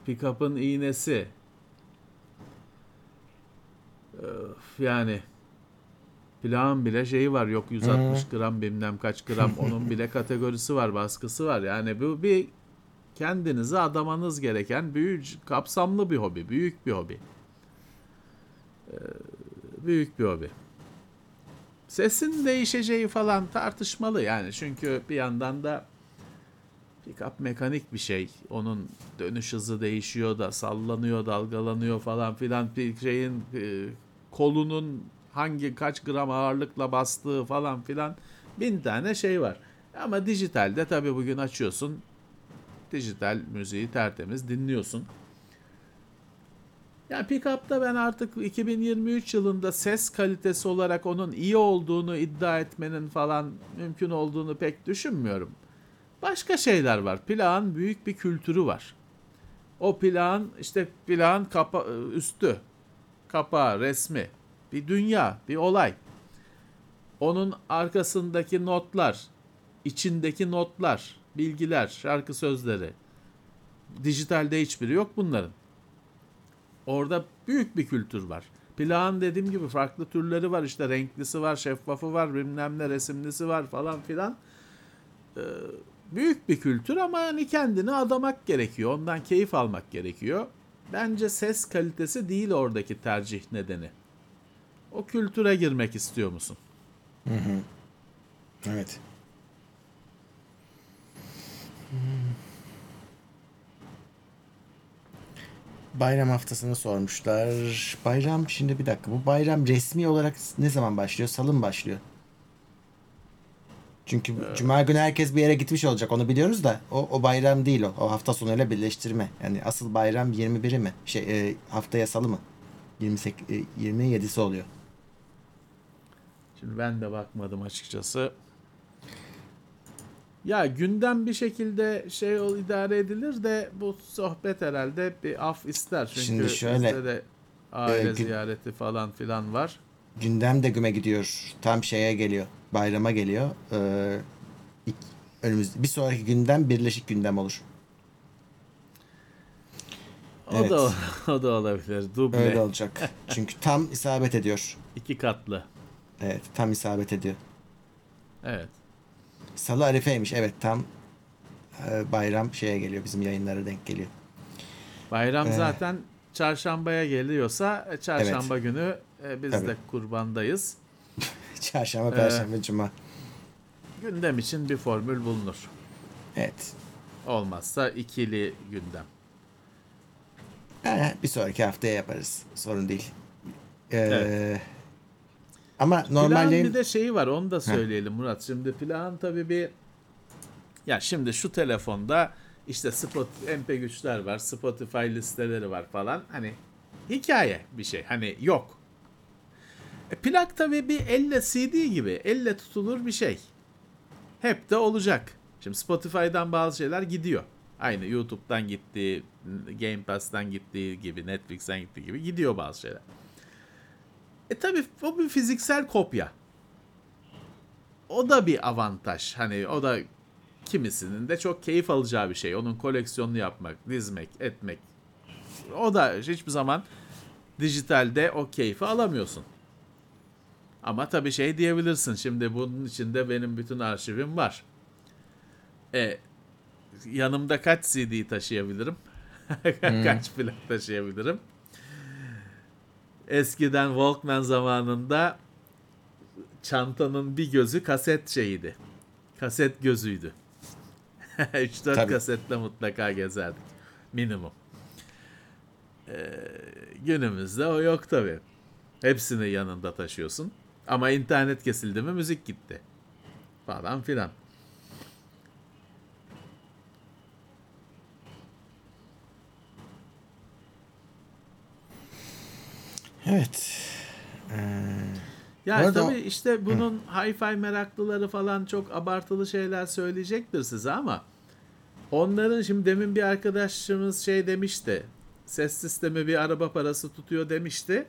pick-up'ın iğnesi. Öf, yani Plağın bile şeyi var yok 160 gram bilmem kaç gram onun bile kategorisi var baskısı var. Yani bu bir kendinizi adamanız gereken büyük kapsamlı bir hobi büyük bir hobi. Ee, büyük bir hobi. Sesin değişeceği falan tartışmalı yani. Çünkü bir yandan da Pickup mekanik bir şey. Onun dönüş hızı değişiyor da sallanıyor, dalgalanıyor falan filan. Bir şeyin e, kolunun hangi kaç gram ağırlıkla bastığı falan filan bin tane şey var. Ama dijitalde tabii bugün açıyorsun. Dijital müziği tertemiz dinliyorsun. Ya Pickup'ta ben artık 2023 yılında ses kalitesi olarak onun iyi olduğunu iddia etmenin falan mümkün olduğunu pek düşünmüyorum. Başka şeyler var. Plağın büyük bir kültürü var. O plağın işte plağın kapa üstü, kapağı, resmi, bir dünya, bir olay. Onun arkasındaki notlar, içindeki notlar, bilgiler, şarkı sözleri. Dijitalde hiçbiri yok bunların. Orada büyük bir kültür var. Plağın dediğim gibi farklı türleri var. İşte renklisi var, şeffafı var, bilmem ne resimlisi var falan filan. Ee, büyük bir kültür ama hani kendini adamak gerekiyor. Ondan keyif almak gerekiyor. Bence ses kalitesi değil oradaki tercih nedeni. O kültüre girmek istiyor musun? Evet. Bayram haftasını sormuşlar. Bayram şimdi bir dakika. Bu bayram resmi olarak ne zaman başlıyor? Salı mı başlıyor? Çünkü cuma günü herkes bir yere gitmiş olacak. Onu biliyoruz da o, o bayram değil o. O hafta sonuyla birleştirme. Yani asıl bayram 21'i mi? Şey e, haftaya salı mı? 28 e, 27'si oluyor. Şimdi ben de bakmadım açıkçası. Ya gündem bir şekilde şey ol idare edilir de bu sohbet herhalde bir af ister. Çünkü Şimdi şöyle, bizde de aile e, gün- ziyareti falan filan var. gündem de güme gidiyor. Tam şeye geliyor. Bayrama geliyor. Ee, ilk- önümüz bir sonraki gündem birleşik gündem olur. O Evet. da o da olabilir. Duble. Öyle olacak. Çünkü tam isabet ediyor. iki katlı. Evet, tam isabet ediyor. Evet. Salı Arife'ymiş. Evet, tam e, bayram şeye geliyor. Bizim yayınlara denk geliyor. Bayram Ee, zaten çarşambaya geliyorsa e, çarşamba günü e, biz Tabii. de kurbandayız. Çarşamba, perşembe, cuma. Gündem için bir formül bulunur. Evet. Olmazsa ikili gündem. Ha, bir sonraki haftaya yaparız. Sorun değil. Ee, Evet. Ama normalde bir de şeyi var onu da söyleyelim Murat. Şimdi plağın tabii bir ya şimdi şu telefonda işte Spot MP3'ler var, Spotify listeleri var falan. Hani hikaye bir şey. Hani yok. E, plak tabii bir elle CD gibi, elle tutulur bir şey. Hep de olacak. Şimdi Spotify'dan bazı şeyler gidiyor. Aynı YouTube'dan gittiği, Game Pass'tan gittiği gibi, Netflix'ten gittiği gibi gidiyor bazı şeyler. E tabi o bir fiziksel kopya. O da bir avantaj. Hani o da kimisinin de çok keyif alacağı bir şey. Onun koleksiyonunu yapmak, dizmek, etmek. O da hiçbir zaman dijitalde o keyfi alamıyorsun. Ama tabii şey diyebilirsin. Şimdi bunun içinde benim bütün arşivim var. E yanımda kaç CD taşıyabilirim? kaç plak taşıyabilirim? Eskiden Walkman zamanında çantanın bir gözü kaset şeyiydi. Kaset gözüydü. 3-4 Tabii. kasetle mutlaka gezerdik. Minimum. Ee, günümüzde o yok tabi. Hepsini yanında taşıyorsun. Ama internet kesildi mi müzik gitti. Falan filan. Evet. Ee, Ya Bu arada- tabii işte bunun hi-fi meraklıları falan çok abartılı şeyler söyleyecektir size ama onların şimdi demin bir arkadaşımız şey demişti. Ses sistemi bir araba parası tutuyor demişti.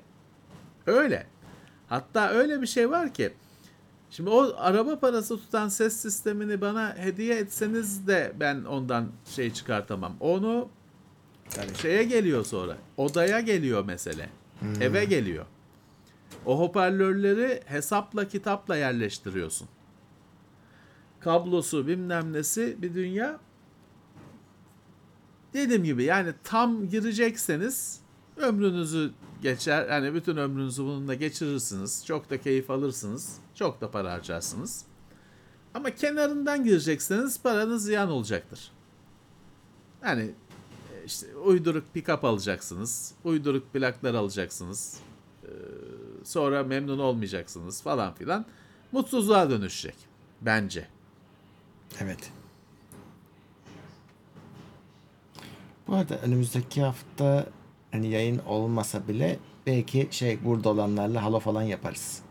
Öyle. Hatta öyle bir şey var ki şimdi o araba parası tutan ses sistemini bana hediye etseniz de ben ondan şey çıkartamam. Onu Tabii. şeye geliyor sonra. Odaya geliyor mesele. Eve geliyor. O hoparlörleri hesapla kitapla yerleştiriyorsun. Kablosu bilmem nesi bir dünya. Dediğim gibi yani tam girecekseniz ömrünüzü geçer. Yani bütün ömrünüzü bununla geçirirsiniz. Çok da keyif alırsınız. Çok da para harcarsınız. Ama kenarından girecekseniz paranız ziyan olacaktır. Yani işte uyduruk pick-up alacaksınız. Uyduruk plaklar alacaksınız. Ee, sonra memnun olmayacaksınız falan filan. Mutsuzluğa dönüşecek. Bence. Evet. Bu arada önümüzdeki hafta hani yayın olmasa bile belki şey burada olanlarla halo falan yaparız.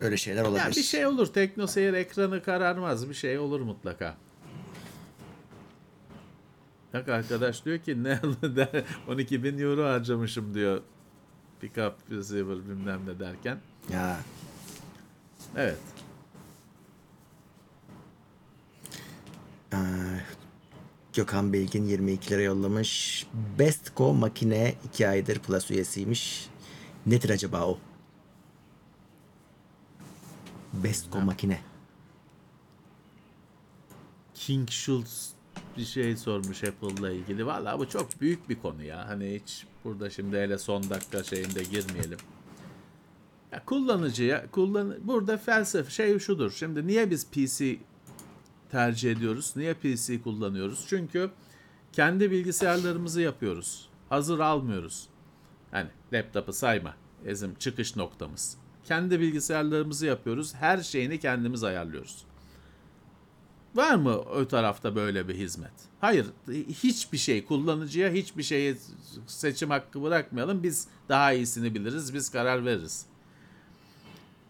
Öyle şeyler olabilir. Ya bir şey olur. Tekno seyir ekranı kararmaz. Bir şey olur mutlaka. Bak arkadaş diyor ki ne 12 bin euro harcamışım diyor. Pick-up receiver bilmem ne derken. Ya Evet. Ee, Gökhan Bilgin 22 lira yollamış. Bestco makine 2 aydır Plus üyesiymiş. Nedir acaba o? Bestco makine. King Schultz bir şey sormuş Apple'la ilgili. Valla bu çok büyük bir konu ya. Hani hiç burada şimdi hele son dakika şeyinde girmeyelim. Ya kullanıcıya kullan burada felsefe şey şudur. Şimdi niye biz PC tercih ediyoruz? Niye PC kullanıyoruz? Çünkü kendi bilgisayarlarımızı yapıyoruz. Hazır almıyoruz. Hani laptopu sayma. Bizim çıkış noktamız. Kendi bilgisayarlarımızı yapıyoruz. Her şeyini kendimiz ayarlıyoruz. Var mı o tarafta böyle bir hizmet? Hayır. Hiçbir şey kullanıcıya hiçbir şeye seçim hakkı bırakmayalım. Biz daha iyisini biliriz. Biz karar veririz.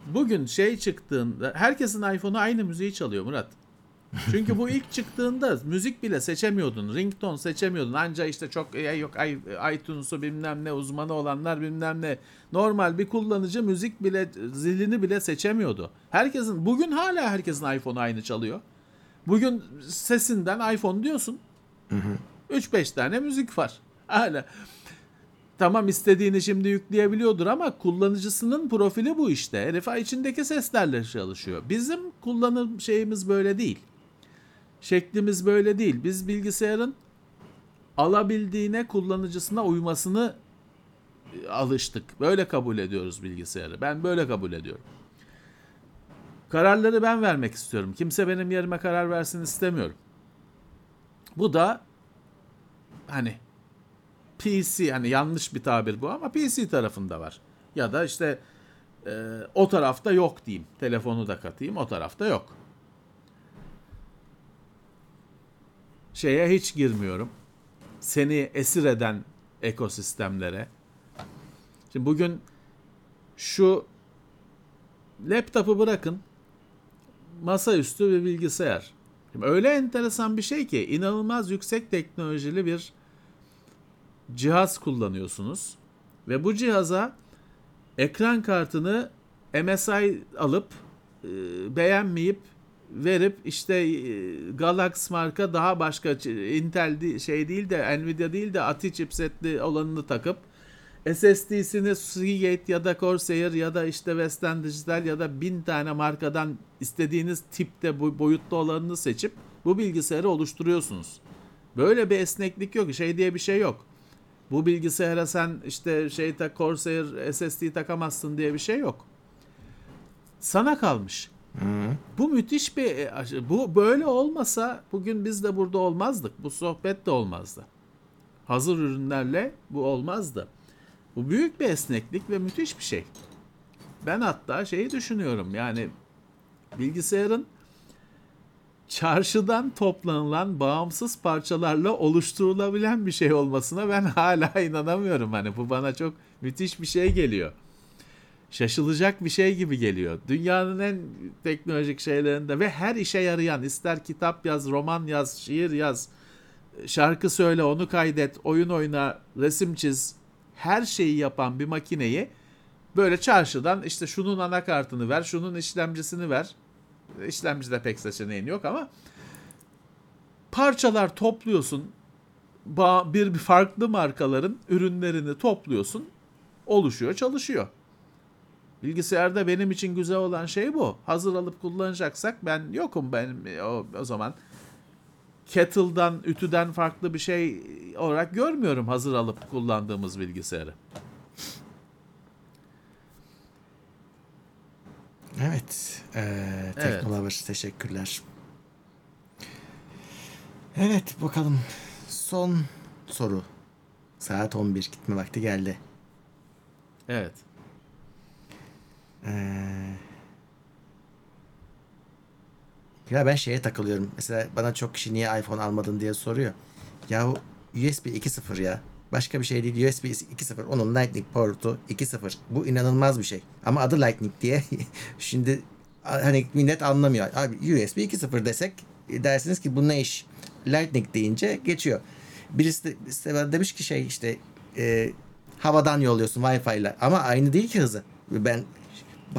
Bugün şey çıktığında herkesin iPhone'u aynı müziği çalıyor Murat. Çünkü bu ilk çıktığında müzik bile seçemiyordun. Ringtone seçemiyordun. Anca işte çok ya yok iTunes'u bilmem ne uzmanı olanlar bilmem ne. Normal bir kullanıcı müzik bile zilini bile seçemiyordu. Herkesin bugün hala herkesin iPhone'u aynı çalıyor. Bugün sesinden iPhone diyorsun. 3-5 tane müzik var. Hala. Tamam istediğini şimdi yükleyebiliyordur ama kullanıcısının profili bu işte. Herif içindeki seslerle çalışıyor. Bizim kullanım şeyimiz böyle değil. Şeklimiz böyle değil. Biz bilgisayarın alabildiğine kullanıcısına uymasını e, alıştık. Böyle kabul ediyoruz bilgisayarı. Ben böyle kabul ediyorum. Kararları ben vermek istiyorum. Kimse benim yerime karar versin istemiyorum. Bu da hani PC hani yanlış bir tabir bu ama PC tarafında var. Ya da işte e, o tarafta yok diyeyim. Telefonu da katayım o tarafta yok. Şeye hiç girmiyorum. Seni esir eden ekosistemlere. Şimdi bugün şu laptopu bırakın masaüstü bir bilgisayar. Şimdi öyle enteresan bir şey ki inanılmaz yüksek teknolojili bir cihaz kullanıyorsunuz ve bu cihaza ekran kartını MSI alıp e, beğenmeyip verip işte e, Galax marka daha başka Intel şey değil de Nvidia değil de ATI chipsetli olanını takıp SSD'sini Seagate ya da Corsair ya da işte Western Digital ya da bin tane markadan istediğiniz tipte boyutta olanını seçip bu bilgisayarı oluşturuyorsunuz. Böyle bir esneklik yok. Şey diye bir şey yok. Bu bilgisayara sen işte şey tak Corsair SSD takamazsın diye bir şey yok. Sana kalmış. Bu müthiş bir e, bu böyle olmasa bugün biz de burada olmazdık. Bu sohbet de olmazdı. Hazır ürünlerle bu olmazdı. Bu büyük bir esneklik ve müthiş bir şey. Ben hatta şeyi düşünüyorum yani bilgisayarın çarşıdan toplanılan bağımsız parçalarla oluşturulabilen bir şey olmasına ben hala inanamıyorum. Hani bu bana çok müthiş bir şey geliyor. şaşılacak bir şey gibi geliyor. Dünyanın en teknolojik şeylerinde ve her işe yarayan ister kitap yaz, roman yaz, şiir yaz, şarkı söyle, onu kaydet, oyun oyna, resim çiz, her şeyi yapan bir makineyi böyle çarşıdan işte şunun anakartını ver, şunun işlemcisini ver. İşlemcide pek seçeneğin yok ama parçalar topluyorsun. Bir farklı markaların ürünlerini topluyorsun. Oluşuyor, çalışıyor. Bilgisayarda benim için güzel olan şey bu. Hazır alıp kullanacaksak ben yokum benim o, o zaman. Kettle'dan, ütüden farklı bir şey olarak görmüyorum hazır alıp kullandığımız bilgisayarı. Evet. Ee, Evet. Teşekkürler. Evet bakalım. Son soru. Saat 11 gitme vakti geldi. Evet. Ee, ya ben şeye takılıyorum. Mesela bana çok kişi niye iPhone almadın diye soruyor. Ya USB 2.0 ya. Başka bir şey değil. USB 2.0. Onun Lightning portu 2.0. Bu inanılmaz bir şey. Ama adı Lightning diye. Şimdi hani millet anlamıyor. Abi USB 2.0 desek dersiniz ki bu ne iş? Lightning deyince geçiyor. Birisi de, birisi de demiş ki şey işte e, havadan yolluyorsun Wi-Fi ile. Ama aynı değil ki hızı. Ben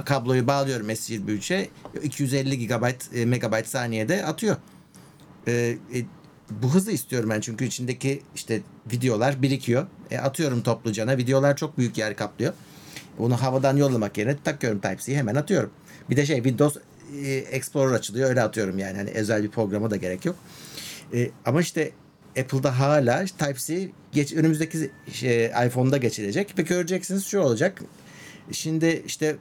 kabloyu bağlıyorum S23'e 250 GB e, megabayt saniyede atıyor. E, e, bu hızı istiyorum ben çünkü içindeki işte videolar birikiyor. E, atıyorum toplucana. Videolar çok büyük yer kaplıyor. Onu havadan yollamak yerine takıyorum Type-C'yi hemen atıyorum. Bir de şey Windows e, Explorer açılıyor öyle atıyorum yani. Hani özel bir programa da gerek yok. E, ama işte Apple'da hala Type-C geç, önümüzdeki şey, iPhone'da geçilecek ve göreceksiniz şu olacak. Şimdi işte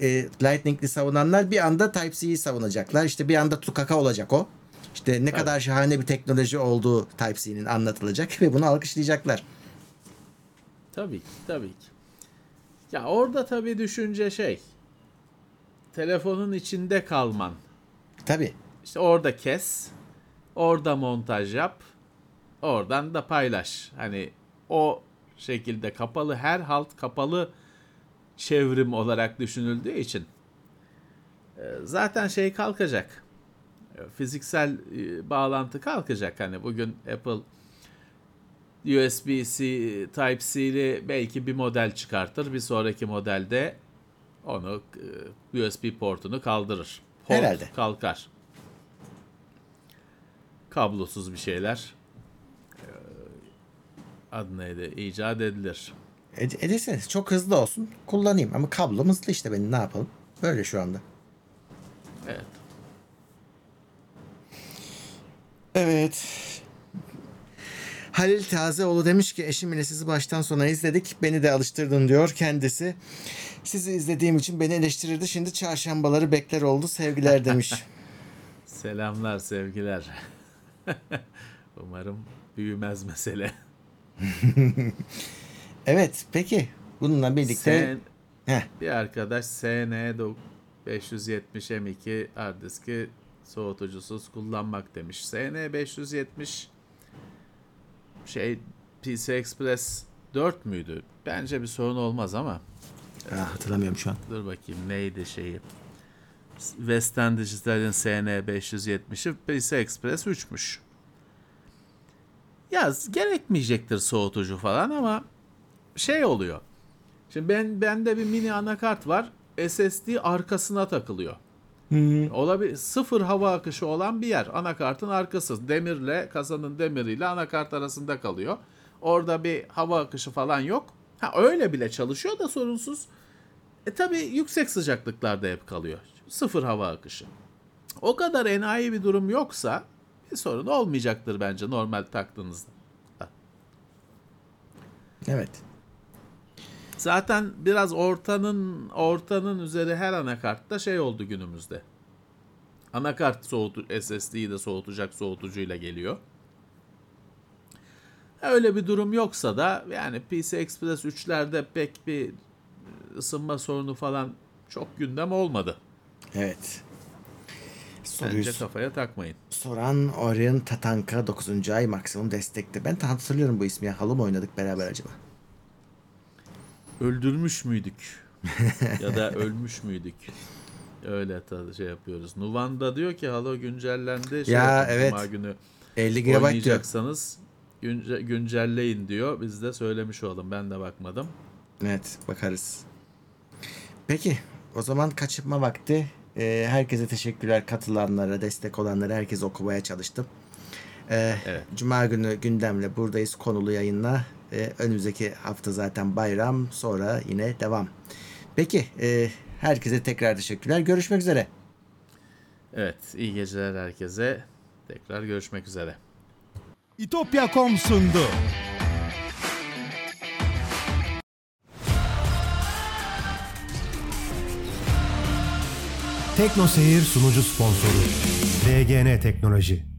e, Lightning'li savunanlar bir anda Type-C'yi savunacaklar. İşte bir anda tukaka olacak o. İşte ne kadar şahane bir teknoloji olduğu Type-C'nin anlatılacak ve bunu alkışlayacaklar. Tabii ki, tabii ki. Ya orada tabii düşünce şey. Telefonun içinde kalman. Tabii. İşte orada kes, orada montaj yap, oradan da paylaş. Hani o şekilde kapalı her halt kapalı çevrim olarak düşünüldüğü için e, zaten şey kalkacak. E, Fiziksel e, bağlantı kalkacak. Hani bugün Apple USB-C Type-C'li belki bir model çıkartır. Bir sonraki modelde onu USB portunu kaldırır. Port Herhalde. kalkar. Kablosuz bir şeyler adı neydi? icat edilir. Ed- Ederseniz çok hızlı olsun. Kullanayım ama kablom hızlı işte benim ne yapalım. Böyle şu anda. Evet. Evet. Halil Tazeoğlu demiş ki eşim ile sizi baştan sona izledik. Beni de alıştırdın diyor kendisi. Sizi izlediğim için beni eleştirirdi. Şimdi çarşambaları bekler oldu. Sevgiler demiş. Selamlar, sevgiler. Umarım büyümez mesele. evet peki. Bununla birlikte... Sen, Heh, bir arkadaş SN 570 M2 hard diski soğutucusuz kullanmak demiş. SN 570 şey PC Express 4 müydü? Bence bir sorun olmaz ama ah, hatırlamıyorum şu an. dur bakayım neydi şeyi. Western Digital'in SN 570'i PC Express 3'müş. Ya gerekmeyecektir soğutucu falan ama şey oluyor. Şimdi ben bende bir mini anakart var. SSD arkasına takılıyor. Olabilir. Sıfır hava akışı olan bir yer. Anakartın arkası. Demirle, kasanın demiriyle anakart arasında kalıyor. Orada bir hava akışı falan yok. Ha öyle bile çalışıyor da sorunsuz. E tabi yüksek sıcaklıklarda hep kalıyor. Sıfır hava akışı. O kadar enayi bir durum yoksa bir sorun olmayacaktır bence normal taktığınızda. Evet. Zaten biraz ortanın ortanın üzeri her anakartta şey oldu günümüzde. Anakart soğutu SSD'yi de soğutacak soğutucuyla geliyor. Öyle bir durum yoksa da yani PC Express 3'lerde pek bir ısınma sorunu falan çok gündem olmadı. Evet. Soruyu Bence kafaya takmayın. soran Orion Tatanka 9. ay maksimum destekte. Ben hatırlıyorum bu ismi ya. Halı mı oynadık beraber acaba? Öldürmüş müydük? ya da ölmüş müydük? Öyle tadı şey yapıyoruz. Nuvan'da diyor ki Halo güncellendi. Şey Ya, evet. Cuma günü 50 GB oynayacaksanız günce- güncelleyin diyor. Biz de söylemiş olalım. Ben de bakmadım. Evet bakarız. Peki o zaman kaçırma vakti. Ee, herkese teşekkürler katılanlara, destek olanlara herkese okumaya çalıştım. Ee, Evet. Cuma günü gündemle buradayız konulu yayınla. Ee, önümüzdeki hafta zaten bayram sonra yine devam. Peki e, herkese tekrar teşekkürler. Görüşmek üzere. Evet, iyi geceler herkese. Tekrar görüşmek üzere. İtopya.com sundu. Tekno Seyir sunucu sponsoru DGN Teknoloji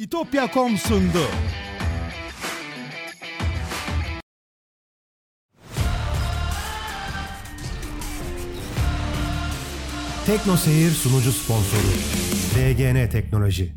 İtopya.com sundu. Tekno Seyir sunucu sponsoru DGN Teknoloji.